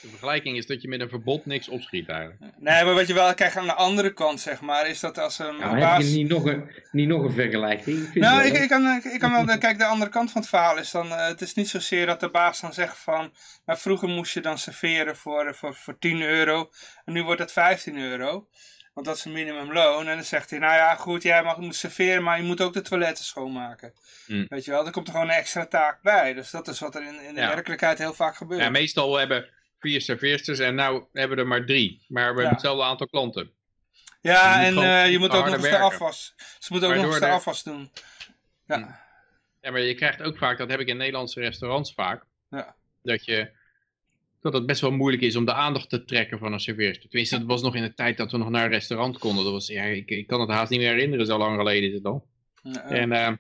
De vergelijking is dat je met een verbod niks opschiet eigenlijk. Nee, maar wat je wel krijgt aan de andere kant, zeg maar, is dat als een Nou, baas... heb je niet nog een, niet nog een vergelijking? Ik Nou, ik, ik, kan, ik, ik kan wel, kijk, de andere kant van het verhaal is dan, eh, het is niet zozeer dat de baas dan zegt van, maar vroeger moest je dan serveren voor, voor, voor 10 euro, en nu wordt het 15 euro, want dat is een minimumloon, en dan zegt hij, nou ja, goed, jij mag moet serveren, maar je moet ook de toiletten schoonmaken. Hmm. Weet je wel, er komt er gewoon een extra taak bij, dus dat is wat er in, in de Ja. werkelijkheid heel vaak gebeurt. Ja, meestal hebben vier serveersters en nou hebben we er maar drie. Maar we hebben hetzelfde aantal klanten. Ja, Je en eh, je moet ook nog eens de afwas, ze moeten ook nog eens de afwas doen. Ja. Ja, maar je krijgt ook vaak, dat heb ik in Nederlandse restaurants vaak, Ja. dat je dat het best wel moeilijk is om de aandacht te trekken van een serveerster. Tenminste, dat was nog in de tijd dat we nog naar een restaurant konden. Dat was, ja, ik, ik kan het haast niet meer herinneren, zo lang geleden is het al. En, eh,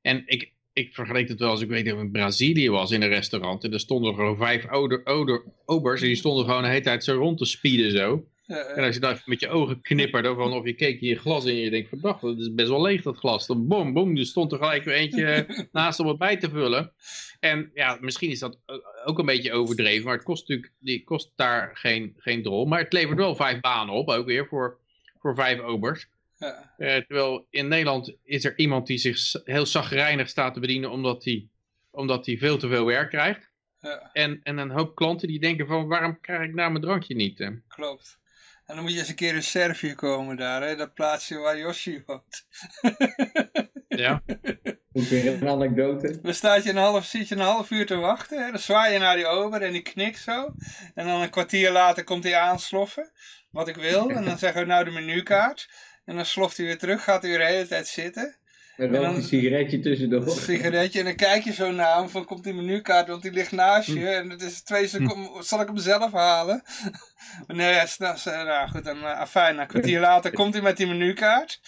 en ik, ik vergeleek het wel als ik weet dat ik in Brazilië was in een restaurant. En er stonden gewoon vijf ouder, ouder, obers. En die stonden gewoon de hele tijd zo rond te spieden zo. En als je dan even met je ogen knippert, of, of je keek je glas in en je denkt, verdacht, dat is best wel leeg dat glas. Dan bom, bom, er stond er gelijk weer eentje naast om het bij te vullen. En ja, misschien is dat eh, ook een beetje overdreven, maar het kost natuurlijk die kost daar geen, geen drol. Maar het levert wel vijf banen op, ook weer voor, voor vijf obers. ja. Eh, terwijl in Nederland is er iemand die zich heel zagrijnig staat te bedienen omdat hij omdat hij veel te veel werk krijgt. ja, En, en een hoop klanten die denken van waarom krijg ik nou mijn drankje niet? eh? klopt. En dan moet je eens een keer in Servië komen daar, hè? dat plaatsje waar Yoshi woont. Ja, Ook weer een anekdote. Dan staat je een half, zit je een half uur te wachten. Hè? Dan zwaai je naar die ober en die knikt zo. En dan een kwartier later komt hij aansloffen. Wat ik wil. En dan zeggen we nou de menukaart. En dan sloft hij weer terug. Gaat hij weer de hele tijd zitten. Een dan- rood sigaretje Een tussendoor. sigaretje. En dan kijk je zo naar hem. Van komt die menukaart. Want die ligt naast je. En het is twee seconden. Zal ik hem zelf halen? nee, hij is- nou, nou goed. Dan, uh, afijn. Een kwartier later komt hij met die menukaart.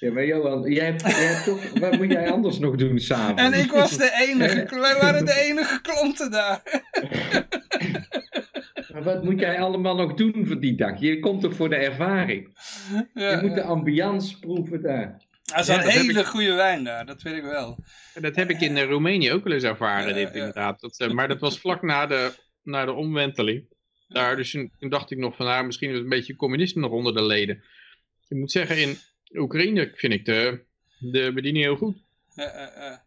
Ja, maar Johan, jij hebt, jij hebt toch, wat moet jij anders nog doen s'avonds? En ik was de enige. Wij waren de enige klanten daar. Maar wat moet jij allemaal nog doen voor die dag? Je komt toch voor de ervaring? Ja, Je moet de ja. ambiance proeven daar. Hij is een dat hele ik- goede wijn daar, dat weet ik wel. dat heb ik in eh, Roemenië ook wel eens ervaren, dit inderdaad. Dat, eh, maar dat was vlak na de, na de omwenteling. Daar, dus toen, toen dacht ik nog van, nou, misschien is het een beetje communisme nog onder de leden. Ik moet zeggen, in Oekraïne vind ik de, de bediening heel goed. Ja, ja, ja.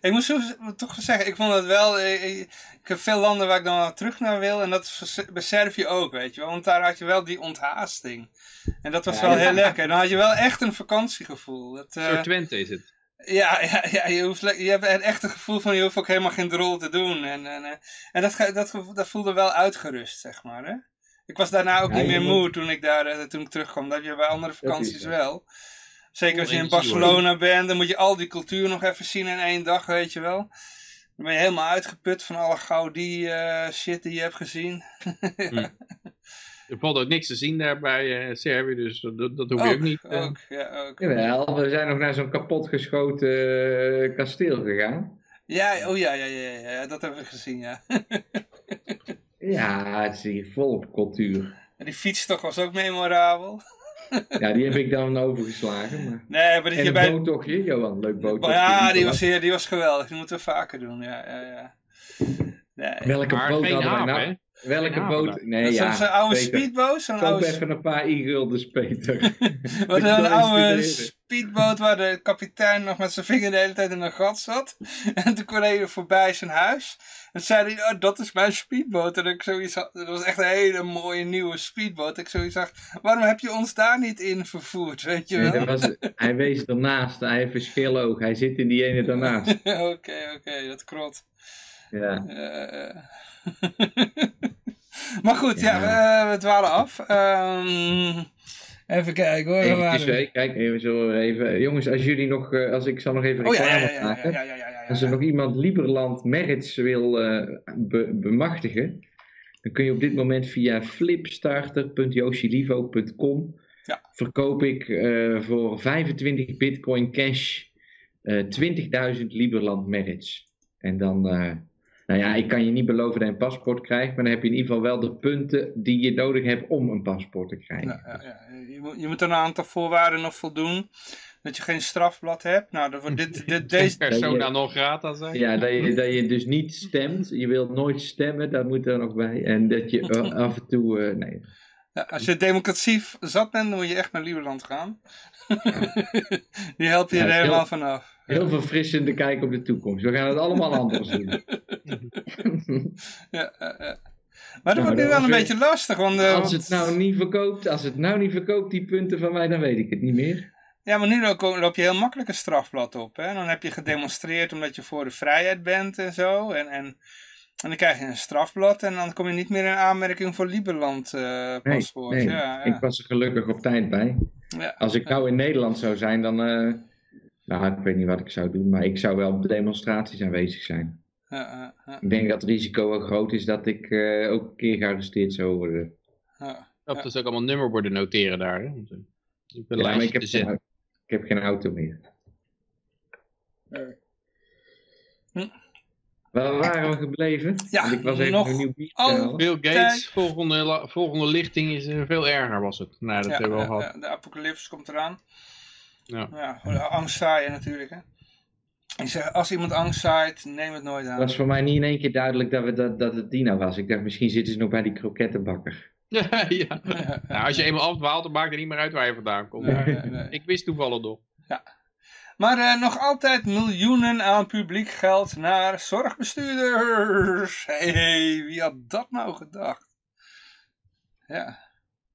Ik moet zo, toch zeggen, ik vond het wel. eh, eh, Ik heb veel landen waar ik dan wel terug naar wil. En dat is bij Servië ook, weet je wel. Want daar had je wel die onthaasting. En dat was Ja, wel ja. heel lekker. Dan had je wel echt een vakantiegevoel. Dat, Een eh, soort Twente is het. ja, ja, ja je, hoeft, je hebt een echt een gevoel van je hoeft ook helemaal geen drol te doen. En, en, eh, en dat, dat, dat voelde wel uitgerust, zeg maar. Hè? Ik was daarna ook Ja, niet je meer moet- moe toen ik, daar, toen ik terugkwam. Dat heb je bij andere vakanties wel. Zeker als je in Barcelona bent, dan moet je al die cultuur nog even zien in één dag, weet je wel. Dan ben je helemaal uitgeput van alle Gaudi eh shit die je hebt gezien. Er valt ook niks te zien daar bij eh, Servië, dus dat, dat hoef je ook, niet. eh. Ook, ja, ook. Jawel, we zijn nog naar zo'n kapotgeschoten kasteel gegaan. Ja, oh ja, ja, ja, ja, ja, dat hebben we gezien, ja. Ja, het is hier volop cultuur. En die fietstocht was ook memorabel. Ja, die heb ik dan overgeslagen. Maar... Nee, maar En een bij... boottochtje, Johan, leuk boottochtje. Ja, die was, heer, die was geweldig. Die moeten we vaker doen, ja, ja, ja. Nee. Welke boot hadden wij nou? Welke boot? Nee, Dat is ja. zo'n oude Peter. speedboot, zo'n Koop oude, even een paar e-guldens, Peter. wat een oude speedboot waar de kapitein nog met zijn vinger de hele tijd in een gat zat. En toen kwam hij voorbij zijn huis. En zei hij, oh, dat is mijn speedboot. En ik zoiets had, dat was echt een hele mooie nieuwe speedboot. Ik zoiets dacht, waarom heb je ons daar niet in vervoerd, weet je Nee, wel? dat was, hij wees ernaast, hij heeft een schilloog, hij zit in die ene daarnaast. Oké, oké, dat krot. Ja. Eh, maar goed, ja, Ja. we, we dwalen af. Ehm, even kijken hoor. Even, waren kijk, even zo even. Jongens, als jullie nog, eh, als ik zal nog even Oh reclame ja, maken. Als er nog iemand Liberland Merits wil eh, be- bemachtigen, dan kun je op dit moment via flipstarter.yoshilivo.com Ja. verkoop ik voor 25 bitcoin cash eh 20.000 Liberland Merits. En dan, nou ja, ik kan je niet beloven dat je een paspoort krijgt, maar dan heb je in ieder geval wel de punten die je nodig hebt om een paspoort te krijgen. Ja, ja, ja. Je, moet, je moet aan een aantal voorwaarden nog voldoen. Dat je geen strafblad hebt. Nou, dat wordt dit, dit, deze, Persona non grata zijn. Ja, dat je, dat je dus niet stemt. Je wilt nooit stemmen, dat moet er nog bij. En dat je af en toe. eh, nee. ja, als je democratie zat bent, dan moet je echt naar Lieberland gaan. Die helpt je Ja, er heel- helemaal vanaf. Heel verfrissende kijk op de toekomst. We gaan het allemaal anders doen. Ja. Maar dat Nou, wordt nu wel een beetje lastig. Want, eh, Als het nou niet verkoopt, als het nou niet verkoopt, die punten van mij, dan weet ik het niet meer. Ja, maar nu loop, je heel makkelijk een strafblad op. Hè? Dan heb je gedemonstreerd omdat je voor de vrijheid bent en zo. En, en, en dan krijg je een strafblad en dan kom je niet meer in aanmerking voor Lieberland eh Nee, paspoort. nee. Ja, ja. ik was er gelukkig op tijd bij. Ja. Als ik nou in Nederland zou zijn, dan. eh, nou, ik weet niet wat ik zou doen, maar ik zou wel op demonstraties aanwezig zijn. Ik denk dat het risico wel groot is dat ik eh, ook een keer gearresteerd zou worden. ja. Of dus ook allemaal nummerborden noteren daar. Hè? Te- op een Ja, ik heb, geen, ik heb geen auto meer. Waar waren we gebleven? Ja, Want ik was even nog een nieuw al- halen. Bill Gates, volgende, volgende lichting is eh, veel erger was het. Nou, dat Ja, hebben we al gehad. de apocalypse komt eraan. Ja. Ja, angst zaaien natuurlijk. Hè. Ik zeg, als iemand angst zaait, neem het nooit Het aan. was voor mij niet in één keer duidelijk dat, we dat, dat het Dina was. Ik dacht, misschien zitten ze nog bij die krokettenbakker. Ja, ja. Nou, als je eenmaal afdwaalt, dan maakt het niet meer uit waar je vandaan komt. Nee, nee, nee. Ik wist toevallig nog. Maar eh, nog altijd miljoenen aan publiek geld naar zorgbestuurders. hey, wie had dat nou gedacht? Ja,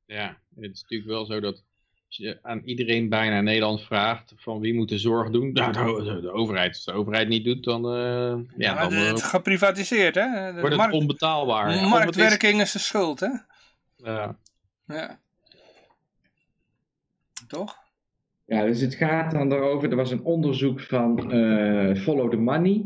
Ja, het is natuurlijk wel zo dat als je aan iedereen bijna in Nederland vraagt van wie moet de zorg doen, nou, de, de- de overheid. Als de overheid niet doet, dan, eh, ja, ja, dan het eh, is geprivatiseerd hè. De wordt het markt- onbetaalbaar. Ja, of het marktwerking is de schuld hè. ja. Ja. Toch? Ja, dus het gaat dan erover. Er was een onderzoek van eh, Follow the Money.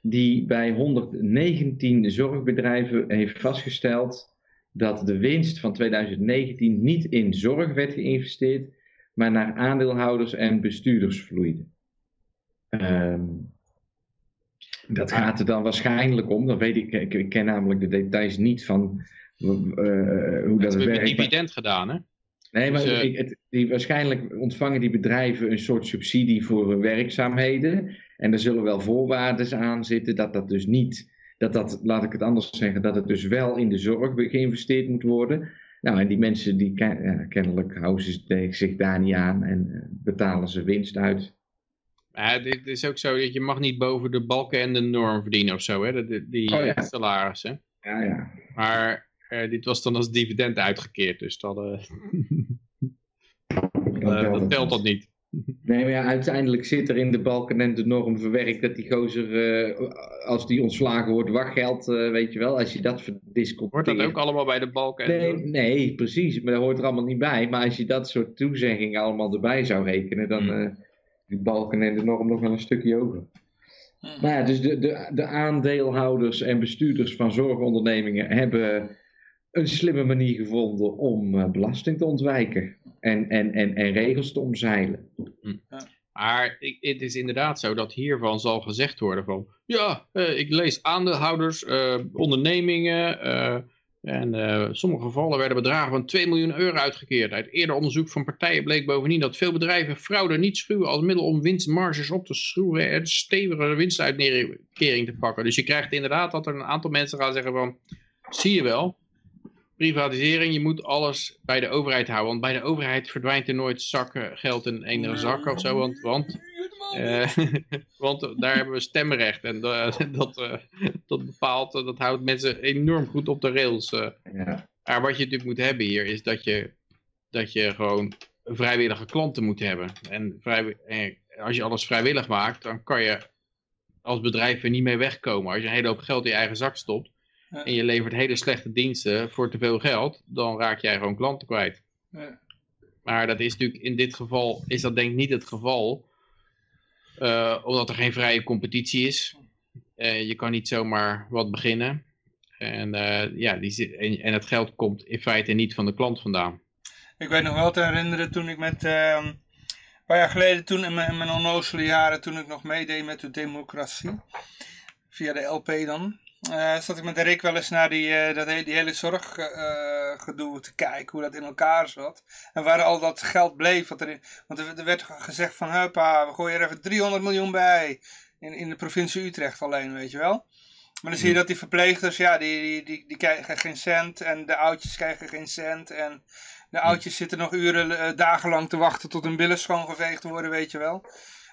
Die bij 119 zorgbedrijven heeft vastgesteld dat de winst van 2019 niet in zorg werd geïnvesteerd, maar naar aandeelhouders en bestuurders vloeide. Ehm, dat gaat er dan waarschijnlijk om, dat weet ik, ik, ik ken namelijk de details niet van eh, hoe Dat dat werkt. maar- dividend gedaan, hè? Nee, maar Dus, eh, ik- het, die, waarschijnlijk ontvangen die bedrijven een soort subsidie voor hun werkzaamheden. En er zullen wel voorwaarden aan zitten dat dat dus niet, dat dat, laat ik het anders zeggen, dat het dus wel in de zorg geïnvesteerd moet worden. Nou, en die mensen, die ja, kennelijk houden ze zich daar niet aan en eh, betalen ze winst uit. Ja, dit is ook zo dat je mag niet boven de balken en de norm verdienen of zo, hè? Die, die Oh, ja. salarissen. Ja, ja. Maar eh, dit was dan als dividend uitgekeerd, dus dat, eh, dat telt dat niet. Nee, maar ja, uiteindelijk zit er in de balken en de norm verwerkt dat die gozer, eh, als die ontslagen wordt, wachtgeld, eh, weet je wel, als je dat verdisconteert. Wordt dat ook allemaal bij de balken en de Nee, norm? nee, precies. Maar dat hoort er allemaal niet bij. Maar als je dat soort toezeggingen allemaal erbij zou rekenen, dan Hmm. eh die balken en de norm nog wel een stukje over. Hm. Maar ja, dus de, de, de aandeelhouders en bestuurders van zorgondernemingen hebben een slimme manier gevonden om eh, belasting te ontwijken. En, en, en, en regels te omzeilen. Maar ik, het is inderdaad zo dat hiervan zal gezegd worden van... Ja, eh, ik lees aandeelhouders, eh, ondernemingen... eh, en eh, in sommige gevallen werden bedragen van 2 miljoen euro uitgekeerd. Uit eerder onderzoek van partijen bleek bovendien dat veel bedrijven fraude niet schuwen als middel om winstmarges op te schroeven en stevige winstuitkering te pakken. Dus je krijgt inderdaad dat er een aantal mensen gaan zeggen van, zie je wel, privatisering, je moet alles bij de overheid houden. Want bij de overheid verdwijnt er nooit zakken geld in een zak of zo, want, want eh, want daar hebben we stemrecht en eh, dat, eh, dat bepaalt, dat houdt mensen enorm goed op de rails. Ja. Maar wat je natuurlijk moet hebben hier is dat je, dat je gewoon vrijwillige klanten moet hebben. En vrijwi- eh, als je alles vrijwillig maakt, dan kan je als bedrijf er niet mee wegkomen. Als je een hele hoop geld in je eigen zak stopt. En je levert hele slechte diensten voor te veel geld, dan raak jij gewoon klanten kwijt. Ja. Maar dat is natuurlijk in dit geval, is dat denk ik niet het geval. Eh, omdat er geen vrije competitie is. Eh, je kan niet zomaar wat beginnen. En, eh, ja, die, en, en het geld komt in feite niet van de klant vandaan. Ik weet nog wel te herinneren toen ik met, ehm, een paar jaar geleden, toen in mijn, in mijn onnozele jaren, toen ik nog meedeed met de democratie, via de LP dan, eh, zat ik met Rick wel eens naar die, eh, dat, he- die hele zorggedoe te kijken, hoe dat in elkaar zat. En waar al dat geld bleef, wat erin, want er, er werd gezegd van, huppa, we gooien er even 300 miljoen bij, in, in de provincie Utrecht alleen, weet je wel. Maar dan zie je dat die verpleegsters, ja, die, die, die, die krijgen geen cent en de oudjes krijgen geen cent en de oudjes zitten nog uren, eh, dagenlang te wachten tot hun billen schoongeveegd worden, weet je wel.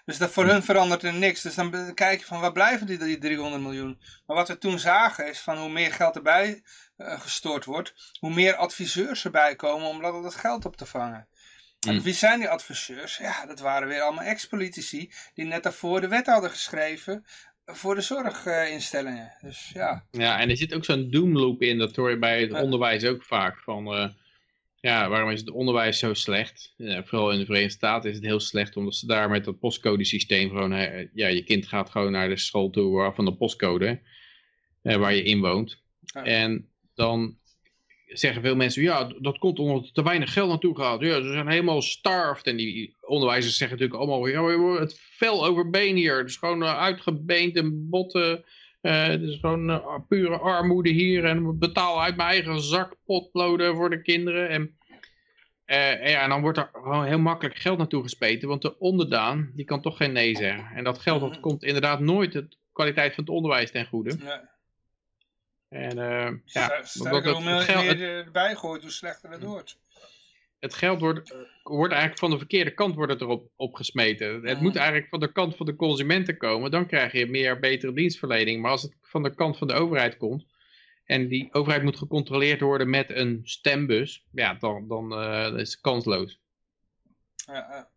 Dus dat voor hun verandert er niks. Dus dan kijk je van, waar blijven die, die 300 miljoen? Maar wat we toen zagen is van hoe meer geld erbij eh, gestort wordt, hoe meer adviseurs erbij komen om dat, dat geld op te vangen. En Hmm. wie zijn die adviseurs? Ja, dat waren weer allemaal ex-politici die net daarvoor de wet hadden geschreven voor de zorginstellingen. Dus ja. Ja, en er zit ook zo'n doomloop in, dat hoor je bij het onderwijs ook vaak. Van, eh, ja, waarom is het onderwijs zo slecht? Ja, vooral in de Verenigde Staten is het heel slecht, omdat ze daar met dat postcodesysteem gewoon, ja, je kind gaat gewoon naar de school toe van de postcode, eh, waar je in woont. Ja. En dan zeggen veel mensen, ja, dat komt omdat er te weinig geld naartoe gaat. Ja, ze zijn helemaal starved. En die onderwijzers zeggen natuurlijk allemaal, ja, het vel overbeen hier. Het is gewoon eh, uitgebeend en botten. Eh, is gewoon eh, pure armoede hier en betaal uit mijn eigen zak potloden voor de kinderen. En, eh, en ja, en dan wordt er gewoon heel makkelijk geld naartoe gespeten, want de onderdaan, die kan toch geen nee zeggen. En dat geld dat Mhm. komt inderdaad nooit de kwaliteit van het onderwijs ten goede. Nee. En eh, ja, Sterker, het, hoe meer, je erbij gooit, hoe slechter het wordt. Het geld wordt, eh, wordt eigenlijk van de verkeerde kant wordt het erop opgesmeten. Het moet eigenlijk van de kant van de consumenten komen. Dan krijg je meer betere dienstverlening. Maar als het van de kant van de overheid komt. En die overheid moet gecontroleerd worden met een stembus. Ja, dan, dan eh, is het kansloos. Ja.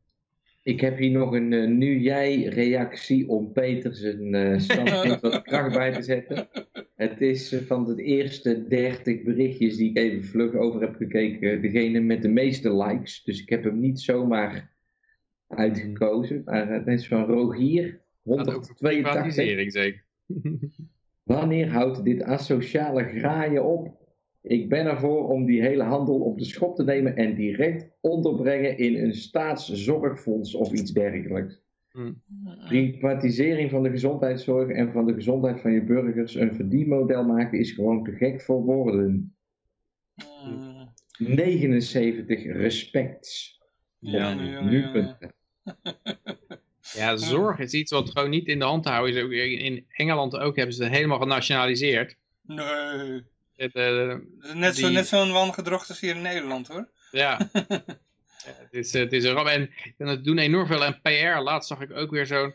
Ik heb hier nog een eh, nu jij reactie om Peter zijn eh standpunt wat kracht bij te zetten. Het is eh, van de eerste 30 berichtjes die ik even vlug over heb gekeken, degene met de meeste likes. Dus ik heb hem niet zomaar uitgekozen. Maar het is van Rogier, Gaat over 182. privatisering zeker. Wanneer houdt dit asociale graaien op? Ik ben ervoor om die hele handel op de schop te nemen en direct onderbrengen in een staatszorgfonds of iets dergelijks. Privatisering van de gezondheidszorg en van de gezondheid van je burgers een verdienmodel maken is gewoon te gek voor woorden. Mm. 79 respects. Ja, nu ja. punten. Ja, zorg is iets wat gewoon niet in de hand te houden is. Ook In Engeland ook hebben ze het helemaal genationaliseerd. Nee. Het, eh, net zo- Die- zo'n wangedrocht als hier in Nederland hoor. Ja. Ja, het, is, het is een ramp. En, en het doen enorm veel aan PR. Laatst zag ik ook weer zo'n...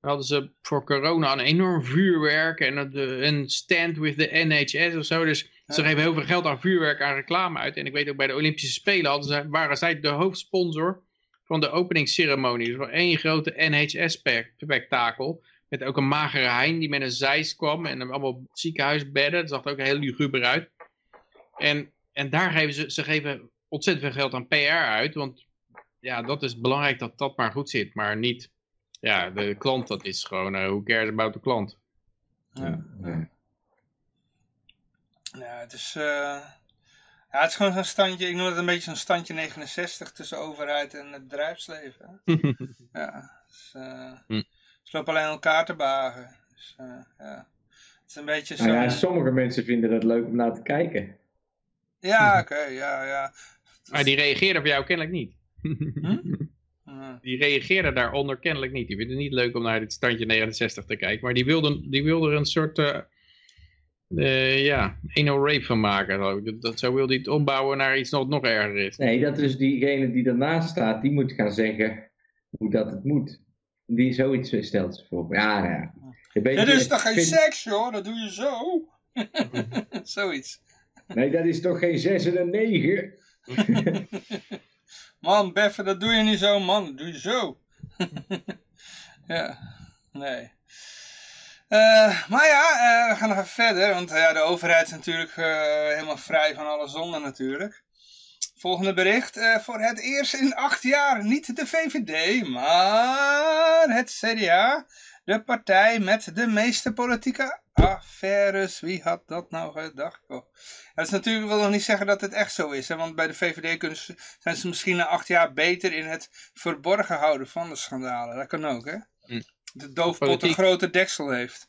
hadden ze voor corona een enorm vuurwerk en eh, een stand with the NHS of zo. Dus ze geven heel veel geld aan vuurwerk, aan reclame uit. En ik weet ook bij de Olympische Spelen hadden ze, waren zij de hoofdsponsor van de openingsceremonie. Dus wel één grote NHS-spektakel. Met ook een magere hein die met een zeis kwam. En dan allemaal ziekenhuisbedden. Dat zag er ook heel luguber uit. En, en daar geven ze, ze geven ontzettend veel geld aan PR uit. Want ja, dat is belangrijk dat dat maar goed zit. Maar niet, ja, de klant, dat is gewoon, eh who cares about de klant. Ja. Ja. Ja, het is, eh, ja, het is gewoon zo'n standje, ik noem het een beetje zo'n standje 69 tussen overheid en het bedrijfsleven. Ja, dus, eh, Hm. Ze lopen alleen elkaar te bagen. Dus, eh, ja. Het is een beetje zo. Nou ja, sommige mensen vinden het leuk om naar te kijken. Ja, oké, ja, ja. maar die reageerden voor jou kennelijk niet. Ja. Die reageerden daaronder kennelijk niet. Die vinden het niet leuk om naar dit standje 69 te kijken. Maar die wilden, die wilden er een soort, eh eh, ja, anal rape van maken. Dat, dat, zo wilde hij het ombouwen naar iets wat nog erger is. Nee, dat is diegene die ernaast staat, die moet gaan zeggen hoe dat het moet. Die zoiets stelt voor. Ja, ja. Dit is toch geen vind- seks, joh? Dat doe je zo. Zoiets. Nee, dat is toch geen 6 en een 9? Man, Beffen, dat doe je niet zo, man. Dat doe je zo. ja, nee. Eh, maar ja, eh, we gaan nog even verder, want ja, de overheid is natuurlijk eh, helemaal vrij van alle zonde natuurlijk. Volgende bericht. eh, voor het eerst in acht jaar niet de VVD, maar het CDA. De partij met de meeste politieke affaires. Wie had dat nou gedacht? Oh. Dat is natuurlijk wil nog niet zeggen dat het echt zo is. Hè? Want bij de VVD ze, zijn ze misschien na acht jaar beter in het verborgen houden van de schandalen. Dat kan ook, hè? Hm. De doofpot een grote deksel heeft.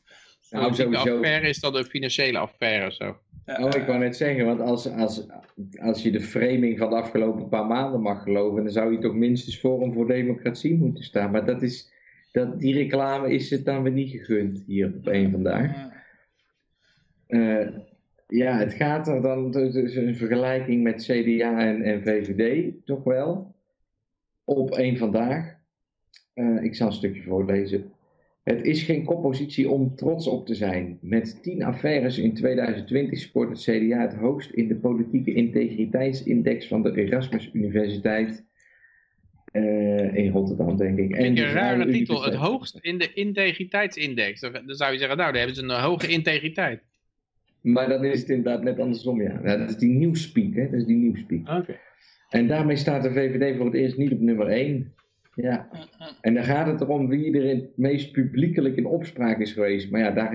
Nou, sowieso. affaire is dat een financiële affaire of zo. Oh, ik wou net zeggen, want als, als, als je de framing van de afgelopen paar maanden mag geloven, dan zou je toch minstens Forum voor Democratie moeten staan. Maar dat is, dat, die reclame is het dan weer niet gegund hier op één vandaag. ja. Eh, ja, het gaat er dan dus een vergelijking met CDA en, en VVD, toch wel. Op één vandaag. Eh, ik zal een stukje voorlezen. Het is geen koppositie om trots op te zijn. Met 10 affaires in 2020 scoort het CDA het hoogst in de politieke integriteitsindex van de Erasmus Universiteit eh, in Rotterdam, denk ik. De een rare titel, het hoogst in de integriteitsindex. Dan zou je zeggen, nou, daar hebben ze een hoge integriteit. Maar dan is het inderdaad net andersom, ja. ja dat is die nieuwspeak, hè. Dat is die nieuwspeak. Oké. En daarmee staat de VVD voor het eerst niet op nummer 1. Ja. En dan gaat het erom wie er het meest publiekelijk in opspraak is geweest. Maar ja, daar,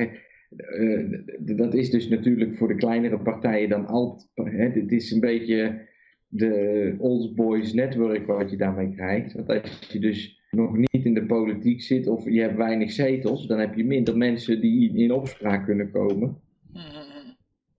eh, dat is dus natuurlijk voor de kleinere partijen dan altijd. Hè, dit is een beetje de Old Boys Network wat je daarmee krijgt. Want als je dus nog niet in de politiek zit of je hebt weinig zetels, dan heb je minder mensen die in opspraak kunnen komen. Mhm.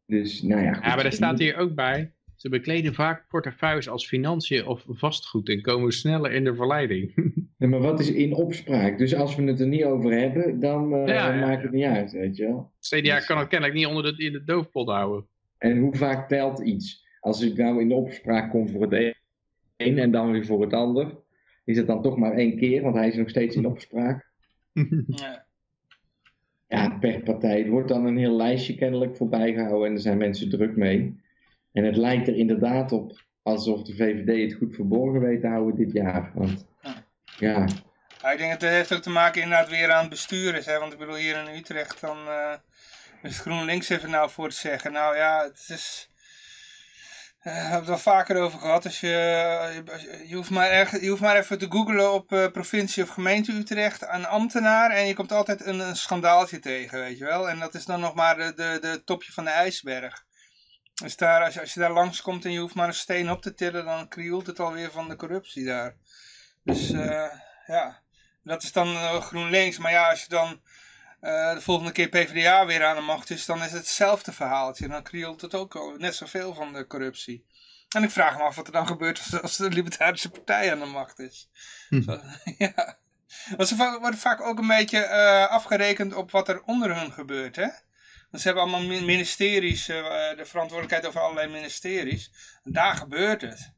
Dus nou ja. Ja, maar er staat hier ook bij. Ze bekleden vaak portefeuilles als financiën of vastgoed en komen sneller in de verleiding. Nee, maar wat is in opspraak? Dus als we het er niet over hebben, dan eh, Ja, ja, maakt het niet uit, weet je wel. CDA kan het kennelijk niet onder de, in de doofpot houden. En hoe vaak telt iets? Als ik nou in de opspraak kom voor het een en dan weer voor het ander, is het dan toch maar één keer, want hij is nog steeds in opspraak. Ja. Ja, per partij. Wordt dan een heel lijstje kennelijk voorbij gehouden en er zijn mensen druk mee. En het lijkt er inderdaad op alsof de VVD het goed verborgen weet te houden dit jaar. Want ja, Ja, ik denk dat het heeft ook te maken inderdaad weer aan het bestuur is. Hè? Want ik bedoel, hier in Utrecht dan eh is GroenLinks even nou voor te zeggen. Nou ja, het is... eh, we hebben het wel vaker over gehad. Als je, je, je, hoeft maar erg, je hoeft maar even te googlen op eh, provincie of gemeente Utrecht aan ambtenaar. En je komt altijd een, een schandaaltje tegen, weet je wel. En dat is dan nog maar de, de, de topje van de ijsberg. Dus daar, als, je, als je daar langskomt en je hoeft maar een steen op te tillen, dan krioelt het alweer van de corruptie daar. Dus eh, ja, dat is dan eh, GroenLinks. Maar ja, als je dan eh, de volgende keer PvdA weer aan de macht is, dan is het hetzelfde verhaaltje. Dan krioelt het ook al net zoveel van de corruptie. En ik vraag me af wat er dan gebeurt als, als de Libertarische Partij aan de macht is. Hm. Zo, ja. Want ze worden vaak ook een beetje afgerekend op wat er onder hun gebeurt, hè? Want ze hebben allemaal min- ministeries, eh, de verantwoordelijkheid over allerlei ministeries. En daar gebeurt het.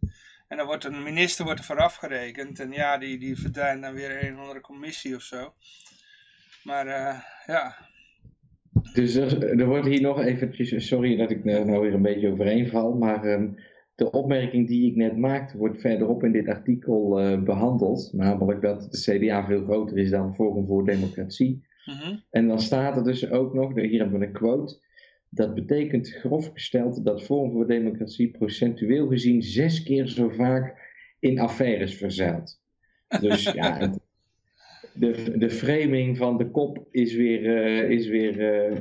En dan wordt een minister wordt ervoor afgerekend. En ja, die, die verdwijnt dan weer een andere commissie of zo. Maar eh, ja. Dus er, er wordt hier nog eventjes, sorry dat ik nou nou weer een beetje overheen val, maar ehm, de opmerking die ik net maakte wordt verderop in dit artikel eh, behandeld. Namelijk dat de CDA veel groter is dan Forum voor Democratie. Mhm. En dan staat er dus ook nog, hier hebben we een quote, dat betekent grof gesteld dat Forum voor Democratie procentueel gezien zes keer zo vaak in affaires verzeilt. Dus ja, het- de, de framing van de kop is weer, eh, is weer eh,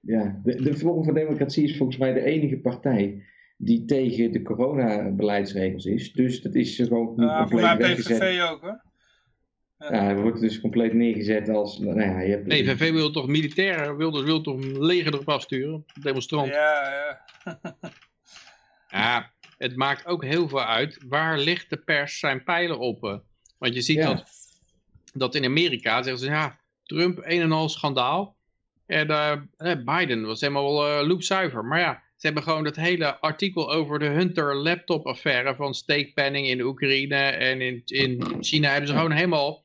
ja, de, de Forum voor Democratie is volgens mij de enige partij die tegen de coronabeleidsregels is. Dus dat is gewoon Uh, voor mij. PVV ook hoor. Ja, wordt dus compleet neergezet als, nou ja, je hebt... Nee, VV wil toch militair, wil dus wil toch een leger erop afsturen, demonstrant. Ja, ja. Ja, het maakt ook heel veel uit. Waar ligt de pers zijn pijlen op? eh? Want je ziet Ja. dat, dat in Amerika zeggen ze, ja, Trump een en al schandaal. En eh, eh, Biden was helemaal eh loopzuiver. Maar ja, ze hebben gewoon dat hele artikel over de Hunter laptop affaire van steekpenning in Oekraïne en in, in China hebben ze gewoon helemaal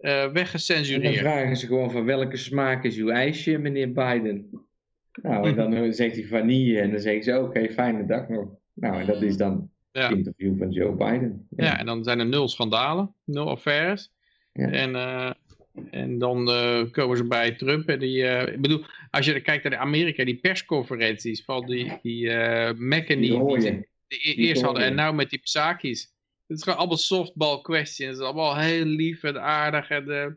eh En dan vragen ze gewoon van welke smaak is uw ijsje, meneer Biden? Nou, en dan eh, zegt hij vanille en dan zeggen ze, oké, fijne dag nog. Nou, en dat is dan Ja. het interview van Joe Biden. Ja, en dan zijn er nul schandalen, nul affaires. Ja. En, eh, en dan komen ze bij Trump. En die, ik bedoel, als je kijkt naar de Amerika, die persconferenties van die, die McEnany, Die e- Die eerst hadden, en nou met die Psakis. Het is gewoon allemaal softball questions. Het is allemaal heel lief en aardig. En, eh,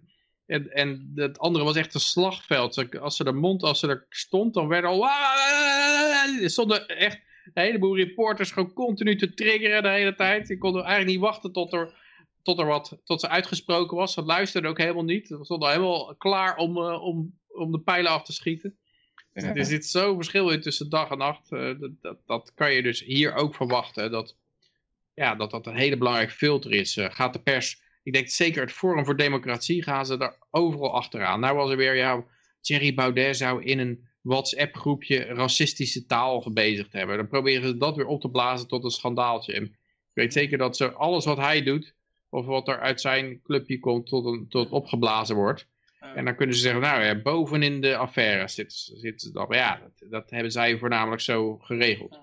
en, en het andere was echt een slagveld. Als ze de mond, als ze er stond, dan werden al... Er stonden echt een heleboel reporters gewoon continu te triggeren de hele tijd. Die konden eigenlijk niet wachten tot er, tot er wat, tot ze uitgesproken was. Ze luisterden ook helemaal niet. Ze stonden helemaal klaar om, eh, om, om de pijlen af te schieten. Ja. Er zit zo'n verschil in tussen dag en nacht. eh, dat, dat, dat kan je dus hier ook verwachten. Dat ja, dat, dat een hele belangrijke filter is. Eh, gaat de pers, ik denk zeker het Forum voor Democratie, gaan ze daar overal achteraan. Nou was er weer, ja, Thierry Baudet zou in een WhatsApp-groepje racistische taal gebezigd hebben. Dan proberen ze dat weer op te blazen tot een schandaaltje. En ik weet zeker dat ze alles wat hij doet, of wat er uit zijn clubje komt, tot, een, tot opgeblazen wordt. En dan kunnen ze zeggen, nou ja, bovenin de affaire zitten zit ze dan. Maar ja, dat, dat hebben zij voornamelijk zo geregeld.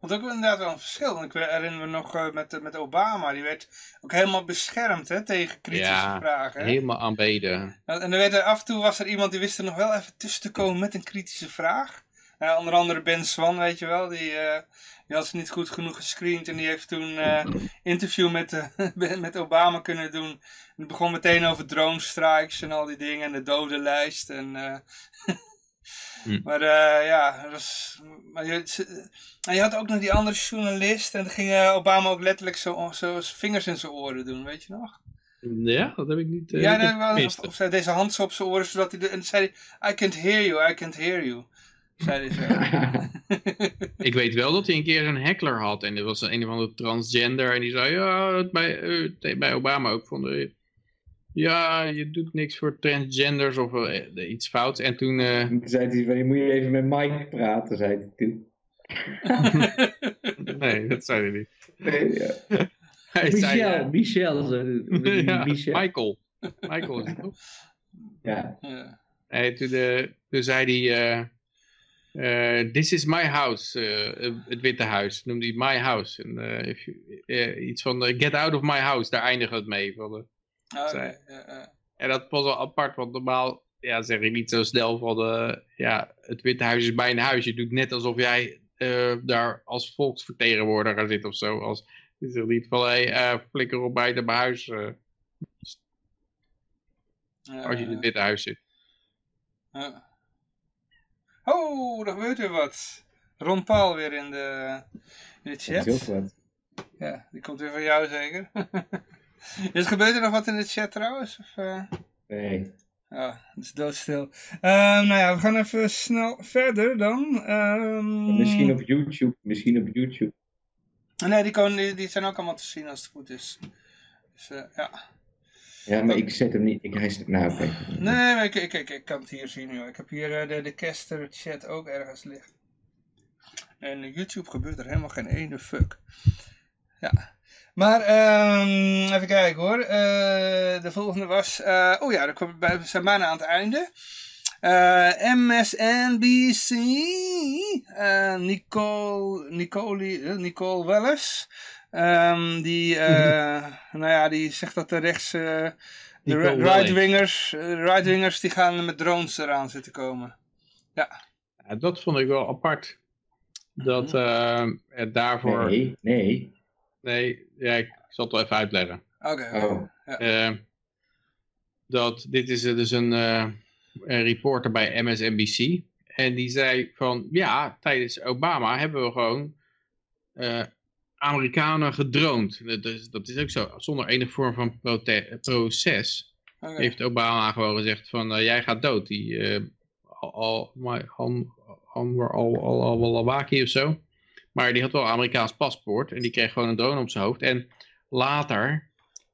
Want ook inderdaad wel een verschil. Want ik herinner me nog eh, met, met Obama. Die werd ook helemaal beschermd hè, tegen kritische Ja, vragen. Hè? Helemaal aanbeden. En dan werd er, af en toe was er iemand die wist er nog wel even tussen te komen met een kritische vraag. Nou, onder andere Ben Swan, weet je wel. Die, eh, die had ze niet goed genoeg gescreend. En die heeft toen eh interview met, eh, met Obama kunnen doen. En het begon meteen over drone strikes en al die dingen. En de dodenlijst. En, Hm. Maar eh, ja, was, maar je, en je had ook nog die andere journalist. En dan ging Obama ook letterlijk zo, zo zijn vingers in zijn oren doen, weet je nog? Ja, dat heb ik niet uh, ja, nee, wel, of, of zei deze hand zo op zijn oren, zodat hij... De, en toen zei hij, I can't hear you, I can't hear you. Zei hij zo. Ik weet wel dat hij een keer een heckler had. En dat was een of andere transgender. En die zei, ja, bij, eh, bij Obama ook. Vonden, ja, je doet niks voor transgenders of eh, iets fouts. En toen... eh, Toen zei hij van, je moet je even met Mike praten, zei hij toen. nee, dat zei hij niet. Nee, ja. Hij zei, Michel, eh, Michel. zei- ja, Michel. Michael. Michael is het toch? Ja. Ja. Nee, toen, toen zei hij... eh, eh, this is my house. het Witte Huis. Noemde hij my house. En, eh, if you- iets van get out of my house. Daar eindigde het mee. Van, Oh. En dat was wel apart, want normaal ja, zeg je niet zo snel van, eh, ja, het Witte Huis is mijn huis. Je doet net alsof jij eh, daar als volksvertegenwoordiger zit of zo. Als, je zegt niet van, hé, hey, eh, flikker op buiten mijn huis, eh, als je in het Witte Huis zit. Oh, er gebeurt weer wat. Ron Paul weer in de, in de Dat chat. Ja, die komt weer van jou zeker. is, gebeurt er nog wat in de chat trouwens? Of, eh? Nee. Ja, het is doodstil. Ehm, nou ja, we gaan even snel verder dan. Ehm, Misschien op YouTube. Misschien op YouTube. Nee, die, komen, die, die zijn ook allemaal te zien als het goed is. Dus, eh, ja. Ja, maar ik zet hem niet. Ik rijst het nou. oké. Nee, maar ik, ik, ik, ik kan het hier zien. Joh. Ik heb hier eh, de, de Kester chat ook ergens liggen. En YouTube gebeurt er helemaal geen ene fuck. Ja. Maar ehm, even kijken hoor. Eh, de volgende was. eh, oh ja, we zijn bijna aan het einde. Eh, MSNBC. eh, Nicole, Nicole, Nicole Welles. Ehm, die, eh, nou ja, die zegt dat de rechts. eh, de right-wingers, right-wingers die gaan met drones eraan zitten komen. Ja, dat vond ik wel apart. Dat eh, er daarvoor... Nee, Nee, nee. ja, ik zal het wel even uitleggen. Oké. Oh. Eh, dat dit is eh, dus een, eh, een reporter bij MSNBC. En die zei van, ja, tijdens Obama hebben we gewoon eh, Amerikanen gedroond. Dat is, dat is ook zo, zonder enige vorm van proces. Heeft Obama gewoon gezegd van, eh, jij gaat dood. Die eh al, al, Han, Anwar al, al, al, Walawaki of zo. Maar die had wel een Amerikaans paspoort. En die kreeg gewoon een drone op zijn hoofd. En later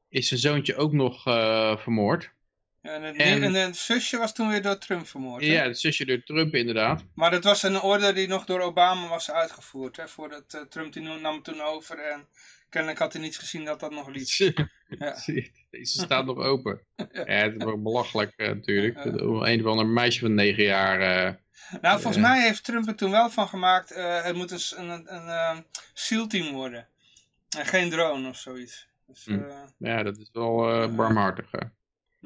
is zijn zoontje ook nog eh, vermoord. En, het, En- en het zusje was toen weer door Trump vermoord. hè? Ja, het zusje door Trump inderdaad. Maar dat was een orde die nog door Obama was uitgevoerd. Hè? Voordat eh, Trump die nam toen over. En kennelijk had hij niet gezien dat dat nog liep. Ja. Deze staat nog open. Ja, het wel belachelijk eh, natuurlijk. Een of ander meisje van negen jaar. Nou, volgens mij heeft Trump er toen wel van gemaakt. eh, het moet een, een, een eh, SEAL-team worden. En geen drone of zoiets. Dus, Hm. eh, ja, dat is wel eh, barmhartig. hè.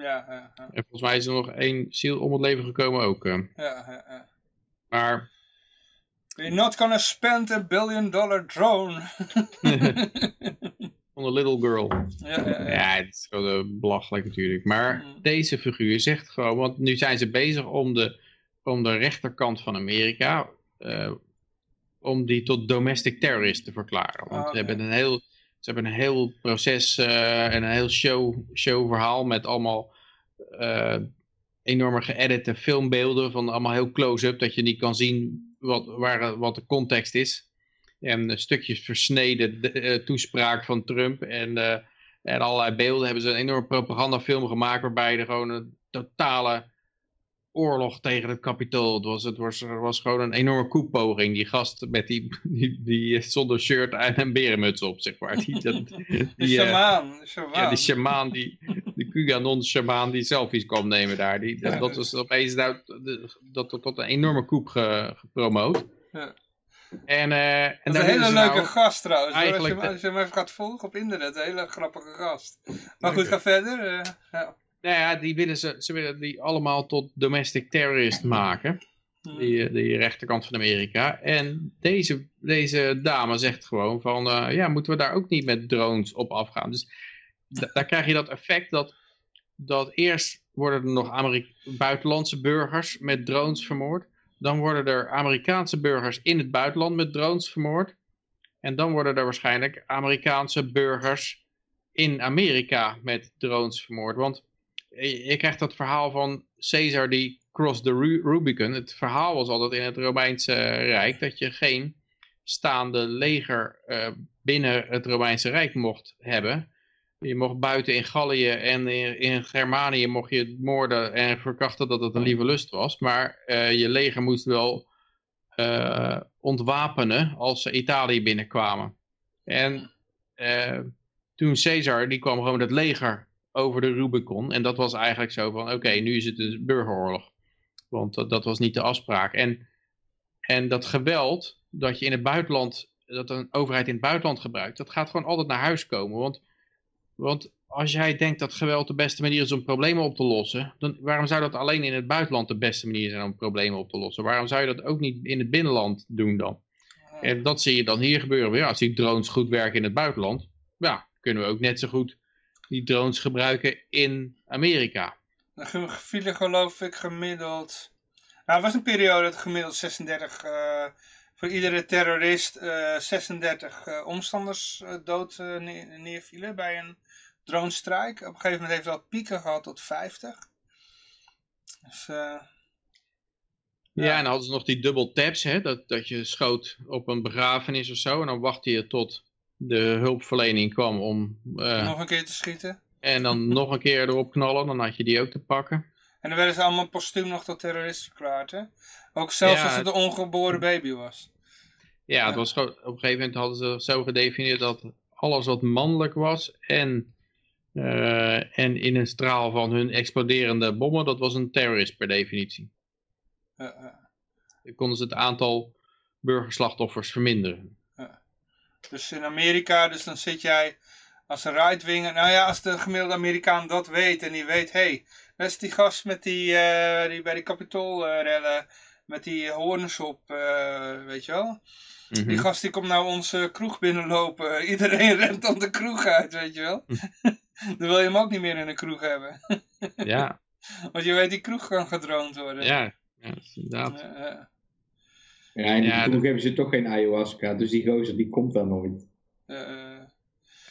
ja, ja, ja, En volgens mij is er nog één ziel om het leven gekomen ook. ja, ja, ja. Maar We're not gonna spend a billion dollar drone. van de little girl. ja, ja, het is gewoon belachelijk natuurlijk. Maar Mm. deze figuur zegt gewoon, want nu zijn ze bezig om de, om de rechterkant van Amerika, eh, om die tot domestic terrorist te verklaren. Want Ah, ze hebben een heel, ze hebben een heel proces eh, en een heel show, showverhaal met allemaal eh, enorme geëdite filmbeelden van allemaal heel close-up, dat je niet kan zien wat, waar, wat de context is. En stukjes versneden de- toespraak van Trump en, en allerlei beelden hebben ze een enorme propagandafilm gemaakt waarbij er gewoon een totale oorlog tegen het kapitool. Het was, het was, er was gewoon een enorme koepoging. Die gast met die, die, die zonder shirt en een berenmuts op, zeg maar. Die, dat, die, eh, shamaan. De shamaan. ja, die shamaan, die, de QAnon-shamaan die selfies kwam nemen daar. Die, dat, dat was opeens nou, de- dat tot een enorme koep ge- gepromoot. Ja. En, eh en Dat is een hele leuke nou- gast trouwens. Als, je, als je hem even gaat volgen op internet. Een hele grappige gast. Maar goed, ga verder. eh, ja. Nou ja, die willen ze, ze willen die allemaal tot domestic terrorist maken. Die, eh, die rechterkant van Amerika. En deze, deze dame zegt gewoon van, eh, ja, moeten we daar ook niet met drones op afgaan? Dus da- daar krijg je dat effect dat, dat eerst worden er nog buitenlandse burgers met drones vermoord. Dan worden er Amerikaanse burgers in het buitenland met drones vermoord. En dan worden er waarschijnlijk Amerikaanse burgers in Amerika met drones vermoord. Want je, je krijgt dat verhaal van Caesar die crossed the Ru- Rubicon. Het verhaal was altijd in het Romeinse Rijk dat je geen staande leger eh, binnen het Romeinse Rijk mocht hebben. Je mocht buiten in Gallië en in, Germanië mocht je moorden en verkrachten dat het een lieve lust was. Maar eh, je leger moest wel eh, ontwapenen als ze Italië binnenkwamen. En eh, toen Caesar, die kwam gewoon het leger over de Rubicon. En dat was eigenlijk zo van, oké, nu is het een burgeroorlog. Want dat, dat was niet de afspraak. En, en dat geweld dat je in het buitenland, dat een overheid in het buitenland gebruikt, dat gaat gewoon altijd naar huis komen. Want, want als jij denkt dat geweld de beste manier is om problemen op te lossen, dan waarom zou dat alleen in het buitenland de beste manier zijn om problemen op te lossen? Waarom zou je dat ook niet in het binnenland doen dan? En dat zie je dan hier gebeuren. Ja, als die drones goed werken in het buitenland, ja, kunnen we ook net zo goed die drones gebruiken in Amerika. Dan vielen geloof ik gemiddeld... Nou, het was een periode dat gemiddeld 36... eh, voor iedere terrorist eh, 36 eh, omstanders eh, dood eh, neer- neervielen bij een drone strike. Op een gegeven moment heeft het al pieken gehad tot 50. Dus, Ja, Ja. en dan hadden ze nog die double taps, hè, dat, dat je schoot op een begrafenis of zo. En dan wachtte je tot de hulpverlening kwam om... eh, nog een keer te schieten. En dan nog een keer erop knallen, dan had je die ook te pakken. En dan werden ze allemaal postuum nog tot terrorist verklaard, hè? Ook zelfs Ja, als het een ongeboren baby was. Ja, het was op een gegeven moment hadden ze zo gedefinieerd dat alles wat mannelijk was en, eh, en in een straal van hun exploderende bommen, dat was een terrorist per definitie. Eh. Dan konden ze het aantal burgerslachtoffers verminderen. Dus in Amerika, dus dan zit jij als een right-winger. Nou ja, als de gemiddelde Amerikaan dat weet en die weet, hé, hey, dat is die gast met die, eh, die bij die Capitoolrellen, met die hoorns op, eh, weet je wel. Mhm. Die gast die komt nou onze kroeg binnenlopen. Iedereen rent dan de kroeg uit, weet je wel. dan wil je hem ook niet meer in een kroeg hebben. Ja, Want je weet, die kroeg kan gedroomd worden. ja, ja, inderdaad. Ja, en Ja, dat- hebben ze toch geen ayahuasca, dus die gozer die komt daar nooit. eh, eh.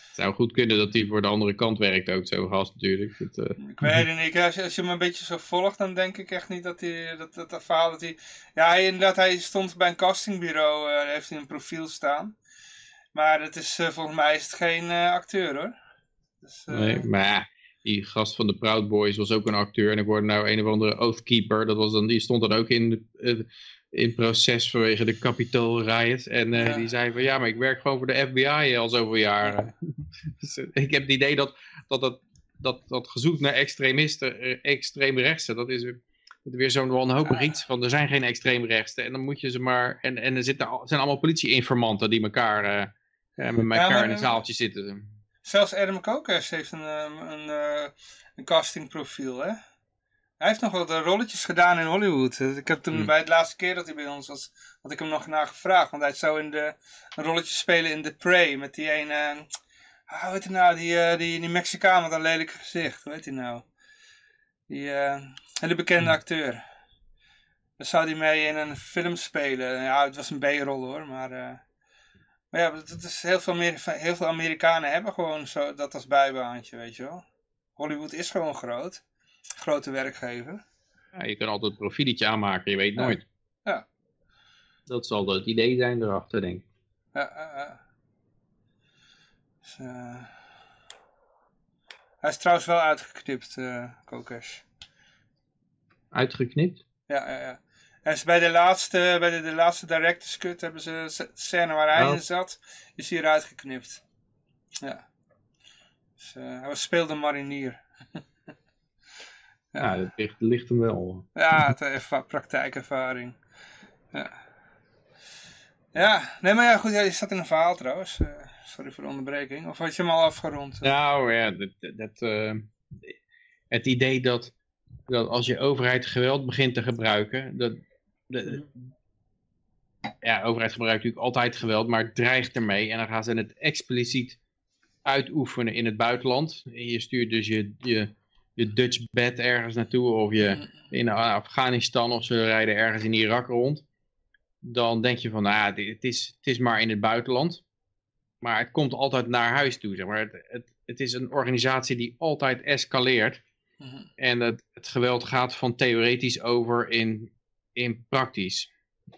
Het zou goed kunnen dat hij voor de andere kant werkt ook, zo'n gast natuurlijk. Dat, eh, Ik weet het niet. Als je, als je hem een beetje zo volgt, dan denk ik echt niet dat hij, dat, dat, dat verhaal dat hij... Ja, hij, inderdaad, hij stond bij een castingbureau, eh, heeft hij een profiel staan. Maar het is, eh, volgens mij is het geen eh, acteur hoor. Dus, eh, Nee, maar die gast van de Proud Boys was ook een acteur. En ik hoorde nou een of andere Oathkeeper. Dat was dan, die stond dan ook in, de- eh, in proces vanwege de Capitol riot. En eh, Ja. die zei van ja, maar ik werk gewoon voor de FBI al zoveel jaren. dus, eh, ik heb het idee dat dat, dat, dat, dat gezoek naar extremisten, eh, extreemrechtsen, dat is weer, zo'n wanhopig iets van er zijn geen extreemrechtsen. En dan moet je ze maar, en, en er zitten, zijn allemaal politieinformanten die elkaar, eh, eh, met elkaar in een eh, zaaltje zitten. Zelfs Adam Kokers heeft een, eh, een, eh, een castingprofiel, hè. Hij heeft nog wat eh, rolletjes gedaan in Hollywood. Eh, Ik heb toen Hmm. bij het laatste keer dat hij bij ons was, had ik hem nog naar gevraagd. Want hij zou in de, een rolletje spelen in The Prey met die ene... eh, ah, hoe heet hij nou? Die, eh, die, die Mexicaan met een lelijk gezicht. Hoe heet hij nou? Die hele bekende acteur. Daar zou hij mee in een film spelen. Ja, het was een B-rol hoor, maar... maar ja, dat is heel, veel meer, heel veel Amerikanen hebben gewoon zo, dat als bijbaantje, weet je wel. Hollywood is gewoon groot. Grote werkgever. Ja, je kan altijd een profieletje aanmaken, je weet Ja. nooit. Ja. Dat zal het idee zijn erachter, denk ik. Ja, ja, ja. Dus, eh, Hij is trouwens wel uitgeknipt, Kokers. Uitgeknipt? Ja, ja, ja. En bij de laatste, bij de, de laatste Director's Cut hebben ze de scène waar hij Oh. in zat, is hij eruit geknipt. Ja. Dus, eh, hij was, speelde marinier. Ja, dat ligt, ligt hem wel. Ja, het heeft praktijkervaring. Ja. Ja, nee, maar ja, goed, ja, je zat in een verhaal trouwens. Eh, sorry voor de onderbreking. Of had je hem al afgerond? Nou ja, dat, dat, eh, het idee dat, dat als je overheid geweld begint te gebruiken, dat, de, ja, overheid gebruikt natuurlijk altijd geweld, maar het dreigt ermee en dan gaan ze het expliciet uitoefenen in het buitenland. Je stuurt dus je, je, je Dutch bed ergens naartoe of je in Afghanistan of ze rijden ergens in Irak rond. Dan denk je van, nou, ja, dit- het is, het is maar in het buitenland. Maar het komt altijd naar huis toe, zeg maar. Het, het, het is een organisatie die altijd escaleert. Mhm. En het, het geweld gaat van theoretisch over in, in praktisch.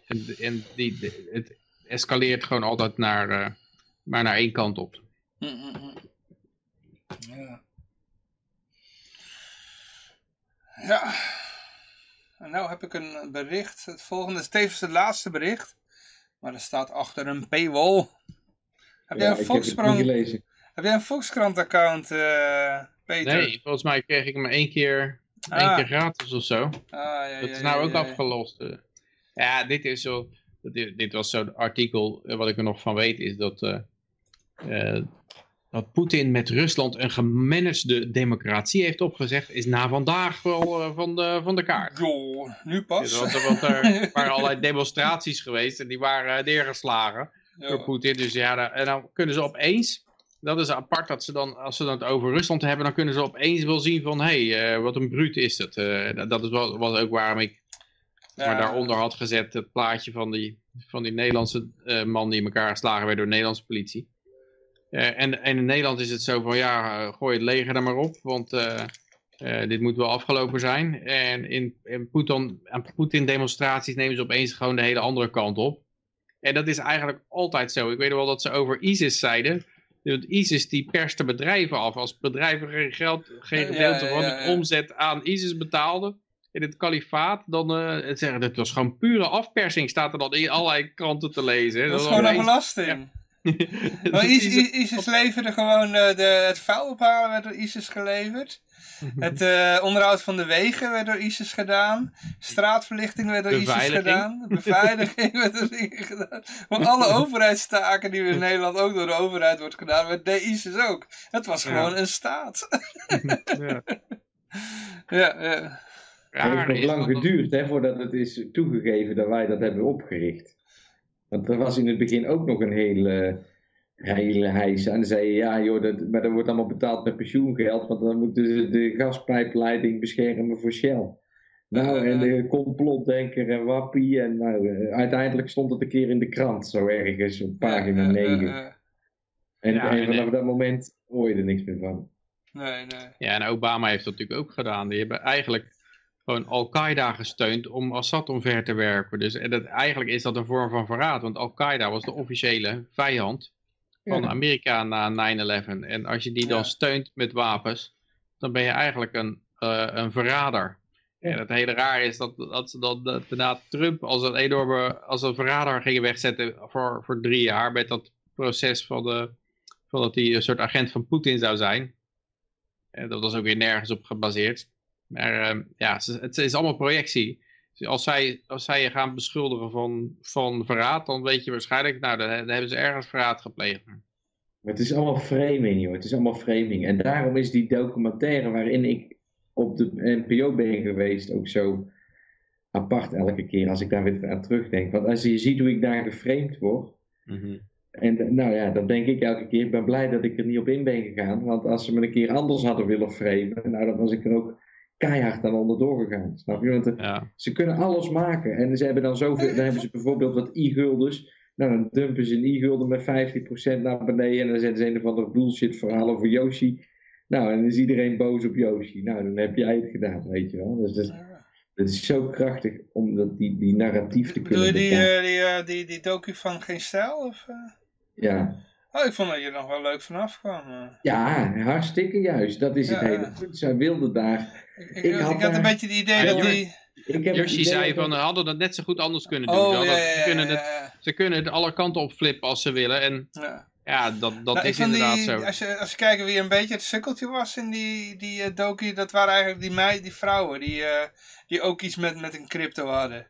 En, en die, de- het escaleert gewoon altijd naar, eh, maar naar één kant op. Ja. Ja. En nou heb ik een bericht. Het volgende is tevens het laatste bericht. Maar er staat achter een paywall. Heb jij een ik heb het niet Volkskrant, gelezen. heb jij een Volkskrant account, eh, Peter? Nee, volgens mij kreeg ik hem één keer, één Ah. keer gratis of zo. Ah, ja, Dat ja, is nou ja, ook ja, ja. afgelost. eh. Ja, dit is zo. Dit, dit was zo'n artikel. eh, Wat ik er nog van weet is dat. eh, eh, dat Poetin met Rusland een gemanagede democratie heeft opgezegd. Is na vandaag wel eh, van, de, van de kaart. Joh, nu pas. Want, er- want er waren allerlei demonstraties geweest. En die waren eh, neergeslagen door. Poetin. Dus ja, en dan kunnen ze opeens. Dat is apart dat ze dan, als ze dan het over Rusland hebben, dan kunnen ze opeens wel zien van, hé, hey, eh, wat een bruut is dat. Dat- is wel, was ook waarom ik Ja. maar daaronder had gezet het plaatje van die, van die Nederlandse man die in elkaar geslagen werd door de Nederlandse politie. Eh, en, en in Nederland is het zo van, ja, eh, gooi het leger er maar op, want eh, dit moet wel afgelopen zijn. En in, in Poetin, aan Poetin demonstraties nemen ze opeens gewoon de hele andere kant op. En dat is eigenlijk altijd zo. Ik weet wel dat ze over ISIS zeiden. Want ISIS die perst de bedrijven af. Als bedrijven geen geld, geen gedeelte van de omzet aan ISIS betaalden in het kalifaat, dan eh, zeggen dat was gewoon pure afpersing, staat er dan in allerlei kranten te lezen. hè. Dat is gewoon een belasting. Maar is ISIS, leverde gewoon eh, de, het vuil ophalen werd door ISIS geleverd. Het eh, onderhoud van de wegen werd door ISIS gedaan. Straatverlichting werd door ISIS gedaan. Beveiliging werd door ISIS gedaan. Maar alle overheidstaken die in Nederland ook door de overheid wordt gedaan, werd deed ISIS ook. Het was Ja. gewoon een staat. ja. ja, ja. Het heeft nog lang geduurd hè, voordat het is toegegeven dat wij dat hebben opgericht. Want er was in het begin ook nog een hele, hele heis. En dan zei je, ja joh, dat, maar dat wordt allemaal betaald met pensioengeld. Want dan moeten ze de gaspijpleiding beschermen voor Shell. Nou, en de complotdenker en wappie. En nou, eh, uiteindelijk stond het een keer in de krant, zo ergens, op pagina Ja, ja, 9. ja, ja. En, Ja, en vanaf dat moment hoor je er niks meer van. Nee, nee. Ja, en Obama heeft dat natuurlijk ook gedaan. Die hebben eigenlijk gewoon Al-Qaeda gesteund om Assad omver te werken. Dus en dat, eigenlijk is dat een vorm van verraad. Want Al-Qaeda was de officiële vijand van Ja. Amerika na 9-11. En als je die dan Ja. steunt met wapens, dan ben je eigenlijk een, eh, een verrader. Ja. En het hele raar is dat, dat ze dan dat daarna Trump als een enorme, als een verrader gingen wegzetten voor, voor drie jaar met dat proces van, de, van dat hij een soort agent van Poetin zou zijn. En dat was ook weer nergens op gebaseerd. Maar ehm, ja, het is, allemaal projectie. Dus als zij, als zij je gaan beschuldigen van, van verraad, dan weet je waarschijnlijk, nou, dan, dan hebben ze ergens verraad gepleegd. Maar het is allemaal framing, joh. Het is allemaal framing. En daarom is die documentaire waarin ik op de NPO ben geweest ook zo apart elke keer als ik daar weer aan terugdenk. Want als je ziet hoe ik daar geframed word. En eh, nou ja, dan denk ik elke keer, ik ben blij dat ik er niet op in ben gegaan. Want als ze me een keer anders hadden willen framen, nou dan was ik er ook keihard aan onderdoor gegaan. Snap je? Want eh, Ja. ze kunnen alles maken. En ze hebben dan zoveel, dan hebben ze bijvoorbeeld wat e-guldens. Nou, dan dumpen ze een e-gulden met 50% naar beneden. En dan zetten ze een of ander bullshit verhaal over Yoshi. Nou, en dan is iedereen boos op Yoshi. Nou, dan heb jij het gedaan, weet je wel. Dus dat, dat is zo krachtig om dat, die, die narratief te Bedoel je kunnen die, eh, die, eh, die, die docu van Geen Stijl? Of, eh? Ja. Oh, ik vond dat je er nog wel leuk vanaf kwam. ja, hartstikke juist. Dat is het hele punt. Zij wilde daar... Ik, ik, had een beetje het idee dat die... Idee zei dat- van, hadden dat net zo goed anders kunnen doen. Ze Oh, ja, hadden- ja, ze, kunnen het, ze kunnen het alle kanten op flippen als ze willen. En ja. ja, dat, dat Nou, ik is vond inderdaad die, zo. Als je, als je kijkt wie een beetje het sukkeltje was in die, die eh, docu, dat waren eigenlijk die, meid, die vrouwen die, eh, die ook iets met, met een crypto hadden.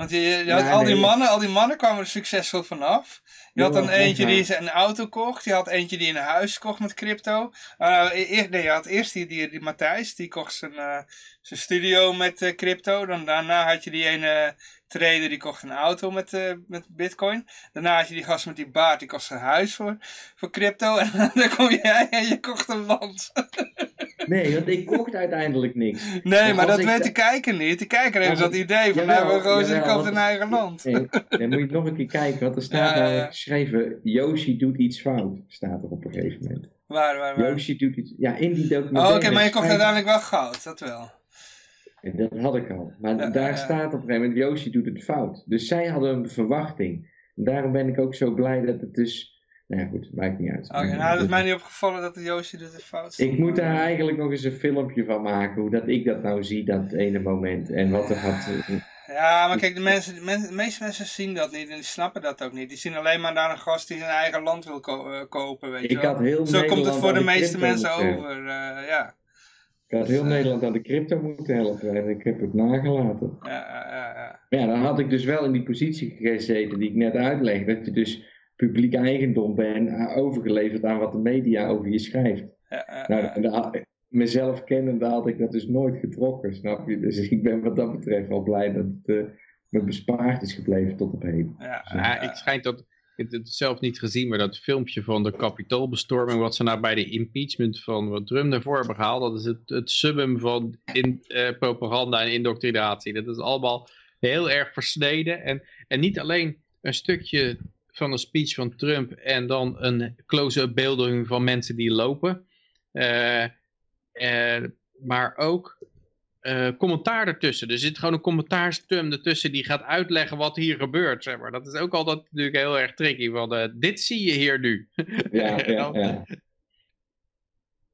Want je, je had Ja, al, die nee. mannen, al die mannen kwamen er succesvol vanaf. Je had Ja, dan eentje ja. die zijn auto kocht, je had eentje die een huis kocht met crypto. Uh, e- nee, je had eerst die, die, die Matthijs, die kocht zijn, eh, zijn studio met eh, crypto. Dan, daarna had je die ene trader, die kocht een auto met, eh, met bitcoin. Daarna had je die gast met die baard, die kocht zijn huis voor, voor crypto. En dan kom jij en je kocht een land. Nee, want ik kocht uiteindelijk niks. Nee, Maar dat ik weet de- kijker niet. De kijker heeft dat ik- idee van, Jawel, nou, we gewoon koopt want- een eigen land. Nee, dan moet je nog een keer kijken, want er staat ja, namelijk geschreven, Yoshi doet iets fout, staat er op een gegeven moment. Waar, waar, waar? Yoshi doet iets. Ja, in die Oh, documentaire. oké, maar je kocht uiteindelijk wel goud, dat wel. En Dat had ik al. Maar Ja, daar ja. staat op een gegeven moment, Yoshi doet het fout. Dus zij hadden een verwachting. En daarom ben ik ook zo blij dat het dus... Nou ja, goed, maakt niet uit. Oké, nou, dat is mij niet opgevallen dat de Yoshi dit een fout. Ik moet daar eigenlijk nog eens een filmpje van maken, hoe dat ik dat nou zie, dat ene moment. En wat er had... Ja, maar kijk, de, mensen, de, men- de meeste mensen zien dat niet en die snappen dat ook niet. Die zien alleen maar naar een gast die zijn eigen land wil ko- eh, kopen, weet je Ik wel. had heel Zo komt het Nederland voor de de meeste mensen over, eh, ja. Ik had heel Nederland aan de crypto moeten helpen en ik heb het nagelaten. Ja, ja, ja, ja, dan had ik dus wel in die positie gezeten die ik net uitlegde, dat je dus publiek eigendom bent, eh, overgeleverd aan wat de media over je schrijft. Nou, mezelf kennende had ik dat dus nooit getrokken, snap je? Dus ik ben wat dat betreft wel blij dat het eh, me bespaard is gebleven tot op heden. Ja, Ja, ik schijnt dat, ik heb het zelf niet gezien, maar dat filmpje van de kapitoolbestorming, wat ze nou bij de impeachment van wat Trump ervoor hebben gehaald, dat is het, het summum van in, eh, propaganda en indoctrinatie. Dat is allemaal heel erg versneden en, en niet alleen een stukje van een speech van Trump en dan een close-up beelding van mensen die lopen, eh, eh, maar ook eh, commentaar ertussen. Er zit gewoon een commentaarstum ertussen die gaat uitleggen wat hier gebeurt. Zeg maar. Dat is ook altijd natuurlijk heel erg tricky. Want dit zie je hier nu. Ja, ja, ja.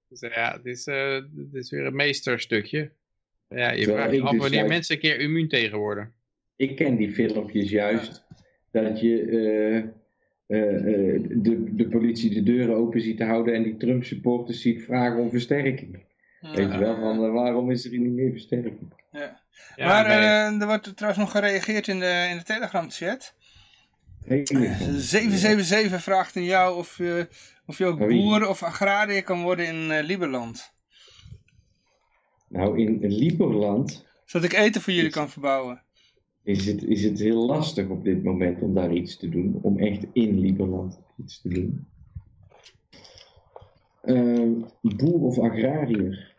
Dus, ja, het is, het is weer een meesterstukje. Ja, je vraagt ik af dus wanneer mensen een keer immuun tegen worden. Ik ken die filmpjes juist dat je eh, eh, eh, de, de politie de deuren open ziet houden en die Trump supporters ziet vragen om versterking. Weet je wel, van waarom is er hier niet meer versterking? Ja. Ja, maar bij- eh, er wordt trouwens nog gereageerd in de, in de Telegram chat. Hele- 777 vraagt aan jou of, je of je ook Oh, boer of agrariër kan worden in eh Lieberland. Nou, in Lieberland Zodat ik eten voor jullie kan verbouwen. Is het, is het heel lastig op dit moment om daar iets te doen. Om echt in Lieberland iets te doen. Eh, boer of agrariër?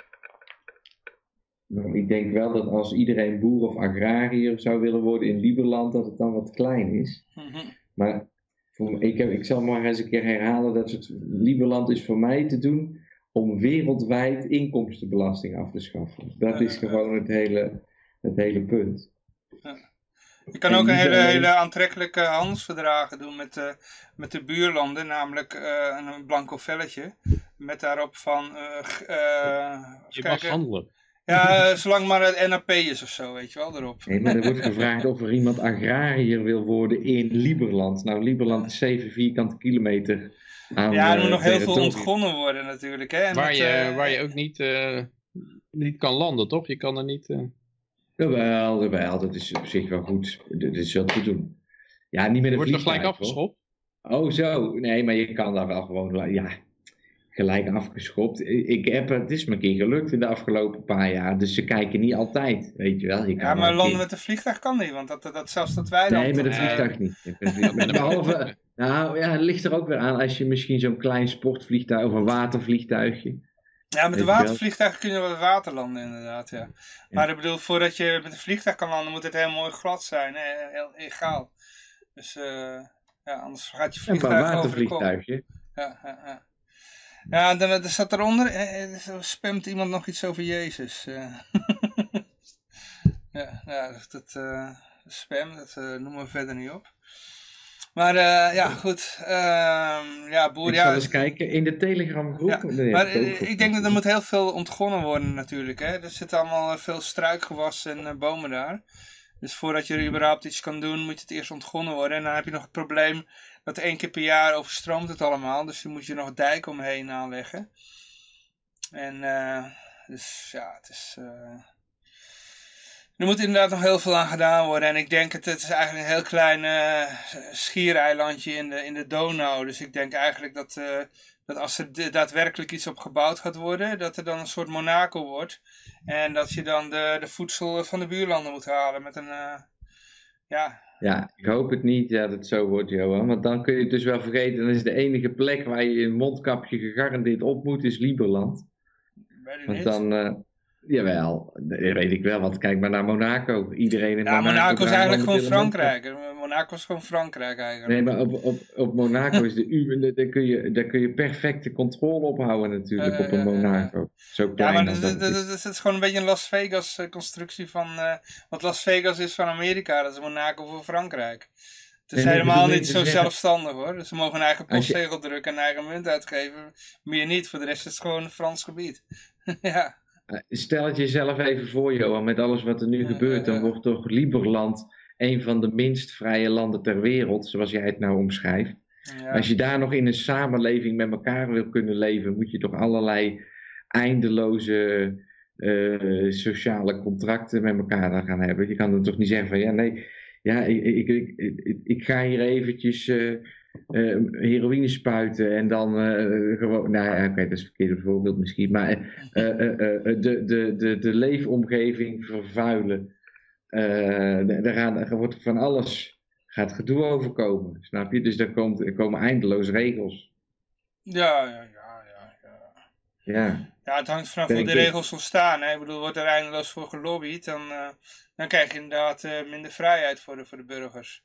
Nou, ik denk wel dat als iedereen boer of agrariër zou willen worden in Lieberland, dat het dan wat klein is. Mhm. Maar voor, ik, heb, ik zal maar eens een keer herhalen dat het Lieberland is voor mij te doen om wereldwijd inkomstenbelasting af te schaffen. Dat is gewoon het hele, het hele punt. Je kan ook een hele, hele aantrekkelijke handelsverdragen doen met, de met de buurlanden, namelijk eh, een blanco velletje. Met daarop van, eh, eh, je mag kijken. handelen. ja, eh, zolang maar het NAP is of zo, weet je wel, erop. Nee, maar er wordt gevraagd of er iemand agrariër wil worden in Lieberland. Nou, Lieberland is 7 vierkante kilometer aan Ja, er eh, moet nog heel veel ontgonnen worden natuurlijk. Hè? En Waar met, je, eh, waar je ook niet, eh, niet kan landen, toch? Je kan er niet... Jawel, jawel, dat is op zich wel goed. Dat is wel te doen. Ja, niet met een wordt er gelijk hoor. afgeschopt. Oh, zo. Nee, maar je kan daar wel gewoon, ja, gelijk afgeschopt. Ik heb, het is me een keer gelukt in de afgelopen paar jaar, dus ze kijken niet altijd, weet je wel. Je kan Ja, wel maar landen keer- met een vliegtuig kan niet, want dat, dat, dat zelfs dat wij dan... Nee, met een eh, vliegtuig niet. Vliegtuig- Behalve, nou ja, het ligt er ook weer aan als je misschien zo'n klein sportvliegtuig of een watervliegtuigje. Ja, met een watervliegtuig kun je wel het water landen inderdaad, ja. Maar ik bedoel, voordat je met een vliegtuig kan landen, moet het heel mooi glad zijn, hè? heel egaal. Dus eh, ja, anders gaat je vliegtuig over de kop. watervliegtuigje. Ja, ja, ja. Ja, dan er staat eronder, eh, eh, zo spamt iemand nog iets over Jezus. ja, ja, dat, dat spam, dat noemen we verder niet op. Maar eh, ja, goed. ehm, ja, boer, Ik ja, eens kijken in de Telegram groep. Ja, Nee, maar ik eh, ik denk dat er moet heel veel ontgonnen worden natuurlijk. Hè? Er zitten allemaal eh, veel struikgewas en bomen daar. Dus voordat je er überhaupt iets kan doen, moet het eerst ontgonnen worden. En dan heb je nog het probleem dat één keer per jaar overstroomt het allemaal. Dus dan moet je nog dijken omheen aanleggen. En dus ja, het is... eh, er moet inderdaad nog heel veel aan gedaan worden. En ik denk dat het is eigenlijk een heel klein eh, schiereilandje in de, in de Donau. Dus ik denk eigenlijk dat, eh, dat als er daadwerkelijk iets op gebouwd gaat worden, dat er dan een soort Monaco wordt. En dat je dan de, de voedsel van de buurlanden moet halen met een... eh, ja, Ja, ik hoop het niet dat het zo wordt, Johan. Want dan kun je het dus wel vergeten. Dan is de enige plek waar je een mondkapje gegarandeerd op moet, is Lieberland. Want dan, eh, Jawel, dat weet ik wel. Want kijk maar naar Monaco. Iedereen in Ja, Monaco... Monaco is eigenlijk gewoon. Frankrijk. Monaco is gewoon Frankrijk eigenlijk. Nee, maar op, op, op Monaco is de U, daar kun, je, daar kun je perfecte controle op houden natuurlijk, Ja, op een ja, ja, ja. Monaco. Zo Ja, klein maar als dat, dat dat, is. dat, is gewoon een beetje een Las Vegas eh, constructie van... eh, wat Las Vegas is van Amerika, dat is Monaco voor Frankrijk. Het is Nee, helemaal niet zo zelfstandig hoor. Dus ze mogen een eigen postzegel drukken en een eigen munt uitgeven. Meer niet, voor de rest is het gewoon een Frans gebied. ja. Stel het jezelf even voor, Johan, met alles wat er nu Ja, gebeurt, ja, dan wordt toch Liberland een van de minst vrije landen ter wereld, zoals jij het nou omschrijft. Als je daar nog in een samenleving met elkaar wil kunnen leven, moet je toch allerlei eindeloze eh, sociale contracten met elkaar dan gaan hebben. Je kan dan toch niet zeggen van ja, nee, ja, ik, ik, ik, ik, ga hier eventjes eh, eh, heroïne spuiten en dan eh, gewoon, nou ja, oké, dat is een verkeerde voorbeeld misschien, maar eh, eh, de, de, de, de leefomgeving vervuilen. Daar, gaan- daar wordt van alles, gaat gedoe overkomen, snap je? Dus er, komt, er komen eindeloos regels. Ja, ja, ja, ja, ja. Ja, Ja, het hangt vanaf hoe de regels ontstaan. Hè? Ik bedoel, wordt er eindeloos voor gelobbyd, dan, dan krijg je inderdaad minder vrijheid voor de, voor de burgers.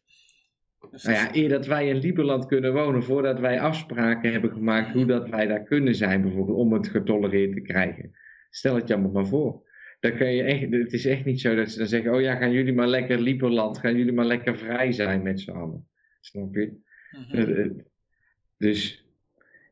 Dus nou ja, eer dat wij in Lieberland kunnen wonen, voordat wij afspraken hebben gemaakt hoe dat wij daar kunnen zijn, bijvoorbeeld om het getolereerd te krijgen. Stel het je allemaal maar voor. Dan kan je echt, het is echt niet zo dat ze dan zeggen, oh ja, gaan jullie maar lekker Lieberland, gaan jullie maar lekker vrij zijn met z'n allen. Snap je? Mhm. Eh, Dus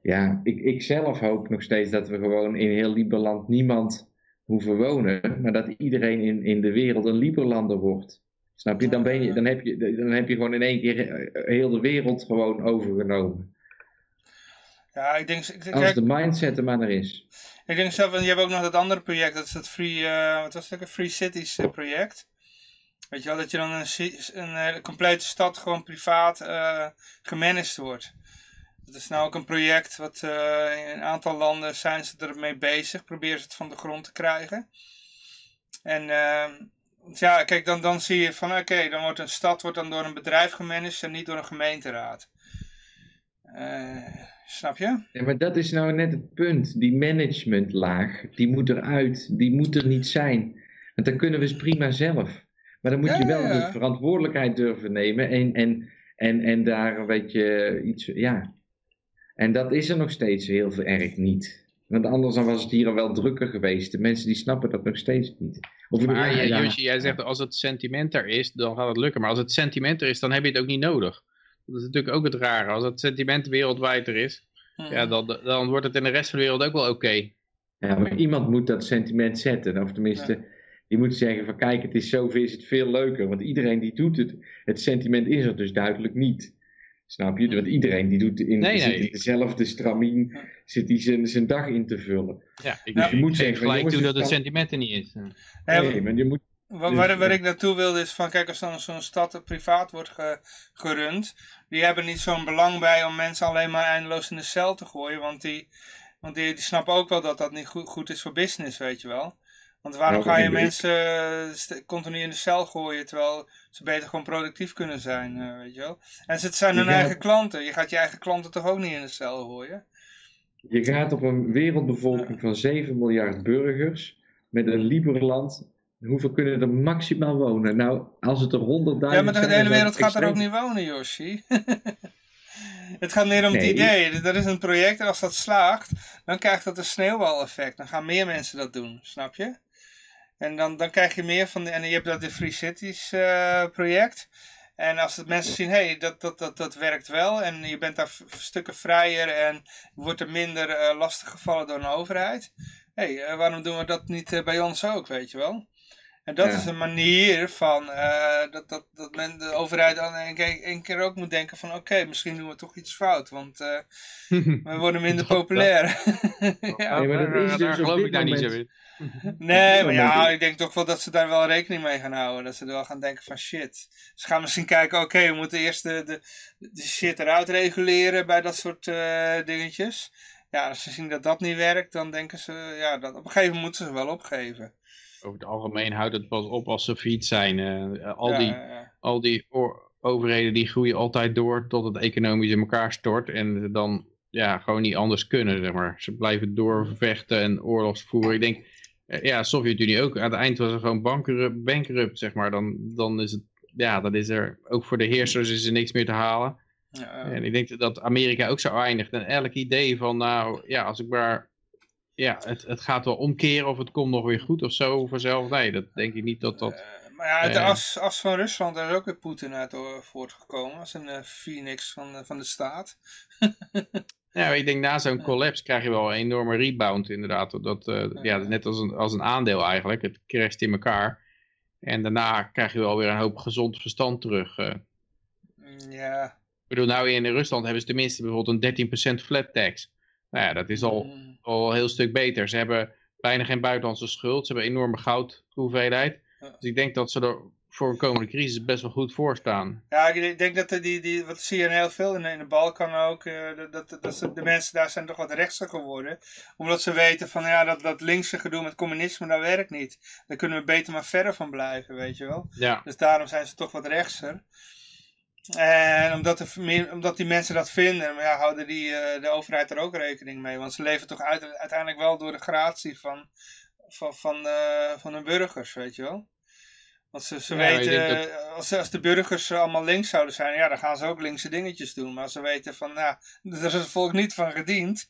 ja, ik, ik zelf hoop nog steeds dat we gewoon in heel Lieberland niemand hoeven wonen, maar dat iedereen in, in de wereld een Lieberlander wordt. Snap je? Dan, ben je, dan, heb je? dan heb je gewoon in één keer eh, heel de wereld gewoon overgenomen. Ja, ik denk, ik, Als de mindset er maar er is. ik denk zelf, en je hebt ook nog dat andere project, dat is het Free, eh, wat was het ook, Free Cities eh, project. Weet je wel, dat je dan een, een, eh, complete stad gewoon privaat eh gemanaged wordt. Dat is nou ook een project wat in een aantal landen zijn ze ermee bezig, proberen ze het van de grond te krijgen. En ehm, ja, kijk, dan, dan zie je van oké, dan wordt een stad wordt dan door een bedrijf gemanaged en niet door een gemeenteraad. Eh, snap je? Ja, maar dat is nou net het punt. Die managementlaag, die moet eruit. Die moet er niet zijn. Want dan kunnen we het prima zelf. Maar dan moet Ja, je wel ja, de verantwoordelijkheid durven nemen. En, en, en, en daar een beetje iets... Ja. En dat is er nog steeds heel erg niet. Want anders dan was het hier al wel drukker geweest. De mensen die snappen dat nog steeds niet. Of, Maar ja, jij, ja. Josje, jij zegt als het sentiment er is, dan gaat het lukken. Maar als het sentiment er is, dan heb je het ook niet nodig. Dat is natuurlijk ook het rare. Als het sentiment wereldwijd er is, ja, dan, dan wordt het in de rest van de wereld ook wel oké. Ja, maar iemand moet dat sentiment zetten. Of tenminste, die moet zeggen van kijk, het is zoveel is het veel leuker. Want iedereen die doet het, het sentiment is er dus duidelijk niet. Snap je? Want iedereen die doet in, Nee, zit nee. in dezelfde stramien, zit die zijn, zijn dag in te vullen. Ja, ik, Ja, ik je moet geef zeggen van, gelijk jongens, toe dat het sentiment er niet is. Nee, maar je moet, Waar, Dus, waar, waar ik naartoe wilde is van, kijk, als dan zo'n stad privaat wordt ge- gerund, die hebben niet zo'n belang bij om mensen alleen maar eindeloos in de cel te gooien, want die, want die, die snappen ook wel dat dat niet goed, goed is voor business, weet je wel. Want waarom Ja, ga je ik. mensen eh, continu in de cel gooien, terwijl ze beter gewoon productief kunnen zijn, eh, weet je wel. En het zijn Je hun gaat- eigen klanten, je gaat je eigen klanten toch ook niet in de cel gooien? je gaat op een wereldbevolking van 7 miljard burgers met een Liberland. Hoeveel kunnen er maximaal wonen? Nou, als het er 100.000 Ja, maar de hele wereld gaat er ook niet wonen, Yoshi. het gaat meer om het idee. Er is een project en als dat slaagt, dan krijgt dat een sneeuwbaleffect. Dan gaan meer mensen dat doen, snap je? En dan, dan krijg je meer van, de, en je hebt dat de Free Cities eh, project. En als het mensen zien, hé, hey, dat, dat, dat, dat werkt wel en je bent daar stukken vrijer en wordt er minder eh, lastig gevallen door een overheid. Hé, hey, eh, waarom doen we dat niet bij ons ook, weet je wel? En dat Ja. is een manier van eh, dat, dat, dat men de overheid dan een keer, een keer ook moet denken van oké, misschien doen we toch iets fout, want eh, we worden minder Dat- populair. ja. Nee, maar dat daar is daar dus geloof ik daar niet zo in. Nee, maar ja, ik denk toch wel dat ze daar wel rekening mee gaan houden. Dat ze er wel gaan denken van shit. Ze gaan misschien kijken, oké, we moeten eerst de, de, de shit eruit reguleren bij dat soort eh, dingetjes. Ja, als ze zien dat dat niet werkt, dan denken ze, ja, dat, op een gegeven moment moeten ze wel opgeven. Over het algemeen houdt het pas op als ze failliet zijn. Eh, al Ja, die, ja, al die overheden die groeien altijd door tot het economisch in elkaar stort. En ze dan ja, gewoon niet anders kunnen, zeg maar. Ze blijven doorvechten en oorlogs voeren. Ik denk, Eh, Ja, Sovjet-Unie ook. Aan het eind was er gewoon bankrupt, bankrupt zeg maar. Dan, dan is het, ja, dan is er ook voor de heersers is er niks meer te halen. Ja, En ik denk dat Amerika ook zo eindigt. En elk idee van, nou, ja, als ik maar, ja, het, het gaat wel omkeren of het komt nog weer goed of zo vanzelf. Nee, dat denk ik niet dat dat... Eh, maar ja, uit de Eh. as, as van Rusland daar is ook weer Poetin uit eh, voortgekomen. Als een phoenix van, van de staat. Ja, ik denk na zo'n collapse krijg je wel een enorme rebound inderdaad. Dat, ja, net als een, als een aandeel eigenlijk. Het crasht in elkaar. En daarna krijg je wel weer een hoop gezond verstand terug. Mm, Ja. Ik bedoel, nou in Rusland hebben ze tenminste bijvoorbeeld een 13% flat tax. Nou ja, dat is al, Mm, al een heel stuk beter. Ze hebben bijna geen buitenlandse schuld. Ze hebben een enorme goudhoeveelheid. Dus ik denk dat ze er voor een komende crisis best wel goed voor staan. Ja, ik denk dat die, die, wat zie je heel veel in, in de Balkan ook, eh, dat, dat, dat ze- de mensen daar zijn toch wat rechtser geworden. Omdat ze weten van, ja, dat, dat linkse gedoe met communisme, dat werkt niet. Daar kunnen we beter maar verder van blijven, weet je wel. Ja, Dus daarom zijn ze toch wat rechtser. En omdat, de, omdat die mensen dat vinden, ja, houden die, eh, de overheid er ook rekening mee. Want ze leven toch uit- uiteindelijk wel door de gratie van, van, van, eh, van hun burgers, weet je wel. Want ze, ze Ja, weten, eh, als, als de burgers allemaal links zouden zijn, ja, dan gaan ze ook linkse dingetjes doen. Maar als ze weten van, nou, daar is het volk niet van gediend,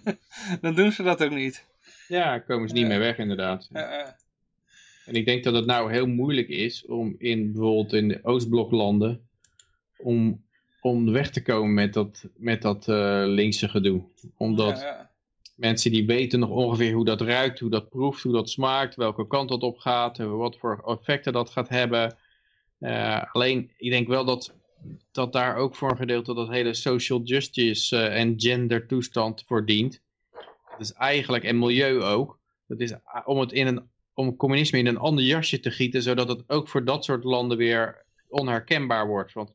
dan doen ze dat ook niet. ja komen ze niet meer weg inderdaad. En ik denk dat het nou heel moeilijk is om in bijvoorbeeld in de Oostbloklanden om, om weg te komen met dat, met dat eh, linkse gedoe. Omdat ja, ja. mensen die weten nog ongeveer hoe dat ruikt, hoe dat proeft, hoe dat smaakt, welke kant dat op gaat, wat voor effecten dat gaat hebben. Eh, alleen, ik denk wel dat, dat daar ook voor een gedeelte dat hele social justice eh, en gender toestand voor dient. Dat is eigenlijk, en milieu ook, dat is a- om het in een om communisme in een ander jasje te gieten, zodat het ook voor dat soort landen weer onherkenbaar wordt. Want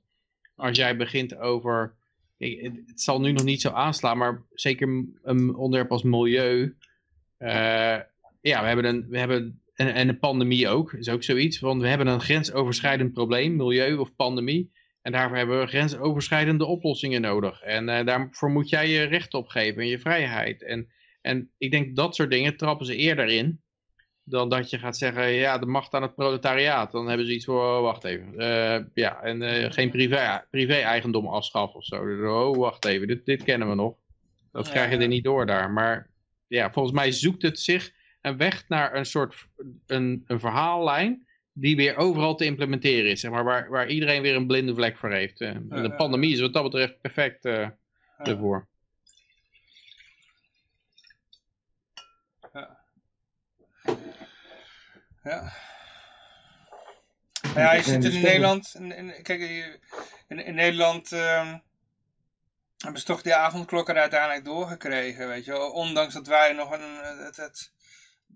als jij begint over, het zal nu nog niet zo aanslaan, maar zeker een onderwerp als milieu. eh, ja, we hebben een, we hebben en, en een pandemie ook, is ook zoiets. Want we hebben een grensoverschrijdend probleem, milieu of pandemie. En daarvoor hebben we grensoverschrijdende oplossingen nodig. En eh, daarvoor moet jij je recht opgeven en je vrijheid. En, en ik denk dat soort dingen trappen ze eerder in dan dat je gaat zeggen, ja, de macht aan het proletariaat. Dan hebben ze iets voor, oh, wacht even. Eh, ja, en eh, geen privé- privé-eigendom afschaffen of zo. Dus, oh, wacht even, dit, dit kennen we nog. Dat Ja, krijg je er niet door daar. Maar ja, volgens mij zoekt het zich een weg naar een soort een, een verhaallijn die weer overal te implementeren is. Zeg maar, waar, waar iedereen weer een blinde vlek voor heeft. Eh, en de pandemie is wat dat betreft perfect ervoor. Ja. Ja, je zit in. Nederland. In, in- kijk, in, in Nederland hebben ze toch die avondklok er uiteindelijk doorgekregen, weet je wel. Ondanks dat wij nog een. Het, het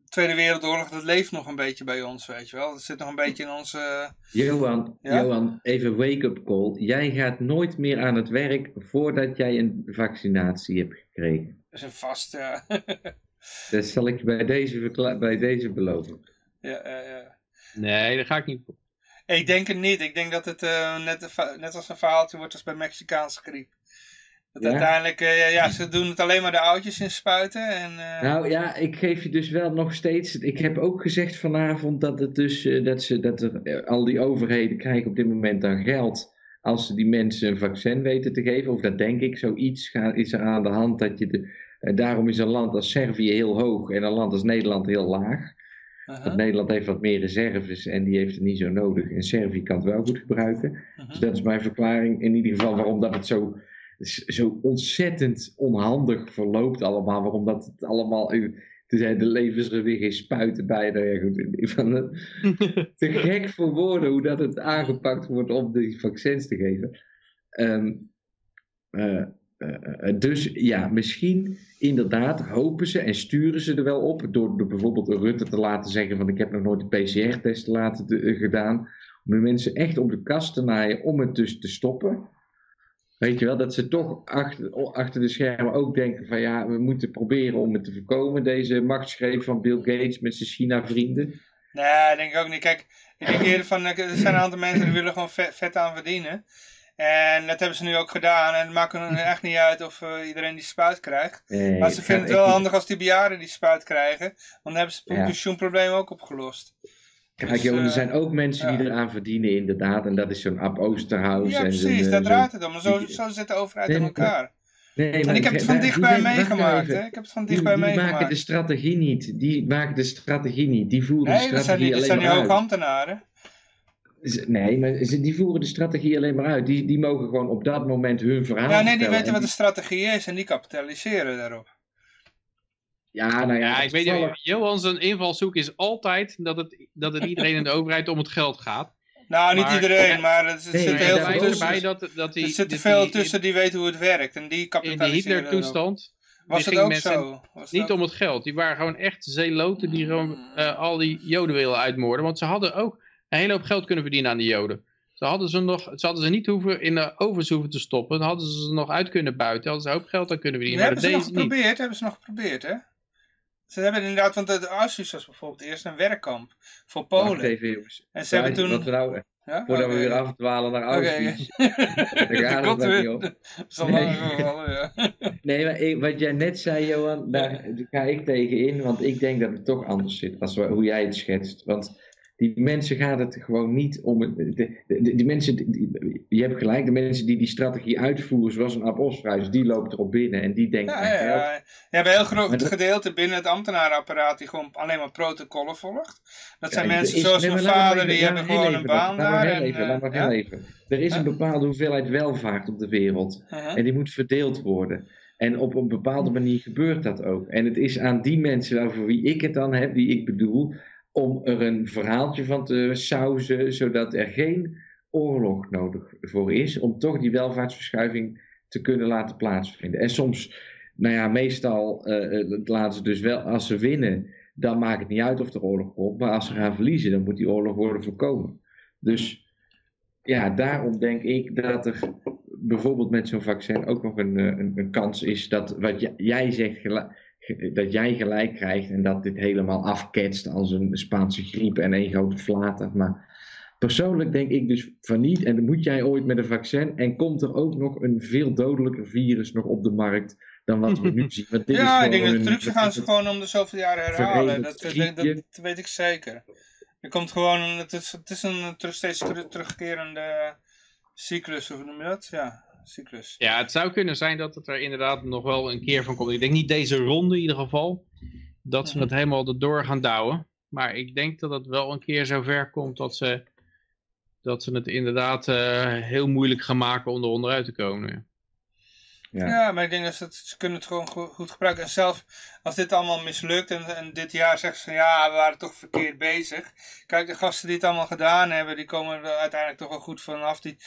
Tweede Wereldoorlog, dat leeft nog een beetje bij ons, weet je wel. Dat zit nog een beetje in onze. Johan, Ja? Johan, even wake-up call. Jij gaat nooit meer aan het werk voordat jij een vaccinatie hebt gekregen. Dat is een vast. Ja, Dat zal ik bij deze, bij deze beloven. Ja, ja, ja. Nee, daar ga ik niet voor. Ik denk het niet. Ik denk dat het eh, net, net als een verhaaltje wordt als bij Mexicaanse griep. Dat Ja? uiteindelijk, eh, ja, ze doen het alleen maar de oudjes in spuiten. En, eh, Nou ja, ik geef je dus wel nog steeds. Ik heb ook gezegd vanavond dat, het dus, dat, ze, dat er, al die overheden krijgen op dit moment dan geld. Als ze die mensen een vaccin weten te geven. Of dat denk ik, zoiets ga- is er aan de hand. Dat je de, daarom is een land als Servië heel hoog en een land als Nederland heel laag. Want Nederland heeft wat meer reserves en die heeft het niet zo nodig. En Servië kan het wel goed gebruiken. Dus dat is mijn verklaring in ieder geval waarom dat het zo, zo ontzettend onhandig verloopt allemaal. Waarom dat het allemaal... Toen zei de levens er weer geen spuiten bij. Nou ja, goed, van, eh, te gek voor woorden hoe dat het aangepakt wordt om die vaccins te geven. Eh, dus ja, misschien inderdaad hopen ze en sturen ze er wel op door, door bijvoorbeeld Rutte te laten zeggen van ik heb nog nooit een PCR-test laten te- eh, gedaan. Om de mensen echt op de kast te naaien om het dus te stoppen. Weet je wel, dat ze toch achter, achter de schermen ook denken van ja, we moeten proberen om het te voorkomen. Deze machtsgreep van Bill Gates met zijn China-vrienden. Nee, denk ik ook niet. Kijk, ik denk eerder van, eh, er zijn een aantal mensen die willen gewoon vet aan verdienen. En dat hebben ze nu ook gedaan. En het maakt hun echt niet uit of eh, iedereen die spuit krijgt. Nee, Maar ze vinden het wel handig als die bejaarden die spuit krijgen. Want dan hebben ze het Ja. pensioenprobleem ook opgelost. Kijk, Dus, joh, er eh, zijn ook mensen die eraan verdienen, inderdaad. En dat is zo'n Ab Oosterhuis. Ja, en precies. eh, Daar zo'n- draait het om. Maar zo, zo zit de overheid Nee, in elkaar. Nee, En maar ik heb het van dichtbij meegemaakt. Hè? Ik heb het van Die, dichtbij die maken de meegemaakt. strategie niet. Die maken de strategie niet. Die voeren de Nee, dat zijn strategie die, dat zijn hoge uit. ambtenaren. Nee, maar die voeren de strategie alleen maar uit. Die, die mogen gewoon op dat moment hun verhaal Ja, nee, die weten En wat de strategie is en die kapitaliseren daarop. Ja, nou ja, Ja, ik weet niet, Johan zijn invalshoek is altijd dat het, dat het iedereen in de overheid om het geld gaat. Nou, niet iedereen, maar er zit Nee, er heel veel tussen. erbij dat, dat die, er zitten veel tussen die weten hoe het werkt en die In de kapitaliseren. Hitler-toestand Was het ook zo? Was het niet om het geld. Die waren gewoon echt zeeloten die gewoon eh, al die joden willen uitmoorden. Want ze hadden ook een hele hoop geld kunnen verdienen aan die joden. Ze hadden ze, nog, ze hadden ze niet hoeven in de ovens hoeven te stoppen. Dan hadden ze ze nog uit kunnen buiten. Hadden ze een hoop geld aan kunnen verdienen. Maar hebben dat ze nog niet. geprobeerd, hebben ze nog geprobeerd, hè? Ze hebben inderdaad, want de Auschwitz was bijvoorbeeld eerst een werkkamp voor Wacht Polen. even, jongens. En ze hebben Wat toen... we nou, Ja? voordat we weer afdwalen naar Auschwitz. oké. Daar gaat het niet. Dat is al lang gevallen, ja. Nee, maar ik- wat jij net zei, Johan, daar ga ik tegen in. Want ik denk dat het toch anders zit als hoe jij het schetst. Want die mensen gaat het gewoon niet om. De, de- die mensen, die- je hebt gelijk, de mensen die die strategie uitvoeren, zoals een Ab Osterhuis, die loopt erop binnen en die denkt Ja, ja, ja. Je hebt een heel groot Maar dat- gedeelte binnen het ambtenarenapparaat die gewoon alleen maar protocollen volgt. Dat zijn Ja, mensen is- zoals nee, mijn maar maar vader, even- die hebben maar gewoon een baan laat maar daar. heel en, even, laat maar eh, heel even. Er is een bepaalde hoeveelheid welvaart op de wereld. Uh-huh. En die moet verdeeld worden. En op een bepaalde manier gebeurt dat ook. En het is aan die mensen over wie ik het dan heb, die ik bedoel, om er een verhaaltje van te sausen, zodat er geen oorlog nodig voor is, om toch die welvaartsverschuiving te kunnen laten plaatsvinden. En soms, nou ja, meestal eh, eh, laten ze dus wel, als ze winnen, dan maakt het niet uit of er oorlog komt, maar als ze gaan verliezen, dan moet die oorlog worden voorkomen. Dus ja, daarom denk ik dat er bijvoorbeeld met zo'n vaccin ook nog een, eh, een, een kans is dat wat jij zegt, dat jij gelijk krijgt en dat dit helemaal afketst als een Spaanse griep en één grote flater. Maar persoonlijk denk ik dus van niet. En dan moet jij ooit met een vaccin en komt er ook nog een veel dodelijker virus nog op de markt dan wat we nu zien. Want dit is Ja, ik gewoon denk dat een- de trucs gaan ze gewoon om de zoveel jaren herhalen. Dat, dat, dat, griepje. weet ik zeker. Er komt gewoon, het is, het is een terug, steeds teru- terugkerende cyclus, hoe noem je dat? Ja, cyclus. Ja, het zou kunnen zijn dat het er inderdaad nog wel een keer van komt. Ik denk niet deze ronde in ieder geval. Dat ze het helemaal erdoor gaan douwen. Maar ik denk dat het wel een keer zover komt dat ze, dat ze het inderdaad eh, heel moeilijk gaan maken om er onderuit te komen. Ja. Maar ik denk dat ze, kunnen het gewoon goed, gebruiken. En zelf als dit allemaal mislukt en, en dit jaar zeggen ze van ja, we waren toch verkeerd bezig. Kijk, de gasten die het allemaal gedaan hebben, die komen er uiteindelijk toch wel goed vanaf. Die,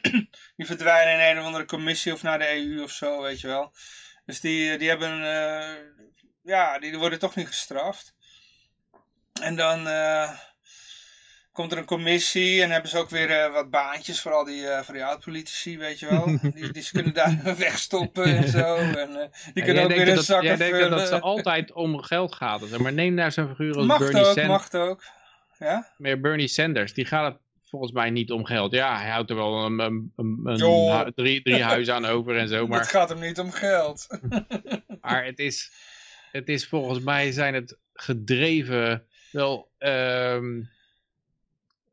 die verdwijnen in een of andere commissie of naar de EU of zo, weet je wel. Dus die, die hebben, eh, ja, die worden toch niet gestraft. En dan eh, komt er een commissie en hebben ze ook weer eh, wat baantjes voor al die, eh voor die oud-politici, weet je wel. Die, die ze kunnen daar wegstoppen en zo. En eh, die En kunnen ook weer dat, zakken jij denkt dat, dat ze vullen. altijd om geld gaat. Zeg Maar neem nou zo'n figuur als Mag Bernie, ook, Sanders. mag ook. Ja? meer Bernie Sanders. Die gaat het volgens mij niet om geld. Ja, hij houdt er wel een, een, een, een drie, drie huizen aan over en zo. Het Maar gaat hem niet om geld. Maar het is, het is volgens mij zijn het gedreven wel ehm, eh,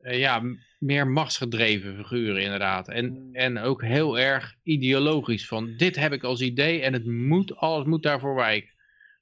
ja, m- meer machtsgedreven figuren inderdaad. En, en ook heel erg ideologisch van dit heb ik als idee en het moet, alles moet daarvoor wijken.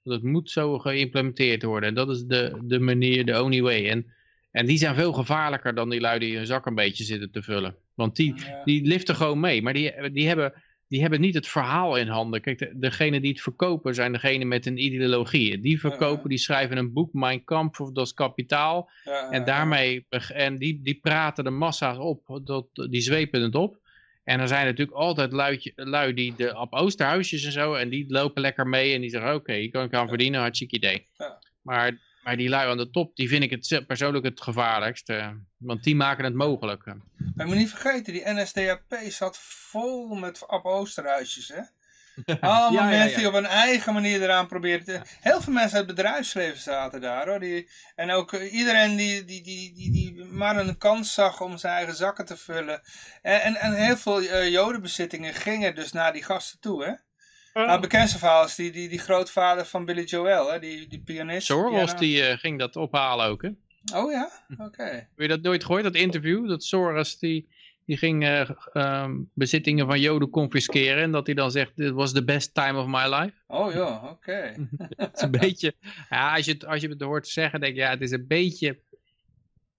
Want het moet zo geïmplementeerd worden. En dat is de, de manier, de only way. En, en die zijn veel gevaarlijker dan die lui die hun zak een beetje zitten te vullen. Want die, Ja. die liften gewoon mee. Maar die, die, hebben, die hebben niet het verhaal in handen. Kijk, de, degene die het verkopen zijn degene met een ideologie. Die verkopen, die schrijven een boek, Mein Kampf of Das Kapitaal. En daarmee, en die, die praten de massa's op, dat, die zwepen het op. En er zijn natuurlijk altijd luidje, lui die de op Oosterhuisjes en zo, en die lopen lekker mee en die zeggen, oké, je kan ik aan verdienen, hartstikke idee. Maar, maar die lui aan de top, die vind ik het persoonlijk het gevaarlijkst, want die maken het mogelijk. Maar je moet niet vergeten, die NSDAP zat vol met Ab Oosterhuisjes, hè? Allemaal Ja, mensen ja. die op een eigen manier eraan proberen te... Heel veel mensen uit het bedrijfsleven zaten daar hoor. Die... En ook eh, iedereen die, die, die, die, die maar een kans zag om zijn eigen zakken te vullen. En, en, en heel veel eh, jodenbezittingen gingen dus naar die gasten toe hè. Nou, het bekendste verhaal is die, die, die grootvader van Billy Joel, hè? Die, die pianist. Soros die eh, ging dat ophalen ook, hè? Oh ja? Oké. Heb je dat nooit gehoord, dat interview? Dat Soros die, die ging eh, ehm, bezittingen van Joden confisceren. En dat hij dan zegt, dit was the best time of my life. Oh ja, oké. Het is een beetje, ja, als je, het, als je het hoort zeggen, denk je, ja, het is een beetje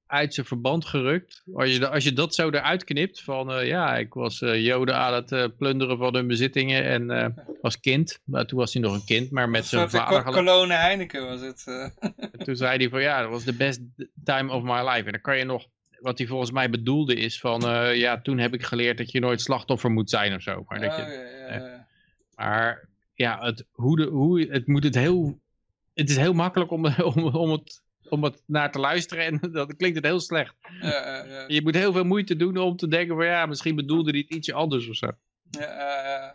uit zijn verband gerukt. Als je, als je dat zo eruit knipt, van eh, ja, ik was eh, Joden aan het eh, plunderen van hun bezittingen en als kind. Maar toen was hij nog een kind, maar met zijn vader Cologne Heineken was het. En toen zei hij van ja, dat was the best time of my life. En dan kan je nog, wat hij volgens mij bedoelde is van ja, toen heb ik geleerd dat je nooit slachtoffer moet zijn of zo. Maar, dat Oh, je, ja, ja, ja. maar ja, het, hoe de, hoe, het moet het heel, het is heel makkelijk om, om, om, het, om het naar te luisteren en dat klinkt het heel slecht. Je moet heel veel moeite doen om te denken van ja, misschien bedoelde hij het ietsje anders of zo. Ja, eh, eh.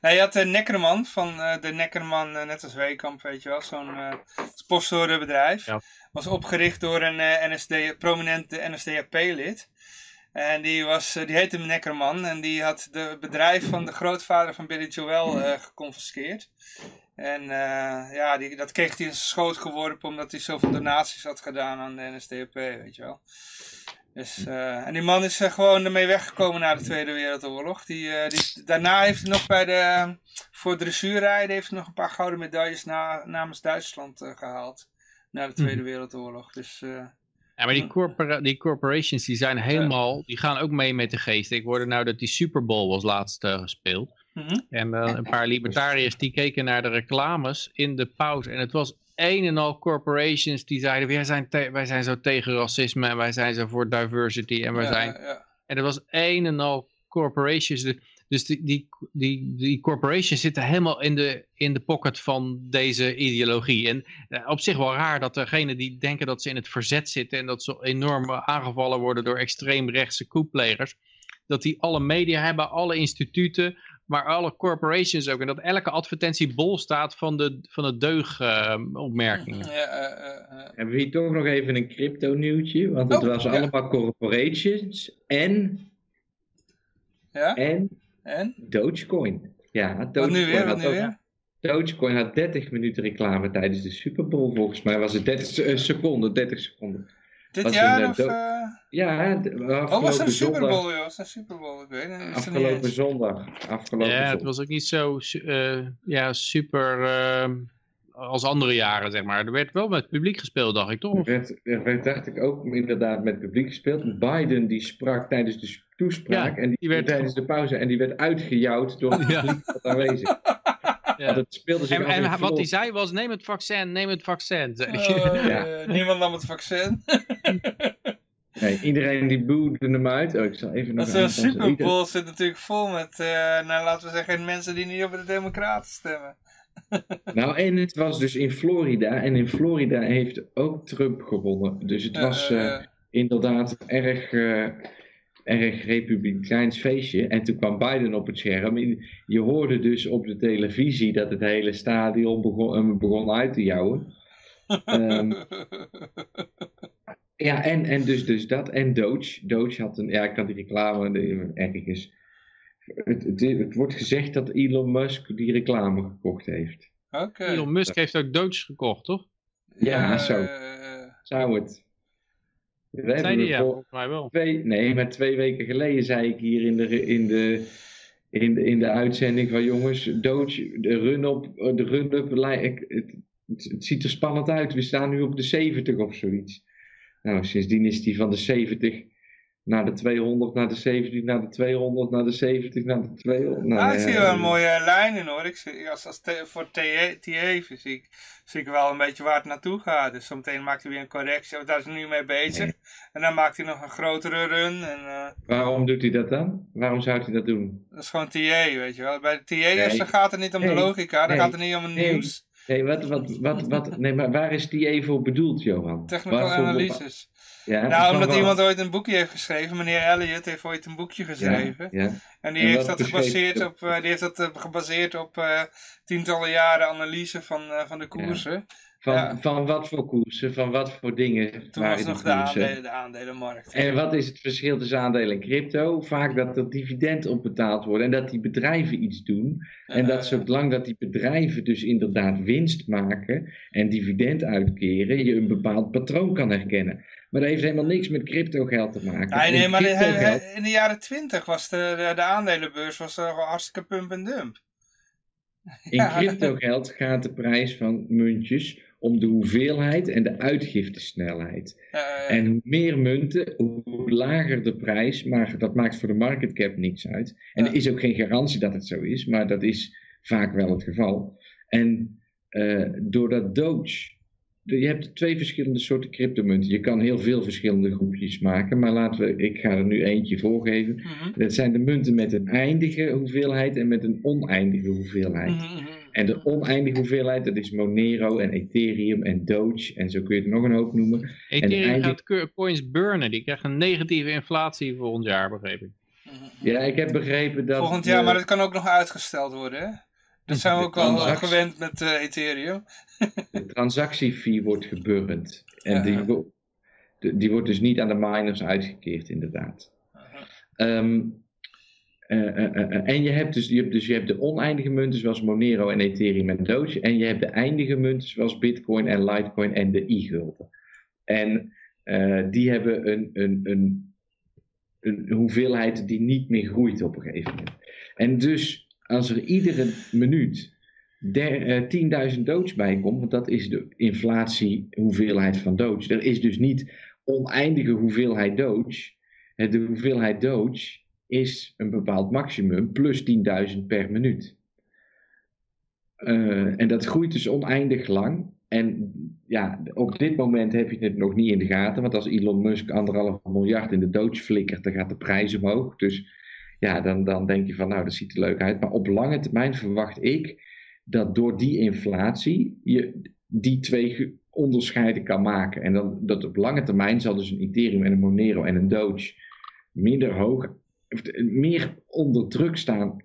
nou, je had de Neckerman van eh, de Neckerman, eh, net als Weekamp, weet je wel, zo'n uh, sponsorenbedrijf. Ja. Was opgericht door een eh, NSD, prominente NSDAP-lid. En die, was, eh, die heette Neckerman en die had het bedrijf van de grootvader van Billy Joel eh geconfiskeerd. En eh, ja, die, dat kreeg hij in zijn schoot geworpen omdat hij zoveel donaties had gedaan aan de NSDAP, weet je wel. Dus, en die man is gewoon ermee weggekomen na de Tweede Wereldoorlog. Die, die, daarna heeft hij nog bij de, voor dressuurrijden heeft hij nog een paar gouden medailles na, namens Duitsland eh, gehaald. Na de Tweede Wereldoorlog. Dus Ja, maar die, corpora die corporations die zijn helemaal, die gaan ook mee met de geest. Ik hoorde nou dat die Super Bowl was laatst eh, gespeeld. mhm. En eh, een paar libertariërs die keken naar de reclames in de pauze. En het was een en al corporations die zeiden, wij zijn, wij zijn zo tegen racisme en wij zijn zo voor diversity en wij ja, zijn... ja. En er was een en al corporations. De- Dus die, die, die, die corporations zitten helemaal in de, in de pocket van deze ideologie. En eh, op zich wel raar dat degenen die denken dat ze in het verzet zitten en dat ze enorm eh, aangevallen worden door extreemrechtse koeplegers, dat die alle media hebben, alle instituten, maar alle corporations ook. En dat elke advertentie bol staat van de, van de deugopmerkingen. Ja, eh, eh, eh. Hebben we hier toch nog even een crypto nieuwtje? Want het Oh, was ja. allemaal corporations en, ja? en En? Dogecoin. Ja, Wat Dogecoin nu weer? Wat had nu ook- weer? Dogecoin had 30 minuten reclame tijdens de Super Bowl. Volgens mij was het 30 se- eh, seconden, 30 seconden. Dit was jaar een, of... eh, do- eh, Ja, de- Oh, was afgelopen het een Super zondag. Bowl, joh? Was het een Super Bowl? Ik weet het Afgelopen zondag. Afgelopen Ja, het zondag. was ook niet zo eh, ja, super eh, als andere jaren, zeg maar. Er werd wel met publiek gespeeld, dacht ik, toch? Er werd, er werd, dacht ik, ook inderdaad met publiek gespeeld. Biden die sprak tijdens de toespraak Ja, en die, die werd- tijdens de pauze en die werd uitgejouwd door het Ja. publiek dat aanwezig. Ja. Het speelde zich En, af in en wat hij zei was, neem het vaccin, neem het vaccin. zei. Oh, Ja. eh, Niemand nam het vaccin. Nee, iedereen die boerde hem uit. Oh, ik zal even nog Dat Super Bowl zit natuurlijk vol met, eh, nou laten we zeggen, mensen die niet op de democraten stemmen. Nou, en het was dus in Florida. En in Florida heeft ook Trump gewonnen. Dus het was eh, eh, inderdaad erg, eh, erg republikeins feestje. En toen kwam Biden op het scherm. Je hoorde dus op de televisie dat het hele stadion begon, begon uit te jouwen. Ehm, ja, en, en dus, dus dat. En Doge. Doge had een, ja, ik had die reclame ergens. Het, het, het wordt gezegd dat Elon Musk die reclame gekocht heeft. Oké. Elon Musk heeft ook Doge gekocht, toch? Ja, zo. eh, Zou het? We Zei hebben die ja, voor volgens mij wel. twee, nee, maar twee weken geleden zei ik hier in de, in de, in de, in de uitzending van jongens, Doge, de run-up, de run-up, lijkt- het, het, het ziet er spannend uit. We staan nu op de 70 of zoiets. Nou, sindsdien is die van de 70 naar de 200, naar de 70, naar de 200, naar de 70, naar de 200. Nou, Ah, ik zie wel een mooie lijn in hoor. Ik zie, als, als te- voor TA zie ik, zie ik wel een beetje waar het naartoe gaat. Dus zometeen maakt hij weer een correctie. Daar is hij nu mee bezig. Nee. En dan maakt hij nog een grotere run. En eh, Waarom doet hij dat dan? Waarom zou hij dat doen? dat is gewoon TA, weet je wel. Bij de TA's Nee. gaat het niet om de logica. Dan gaat het niet om het nieuws. Nee, wat, wat, wat, wat, nee, maar waar is die voor bedoeld, Johan? Technical Waarvoor- analysis. Ja, Nou, omdat iemand ooit een boekje heeft geschreven. Meneer Elliot heeft ooit een boekje geschreven. Ja, ja. En die En heeft dat gebaseerd op, eh, die heeft dat eh, gebaseerd op eh, tientallen jaren analyse van, van de koersen. Van, van wat voor koersen, van wat voor dingen Toen was nog de, koersen? aandelen, de aandelenmarkt. En wat is het verschil tussen aandelen en crypto? Vaak dat er dividend op betaald wordt en dat die bedrijven iets doen. En dat zolang dat die bedrijven dus inderdaad winst maken en dividend uitkeren, je een bepaald patroon kan herkennen. Maar dat heeft helemaal niks met crypto geld te maken. Nee, maar de- hij- in de jaren twintig was de, de, de aandelenbeurs was er gewoon hartstikke pump en dump. In Ja. cryptogeld gaat de prijs van muntjes om de hoeveelheid en de uitgiftesnelheid. Eh, En hoe meer munten, hoe lager de prijs, maar dat maakt voor de market cap niks uit. En er is ook geen garantie dat het zo is, maar dat is vaak wel het geval. En eh, doordat Doge, je hebt twee verschillende soorten cryptomunten. Je kan heel veel verschillende groepjes maken, maar laten we, ik ga er nu eentje voorgeven. mhm, Dat zijn de munten met een eindige hoeveelheid en met een oneindige hoeveelheid. mhm, mhm. En de oneindige hoeveelheid, dat is Monero en Ethereum en Doge en zo kun je het nog een hoop noemen. Ethereum eindig- gaat co- coins burnen. Die krijgt een negatieve inflatie volgend jaar, begreep ik. Ja, ik heb begrepen dat... Volgend jaar, de- maar dat kan ook nog uitgesteld worden, hè? Dat zijn we ook wel transactie- gewend met eh, Ethereum. De transactiefee wordt geburnd. En Ja. die, die wordt dus niet aan de miners uitgekeerd, inderdaad. Ehm, eh, eh, eh, en je hebt, dus, je, hebt dus je hebt de oneindige munten zoals Monero en Ethereum en Doge. En je hebt de eindige munten zoals Bitcoin en Litecoin en de e-gulden. En die hebben een, een, een, een hoeveelheid die niet meer groeit op een gegeven moment. En dus als er iedere minuut der, eh, 10.000 Doge bij komt, want dat is de inflatie hoeveelheid van Doge. Er is dus niet oneindige hoeveelheid Doge. Eh, De hoeveelheid Doge is een bepaald maximum plus 10.000 per minuut. Eh, en dat groeit dus oneindig lang. En ja, op dit moment heb je het nog niet in de gaten. Want als Elon Musk anderhalf miljard in de Doge flikkert, dan gaat de prijs omhoog. Dus ja, dan, dan denk je van nou, dat ziet er leuk uit. Maar op lange termijn verwacht ik dat door die inflatie je die twee onderscheiden kan maken. En dan, dat op lange termijn zal dus een Ethereum en een Monero en een Doge minder hoog, meer onder druk staan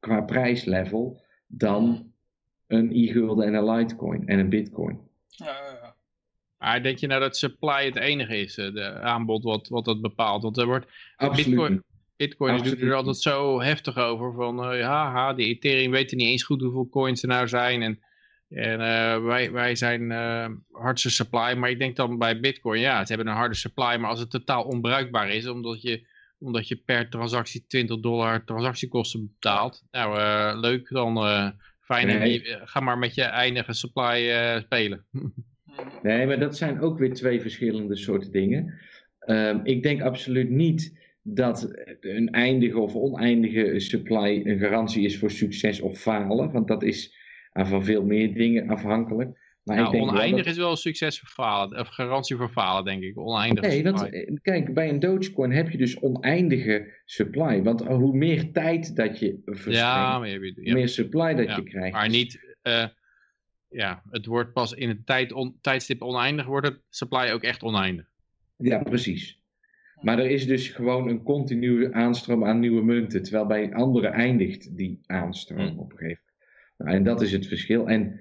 qua prijslevel dan een e-gulden en een Litecoin en een Bitcoin. Ja, ja, ja. Maar denk je nou dat supply het enige is, eh, de aanbod wat, wat dat bepaalt? Want er wordt Absoluut. Bitcoin, Bitcoin doet Absoluut er altijd zo heftig over van, eh, ja, ha, die Ethereum weten niet eens goed hoeveel coins er nou zijn en, en eh, wij, wij zijn eh hardste supply. Maar ik denk dan bij Bitcoin, ja, ze hebben een harde supply, maar als het totaal onbruikbaar is, omdat je, omdat je per transactie 20 dollar transactiekosten betaalt, nou, leuk, dan fijn, Nee. ga maar met je eindige supply spelen. Nee, maar dat zijn ook weer twee verschillende soorten dingen. Ehm, ik denk absoluut niet dat een eindige of oneindige supply een garantie is voor succes of falen. Want dat is van veel meer dingen afhankelijk. Maar nou, ik denk wel oneindig dat- is wel een succes voor falen, of garantie voor falen, denk ik. Oneindig Nee, supply. want eh, kijk, bij een Dogecoin heb je dus oneindige supply. Want hoe meer tijd dat je verstrengt, ja, maar, je hebt- hoe ja, meer supply dat Ja, je krijgt. maar niet, eh, ja, het wordt pas in het tijd on- tijdstip oneindig, wordt het supply ook echt oneindig. Ja, precies. Maar er is dus gewoon een continue aanstroom aan nieuwe munten, terwijl bij andere eindigt die aanstroom Hmm. op een gegeven moment. Nou, en dat is het verschil. En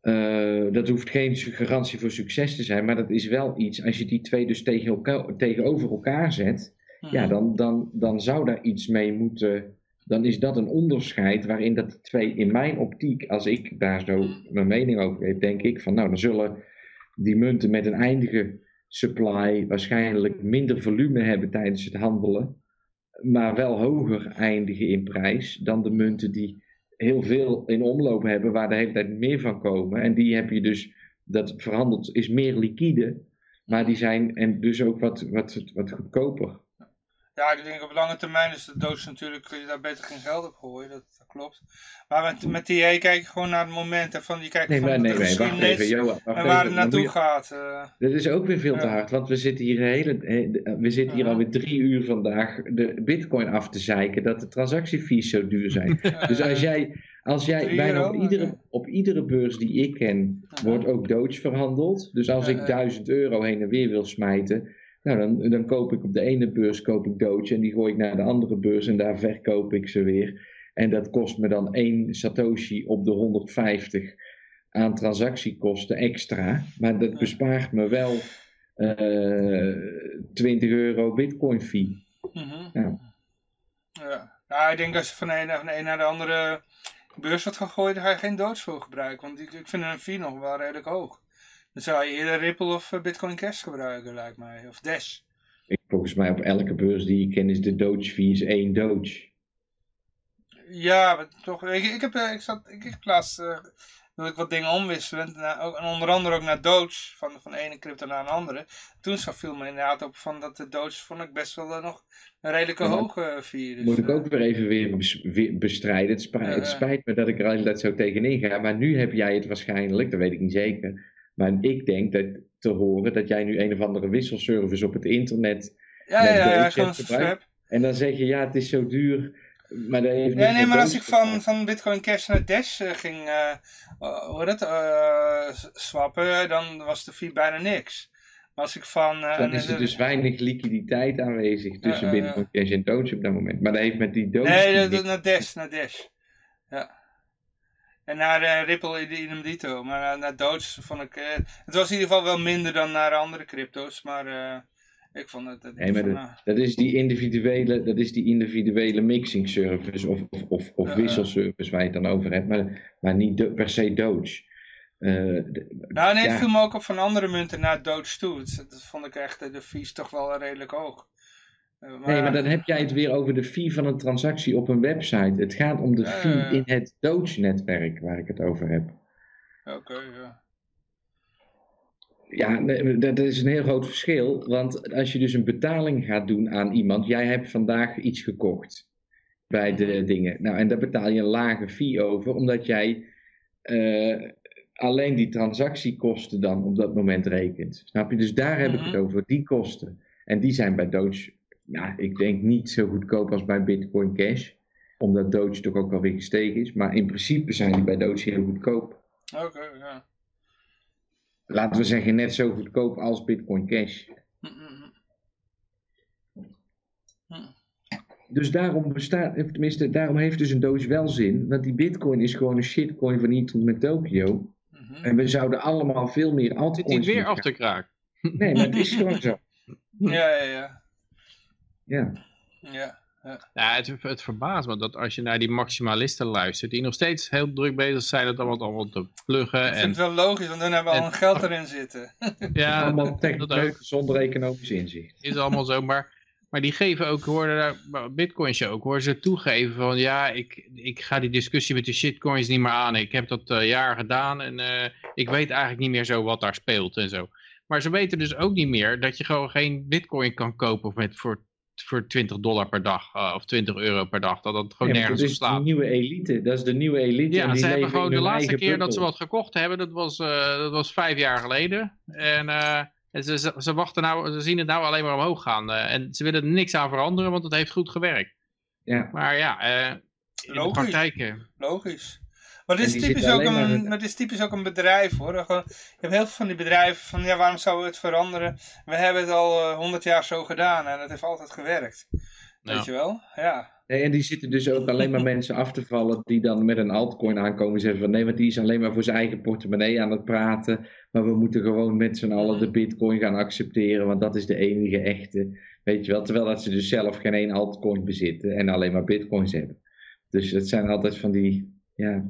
eh, dat hoeft geen garantie voor succes te zijn, maar dat is wel iets, als je die twee dus tegen elkaar, tegenover elkaar zet, ja, Mhm. dan, dan, dan zou daar iets mee moeten. Dan is dat een onderscheid waarin dat die twee in mijn optiek, als ik daar zo mijn mening over heb, denk ik van nou, dan zullen die munten met een eindige supply waarschijnlijk minder volume hebben tijdens het handelen, maar wel hoger eindigen in prijs dan de munten die heel veel in omloop hebben, waar de hele tijd meer van komen. En die heb je dus, dat verhandeld is meer liquide, maar die zijn en dus ook wat, wat, wat goedkoper. Ja, ik denk op lange termijn is de doos natuurlijk, kun je daar beter geen geld op gooien, dat, dat klopt. Maar met, met die kijk je gewoon naar het moment ervan, je kijkt Nee, van maar de nee, nee, wacht even, Johan. Wacht en waar het naartoe je- gaat. eh. Dat is ook weer veel te hard, want we zitten hier, hele, he- we zitten hier Ja. alweer drie uur vandaag de bitcoin af te zeiken dat de transactiefees zo duur zijn. Dus als jij, Als jij, bijna op, iedere, op iedere beurs die ik ken, wordt ook Doge verhandeld. Dus als ik ja. 1000 euro heen en weer wil smijten, nou dan, dan koop ik op de ene beurs koop ik Doge en die gooi ik naar de andere beurs en daar verkoop ik ze weer. En dat kost me dan één Satoshi op de 150 aan transactiekosten extra. Maar dat bespaart me wel eh 20 euro bitcoin fee. Mhm. Ja. Ja. Nou, ik denk als je van de ene, van de ene naar de andere beurs wordt gegooid, dan ga je geen doodsvol gebruiken. Want ik, ik vind een fee nog wel redelijk hoog. Dan zou je eerder Ripple of eh, Bitcoin Cash gebruiken, lijkt mij. Of Dash. Ik, volgens mij op elke beurs die ik ken is de Doge fee is één Doge. Ja, maar toch. Ik, ik heb, eh, ik zat, ik, ik laatst, eh, wil ik wat dingen omwisselen. En, ook, en onder andere ook naar Doge, van, van de ene crypto naar een andere. Toen zag viel me inderdaad op van dat de Doge vond ik best wel nog een redelijke Ja, hoge fee. Dus, Moet ik ook weer even weer, bes- weer bestrijden. Het, spijt, Ja, het spijt me dat ik er altijd zo tegenin ga. Maar nu heb jij het waarschijnlijk, dat weet ik niet zeker. Maar ik denk dat, te horen dat jij nu een of andere wisselservice op het internet. Ja, ja, met ja, ja, gewoon gebruikt. En dan zeg je ja, het is zo duur. Maar dat heeft Ja, nee, maar als ik van, van Bitcoin Cash naar Dash eh, ging eh, hoe s- swappen, dan was de fee bijna niks. Maar als ik van... Dan is er dus weinig liquiditeit aanwezig tussen. Bitcoin Cash en Doge op dat moment. Maar dat heeft met die Doge. Nee, dat- dat- naar Dash, naar Dash. Ja. En naar eh, Ripple in idem dito. Maar naar, naar Doge vond ik... eh, het was in ieder geval wel minder dan naar andere crypto's. Maar eh, ik vond het... het Nee, maar van, de- eh, Dat is die individuele, dat is die individuele mixing service of, of, of, wisselservice waar je het dan over hebt, maar, maar niet per se Doge. Eh, de- nou nee, het ja. viel me ook op van andere munten naar Doge toe. Dat, dat vond ik echt, eh, de fees toch wel redelijk hoog. Nee, maar dan heb jij het weer over de fee van een transactie op een website. Het gaat om de fee in het Doge-netwerk waar ik het over heb. Oké, ja. Ja, dat is een heel groot verschil. Want als je dus een betaling gaat doen aan iemand, jij hebt vandaag iets gekocht bij de dingen. Nou, en daar betaal je een lage fee over, omdat jij eh, alleen die transactiekosten dan op dat moment rekent. Snap je? Dus daar heb ik het Mhm. over, die kosten. En die zijn bij Doge, nou, ik denk niet zo goedkoop als bij Bitcoin Cash. Omdat Doge toch ook alweer gestegen is. Maar in principe zijn die bij Doge heel goedkoop. Oké, ja. Laten we zeggen, net zo goedkoop als Bitcoin Cash. Hm, hm, hm. Dus daarom bestaat, of tenminste, daarom heeft dus een doos wel zin. Want die bitcoin is gewoon een shitcoin van hier tot met Tokio. Mhm. En we zouden allemaal veel meer Zit altcoins weer moeten af te kraken? Nee, maar het is gewoon zo. Ja, ja, ja. Ja. Ja. Ja, het, het verbaast me dat als je naar die maximalisten luistert, die nog steeds heel druk bezig zijn het allemaal, allemaal te pluggen. Ik vind En, het wel logisch, want dan hebben we al en- een geld erin zitten. ja, allemaal ook. techneuten zonder economisch inzicht. is allemaal zo, maar, maar die geven ook, hoorde daar, Bitcoin Show, hoor ze toegeven van ja, ik, ik ga die discussie met de shitcoins niet meer aan. Ik heb dat eh jaar gedaan en eh, ik weet eigenlijk niet meer zo wat daar speelt en zo. Maar ze weten dus ook niet meer dat je gewoon geen bitcoin kan kopen met, voor, voor 20 dollar per dag eh, of 20 euro per dag. Dat dat gewoon Ja, maar nergens dat op is die slaat. nieuwe elite. Dat is de nieuwe elite. en Ja, die ze hebben gewoon de laatste keer dat ze wat gekocht hebben, dat was, eh, dat was vijf jaar geleden. En, eh, en ze, ze, ze wachten nou, ze zien het nou alleen maar omhoog gaan. eh, en ze willen er niks aan veranderen, want het heeft goed gewerkt. Ja. Maar ja, eh, in de Logisch. praktijk... Logisch. Maar dit is, typisch ook een, met- maar dit is typisch ook een bedrijf hoor. Gewoon, je hebt heel veel van die bedrijven van ja, waarom zouden we het veranderen? We hebben het al honderd jaar zo gedaan en het heeft altijd gewerkt. Ja. Weet je wel? Ja. Nee, en die zitten dus ook alleen maar mensen af te vallen die dan met een altcoin aankomen en zeggen van nee, want die is alleen maar voor zijn eigen portemonnee aan het praten. Maar we moeten gewoon met z'n allen de bitcoin gaan accepteren, want dat is de enige echte. Weet je wel, terwijl dat ze dus zelf geen één altcoin bezitten en alleen maar bitcoins hebben. Dus dat zijn altijd van die, ja,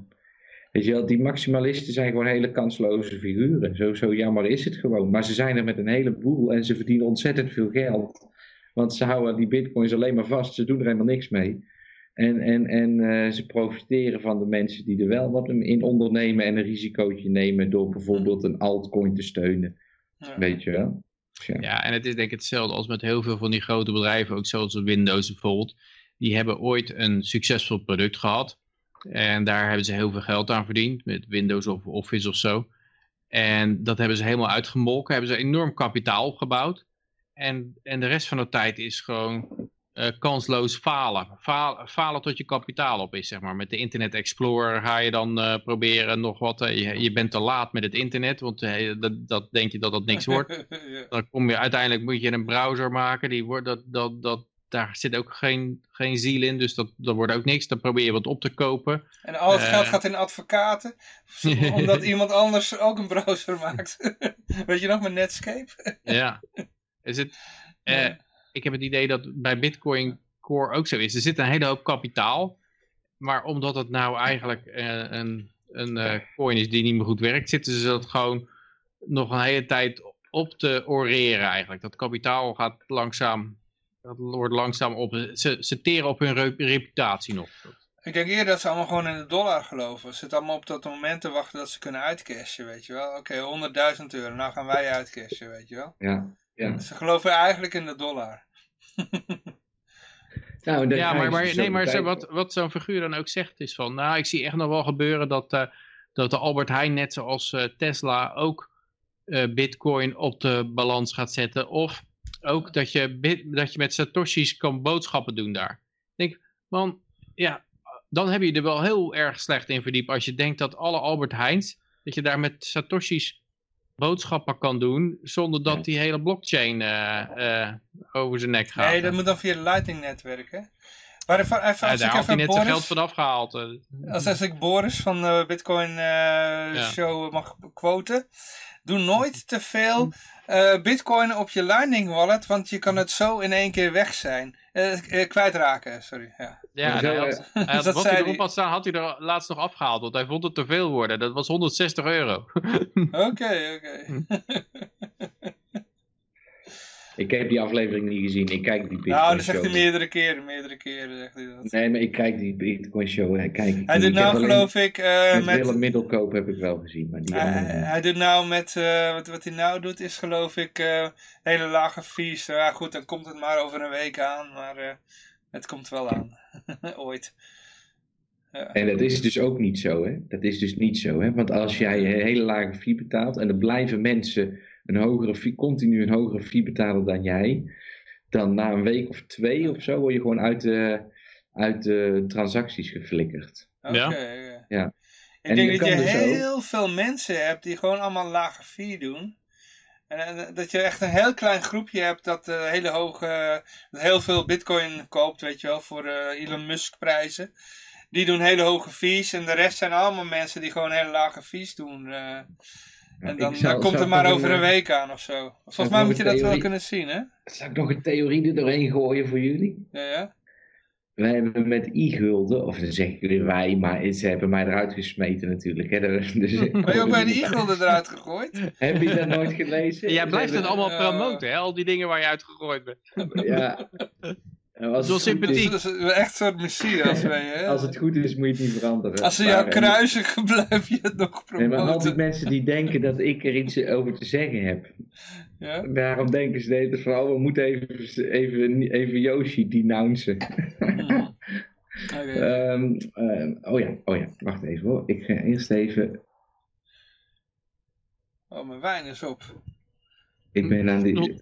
weet je wel, die maximalisten zijn gewoon hele kansloze figuren. Zo, zo jammer is het gewoon. Maar ze zijn er met een heleboel en ze verdienen ontzettend veel geld. Want ze houden die bitcoins alleen maar vast, ze doen er helemaal niks mee. En, en, en eh, ze profiteren van de mensen die er wel wat in ondernemen en een risicootje nemen door bijvoorbeeld een altcoin te steunen. ja. Weet je wel? Ja. Ja, en het is denk ik hetzelfde als met heel veel van die grote bedrijven, ook zoals Windows bijvoorbeeld. Die hebben ooit een succesvol product gehad. En daar hebben ze heel veel geld aan verdiend, met Windows of Office of zo. En dat hebben ze helemaal uitgemolken, hebben ze enorm kapitaal opgebouwd. En, en de rest van de tijd is gewoon eh, kansloos falen. Falen. Falen tot je kapitaal op is, zeg maar. Met de Internet Explorer ga je dan eh, proberen nog wat. eh, je, je bent te laat met het internet, want dat, dat denk je dat dat niks wordt. Dan kom je uiteindelijk moet je een browser maken. Die wordt, dat, dat, dat, daar zit ook geen, geen ziel in, dus dat, dat wordt ook niks. Dan probeer je wat op te kopen. En al het Eh. geld gaat in advocaten, omdat iemand anders ook een browser maakt. Weet je nog, met Netscape? Ja. Is het, eh, Ja. ik heb het idee dat bij Bitcoin Core ook zo is. Er zit een hele hoop kapitaal. Maar omdat het nou eigenlijk eh, een, een eh, coin is die niet meer goed werkt, zitten ze dat gewoon nog een hele tijd op te oreren eigenlijk. Dat kapitaal gaat langzaam, dat wordt langzaam op. Ze, ze teren op hun re- reputatie nog. Ik denk eerder dat ze allemaal gewoon in de dollar geloven. Ze zitten allemaal op dat moment te wachten dat ze kunnen uitcashen, weet je wel. Oké, 100.000 euro, nou gaan wij uitcashen, weet je wel. Ja, ja. Ze geloven eigenlijk in de dollar. Nou, Ja, maar, nee, maar zo, wat, wat zo'n figuur dan ook zegt is van, nou, ik zie echt nog wel gebeuren dat, eh, dat de Albert Heijn net zoals eh, Tesla ook eh, bitcoin op de balans gaat zetten. Of ook dat je, dat je met satoshis kan boodschappen doen daar. Ik denk, man, ja, dan heb je er wel heel erg slecht in verdiept als je denkt dat alle Albert Heijns, dat je daar met satoshis boodschappen kan doen zonder dat die hele blockchain eh, eh, over zijn nek gaat. Nee, dat moet dan via Lightning netwerk, hè. Maar even, even, Ja, als daar ik had hij even net zijn Boris, geld van afgehaald. eh. als, als ik Boris van de Bitcoin eh, Show mag quoten. Doe nooit te veel eh, Bitcoin op je Lightning wallet, want je kan het zo in één keer weg zijn. Eh, eh, kwijtraken, sorry. Ja. Ja, hij had, hij had- dat wat hij erop had staan, had hij er laatst nog afgehaald. Want hij vond het te veel worden. Dat was 160 euro. Oké, oké. Ik heb die aflevering niet gezien. Ik kijk die Bitcoin Nou, dat zegt hij meerdere keren, meerdere keren zegt hij dat. Nee, maar ik kijk die Bitcoin show. hè, Kijk, Hij doet nou geloof ik eh, Met met... Willem Middelkoop heb ik wel gezien. Maar die Hij, andere niet. hij doet nou met, eh, wat, wat hij nou doet is geloof ik eh, hele lage fees. Ja goed, dan komt het maar over een week aan, maar het komt wel aan. Ooit. Ja. En dat is dus ook niet zo, hè? Dat is dus niet zo, hè? Want als jij een hele lage fee betaalt en er blijven mensen een hogere fee, continu een hogere fee betalen dan jij, dan na een week of twee of zo word je gewoon uit de, uit de transacties geflikkerd. Oké, Ja. Ja. Ik En denk je dat je dus ook- heel veel mensen hebt die gewoon allemaal lage fee doen. En, en dat je echt een heel klein groepje hebt dat eh, hele hoge, heel veel bitcoin koopt, weet je wel, voor eh, Elon Musk prijzen. Die doen hele hoge fees en de rest zijn allemaal mensen die gewoon hele lage fees doen. En ik dan, zou- dan komt zou het maar over een, een eh, week aan of zo. Volgens mij moet je dat wel kunnen zien, hè? Zal ik nog een theorie er doorheen gooien voor jullie? Ja, ja. Wij hebben met i-gulden, of dan zeggen jullie wij, maar ze hebben mij eruit gesmeten natuurlijk. Hè? Dus, Ben je ook bij de e-gulden eruit gegooid? Heb je dat nooit gelezen? Jij blijft het allemaal promoten, hè? Al die dingen waar je uitgegooid bent. Ja. Goed sympathiek. is- Dat is echt een soort messias, ben je, hè? Als het goed is, moet je het niet veranderen. Als ze jou Maar- kruisigen, blijf je het nog Nee, maar al die promoten. mensen die denken dat ik er iets over te zeggen heb. Ja? Daarom denken ze tijd van, oh, we moeten even, even, even Yoshi denouncen. Oké. Ehm, ehm, oh ja, oh ja, wacht even hoor. Ik ga eerst even, Oh, mijn wijn is op. ik ben aan die...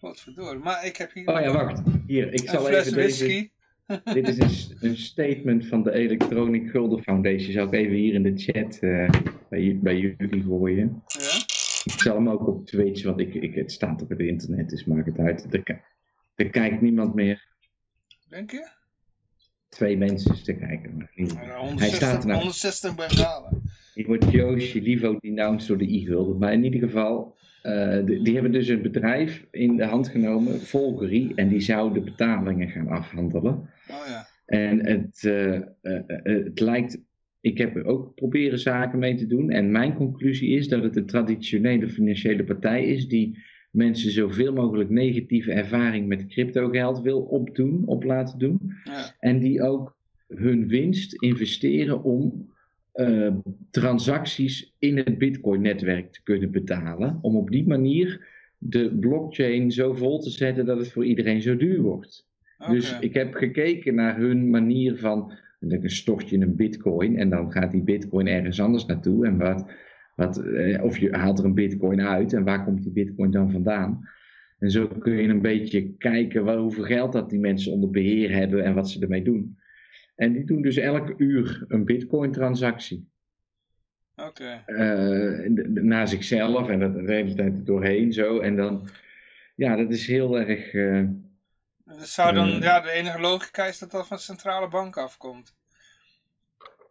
Wat verdorie. Maar ik heb hier Oh ja, wacht. Hier, ik zal even deze... Dit is een, een statement van de Electronic Gulden Foundation. Zal ik even hier in de chat eh, bij, bij jullie gooien. Ja? Ik zal hem ook op Twitch, want ik, ik, het staat op het internet, dus maakt het uit. Er, er kijkt niemand meer. Denk je? Twee mensen te kijken. Maar niet. Nou, Hij 160, staat er nou. 160 Bengalen. Die wordt Joosje Livo denounced door de e-gulden. Maar in ieder geval, eh, die, die hebben dus een bedrijf in de hand genomen, Volgery, en die zou de betalingen gaan afhandelen. Oh ja. En het, eh, eh, het lijkt, ik heb er ook proberen zaken mee te doen. En mijn conclusie is dat het een traditionele financiële partij is die mensen zoveel mogelijk negatieve ervaring met crypto geld wil opdoen, op laten doen. ja. En die ook hun winst investeren om eh, transacties in het Bitcoin-netwerk te kunnen betalen. Om op die manier de blockchain zo vol te zetten dat het voor iedereen zo duur wordt. Dus ik heb gekeken naar hun manier van. Dan stort je een bitcoin en dan gaat die bitcoin ergens anders naartoe. En wat, wat, eh, of je haalt er een bitcoin uit en waar komt die bitcoin dan vandaan? En zo kun je een beetje kijken waar, hoeveel geld dat die mensen onder beheer hebben en wat ze ermee doen. En die doen dus elk uur een bitcoin transactie. Oké. eh, naar zichzelf en dat de hele tijd er doorheen zo. En dan, ja, dat is heel erg. eh, zou dan, Eh. ja, de enige logica is dat dat van de centrale bank afkomt.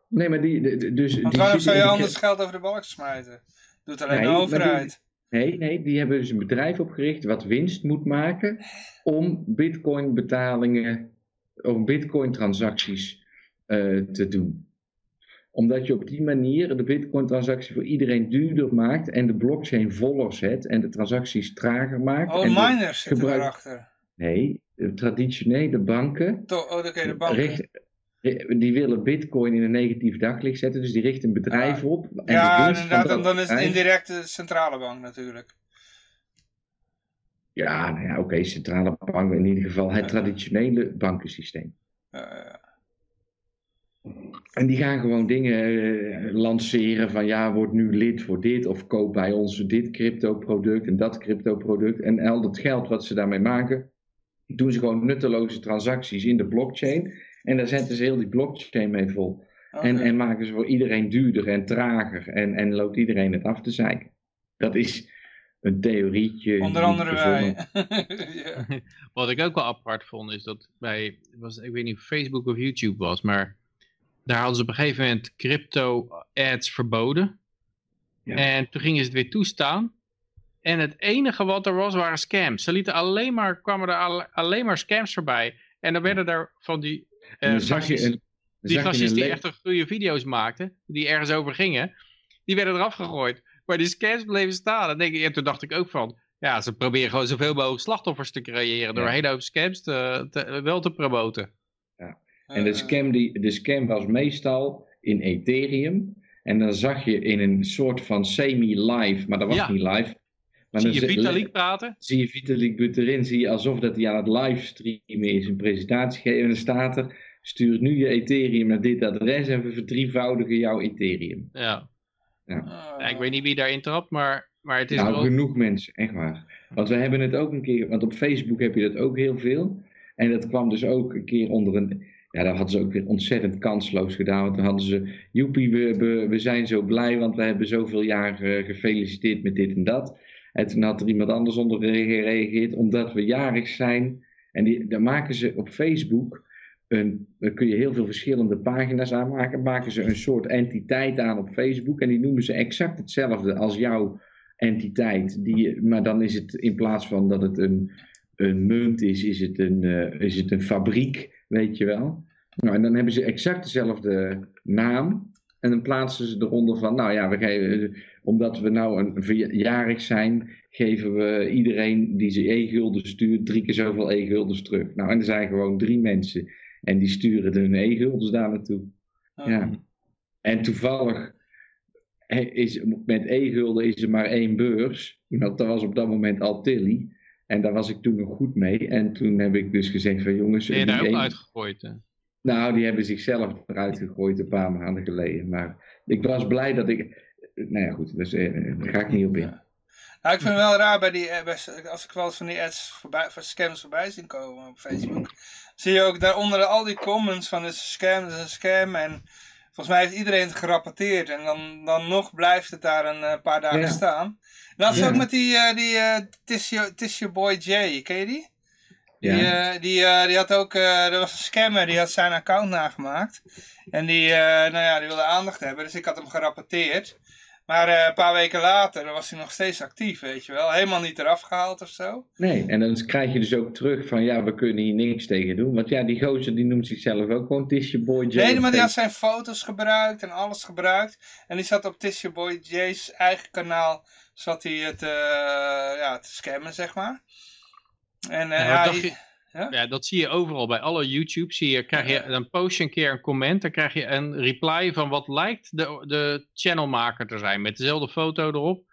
nee, maar die. de- dus, Want waarom zou je anders geld over de balk smijten? Doet alleen Nee, de overheid. Nee, nee, die hebben dus een bedrijf opgericht wat winst moet maken om bitcoin betalingen, om bitcoin transacties te doen. Omdat je op die manier de bitcoin transactie voor iedereen duurder maakt en de blockchain voller zet en de transacties trager maakt. Oh, en miners zitten gebruik- erachter. Nee, de traditionele banken To- Oh, oké, de bank. richt- ri- die willen bitcoin in een negatief daglicht zetten, dus die richten een bedrijf Ja. op. En Ja, inderdaad, dan, dan is het indirect de centrale bank natuurlijk. Ja, nou ja, oké, centrale bank, in ieder geval het traditionele bankensysteem. Eh, En die gaan gewoon dingen eh, lanceren van ja, word nu lid voor dit of koop bij ons dit crypto-product en dat crypto-product. En al dat geld wat ze daarmee maken, doen ze gewoon nutteloze transacties in de blockchain. En daar zetten ze heel die blockchain mee vol. oké. En, en maken ze voor iedereen duurder en trager en, en loopt iedereen het af te zeiken. Dat is een theorietje. Onder andere wij. ja. Wat ik ook wel apart vond is dat bij, was, ik weet niet of Facebook of YouTube was, maar daar hadden ze op een gegeven moment crypto ads verboden. Ja. En toen gingen ze het weer toestaan. En het enige wat er was, waren scams. Ze lieten alleen maar, kwamen er alle- alleen maar scams voorbij. En dan werden er van die eh zag je een, dan die gastjes die echt goede video's maakten, die ergens over gingen, die werden eraf gegooid. Maar die scams bleven staan. En, denk en toen dacht ik ook van, ja, ze proberen gewoon zoveel mogelijk slachtoffers te creëren door Ja. een hele hoop scams te, te- wel te promoten. En de scam, die, de scam was meestal in Ethereum. En dan zag je in een soort van semi-live, maar dat was Ja. niet live. Maar Zie je Vitalik praten? zie je Vitalik Buterin, zie je alsof dat hij aan het livestreamen is, een presentatie geven. En dan staat er, stuur nu je Ethereum naar dit adres en we verdrievoudigen jouw Ethereum. Ja. ja. Ik weet niet wie daarin trapt, maar, maar het is nou, wel... genoeg mensen, echt waar. Want we hebben het ook een keer, want op Facebook heb je dat ook heel veel. En dat kwam dus ook een keer onder een, ja, dat hadden ze ook weer ontzettend kansloos gedaan. Want dan hadden ze, joepie, we, we, zijn zo blij, want we hebben zoveel jaar eh, gefeliciteerd met dit en dat. En toen had er iemand anders onder gereageerd, omdat we jarig zijn. En die, dan maken ze op Facebook, een, kun je heel veel verschillende pagina's aanmaken. Maken ze een soort entiteit aan op Facebook. En die noemen ze exact hetzelfde als jouw entiteit. Die, maar dan is het in plaats van dat het een, een munt is, is het een, eh, is het een fabriek, weet je wel. Nou, en dan hebben ze exact dezelfde naam. En dan plaatsen ze eronder van, nou ja, we geven, omdat we nou een verjarig zijn, geven we iedereen die ze e-gulden stuurt, drie keer zoveel e-guldens terug. Nou, en er zijn gewoon drie mensen. En die sturen hun e-guldens daar naartoe. Ja. En toevallig is met e-gulden is er maar één beurs. Want dat was op dat moment al Tilly. En daar was ik toen nog goed mee. En toen heb ik dus gezegd van jongens... Ben je die daar ook uitgegooid? hè? Nou, die hebben zichzelf eruit gegooid een paar maanden geleden. Maar ik was blij dat ik... Nou ja, goed, dus, eh, daar ga ik niet op in. Ja. Nou, ik vind het wel raar bij die, eh, bij, als ik wel eens van die ads voorbij, van scams voorbij zien komen op Facebook. Zie je ook daaronder al die comments van het is een scam, het is een scam. En volgens mij heeft iedereen het gerapporteerd. En dan, dan nog blijft het daar een eh, paar dagen Ja. staan. Dat is ook met die, eh die eh, Tissue, Tissue Boy J, ken je die? Die, Ja. die, eh, die had ook, er was een scammer, die had zijn account nagemaakt. En die, nou ja, die wilde aandacht hebben, dus ik had hem gerapporteerd. Maar eh, een paar weken later was hij nog steeds actief, weet je wel. Helemaal niet eraf gehaald of zo. Nee, en dan krijg je dus ook terug van ja, we kunnen hier niks tegen doen. Want ja, die gozer die noemt zichzelf ook gewoon Tissue Boy J. Nee, maar die had zijn foto's gebruikt en alles gebruikt. En die zat op Tissue Boy J's eigen kanaal, zat hij het, eh, ja, te scammen, zeg maar. En eh, Ja, ja, wat dacht die- je- Ja, dat zie je overal. Bij alle YouTube zie je, krijg je, dan post je een keer een comment, dan krijg je een reply van wat lijkt de, de channelmaker te zijn, met dezelfde foto erop.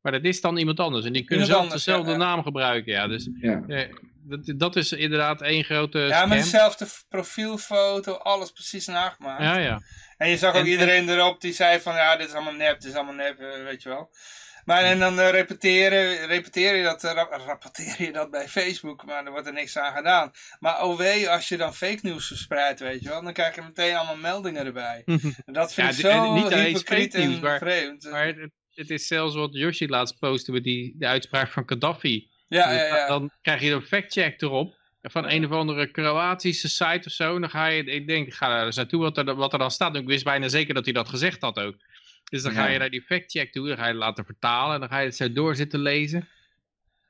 Maar dat is dan iemand anders. En die kunnen zelf dezelfde ja, naam gebruiken. Ja, dus Ja. eh, dat, dat is inderdaad één grote ja, scam. met dezelfde profielfoto, alles precies nagemaakt. Ja, ja. En je zag ook En- iedereen erop die zei van, ja, dit is allemaal nep, dit is allemaal nep, eh, weet je wel. Maar en dan eh, repeteren, repeteer je dat, eh, rap- rapporteer je dat bij Facebook, maar er wordt er niks aan gedaan. Maar oh wee, als je dan fake nieuws verspreidt, weet je wel, dan krijg je meteen allemaal meldingen erbij. En dat vind Ja, ik zo niet alleen hypocriet nieuws, en maar- vreemd. Maar het, het is zelfs wat Yoshi laatst postte met die, de uitspraak van Gaddafi. ja, ja, ja. Dan krijg je een factcheck erop. Van een of andere Kroatische site of zo. Dan ga je, ik denk, ik ga daar eens naartoe wat er, wat er dan staat. Ik wist bijna zeker dat hij dat gezegd had ook. Dus dan ga Ja. je naar die factcheck toe. Dan ga je het laten vertalen. En dan ga je het zo door zitten lezen.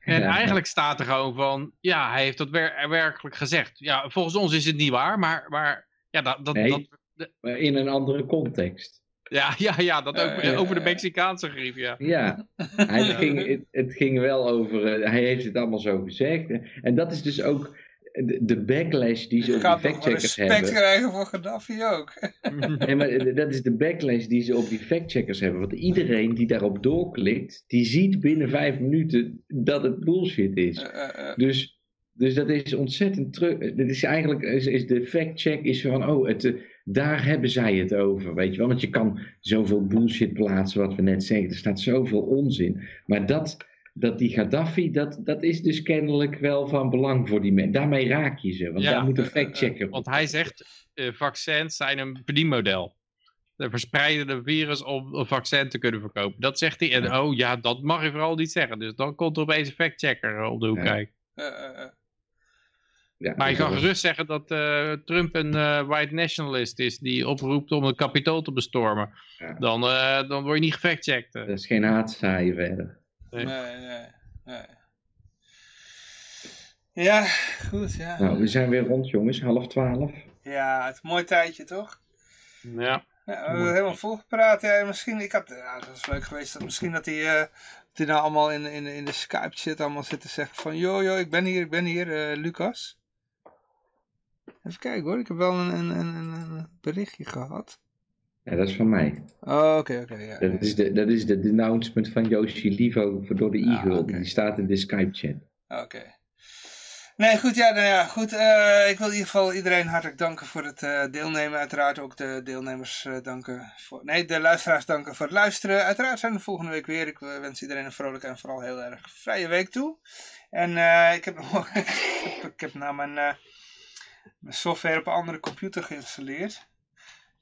En Ja. eigenlijk staat er gewoon van, ja, hij heeft dat wer- werkelijk gezegd. Ja, volgens ons is het niet waar, maar, maar ja, dat, dat, Nee. dat, in een andere context. ja, ja, ja, dat ook Eh, over de Mexicaanse griep, ja. Ja, hij ging, het, het ging wel over, eh, hij heeft het allemaal zo gezegd. En dat is dus ook de, de backlash die ze op die factcheckers respect hebben. krijgen voor Gaddafi ook. Nee, maar eh, dat is de backlash die ze op die factcheckers hebben. Want iedereen die daarop doorklikt, die ziet binnen vijf minuten dat het bullshit is. Eh, eh. Dus, dus dat is ontzettend terug. Dit is eigenlijk is, is de fact-check is van, oh, het, daar hebben zij het over, weet je wel. Want je kan zoveel bullshit plaatsen, wat we net zeggen. Er staat zoveel onzin. Maar dat, dat die Gaddafi, dat, dat is dus kennelijk wel van belang voor die mensen. Daarmee raak je ze, want Ja. daar moet een fact-checker Want hij zegt, eh, vaccins zijn een verdienmodel. Ze verspreiden een virus om een vaccin te kunnen verkopen. Dat zegt hij. En oh ja, dat mag je vooral niet zeggen. Dus dan komt er opeens een factchecker eh, op de hoek Ja. kijken. eh. Ja, Maar je kan gerust zeggen dat eh, Trump een eh, white nationalist is die oproept om het kapitool te bestormen. Ja. Dan, eh, dan word je niet gefactcheckt. Dat is geen haatzaaien verder. Nee. Nee, nee. Ja, goed, ja. Nou, we zijn weer rond, jongens. Half twaalf. Ja, het is een mooi tijdje, toch? Ja. Ja, we hebben helemaal volgepraat. Ja, misschien, ik had, ja, dat is leuk geweest. Dat misschien dat hij, eh, dat hij nou allemaal in, in, in de Skype zit, allemaal zit te zeggen van, yo, yo, ik ben hier, ik ben hier, eh, Lucas. Even kijken hoor, ik heb wel een, een, een, een berichtje gehad. Ja, dat is van mij. Oh, oké, oké, ja. Dat is de, dat is de denouncement van Yoshi Livo voor door de Ah, Eagle. Die staat in de Skype-chat. Oké. Nee, goed, ja, nou ja, goed. eh, ik wil in ieder geval iedereen hartelijk danken voor het eh, deelnemen. Uiteraard ook de deelnemers eh, danken. Voor, nee, de luisteraars danken voor het luisteren. Uiteraard zijn we volgende week weer. Ik wens iedereen een vrolijke en vooral heel erg vrije week toe. En ik heb nog ik heb, ik heb nou mijn, mijn software op een andere computer geïnstalleerd.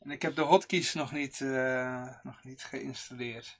En ik heb de hotkeys nog niet, eh, nog niet geïnstalleerd.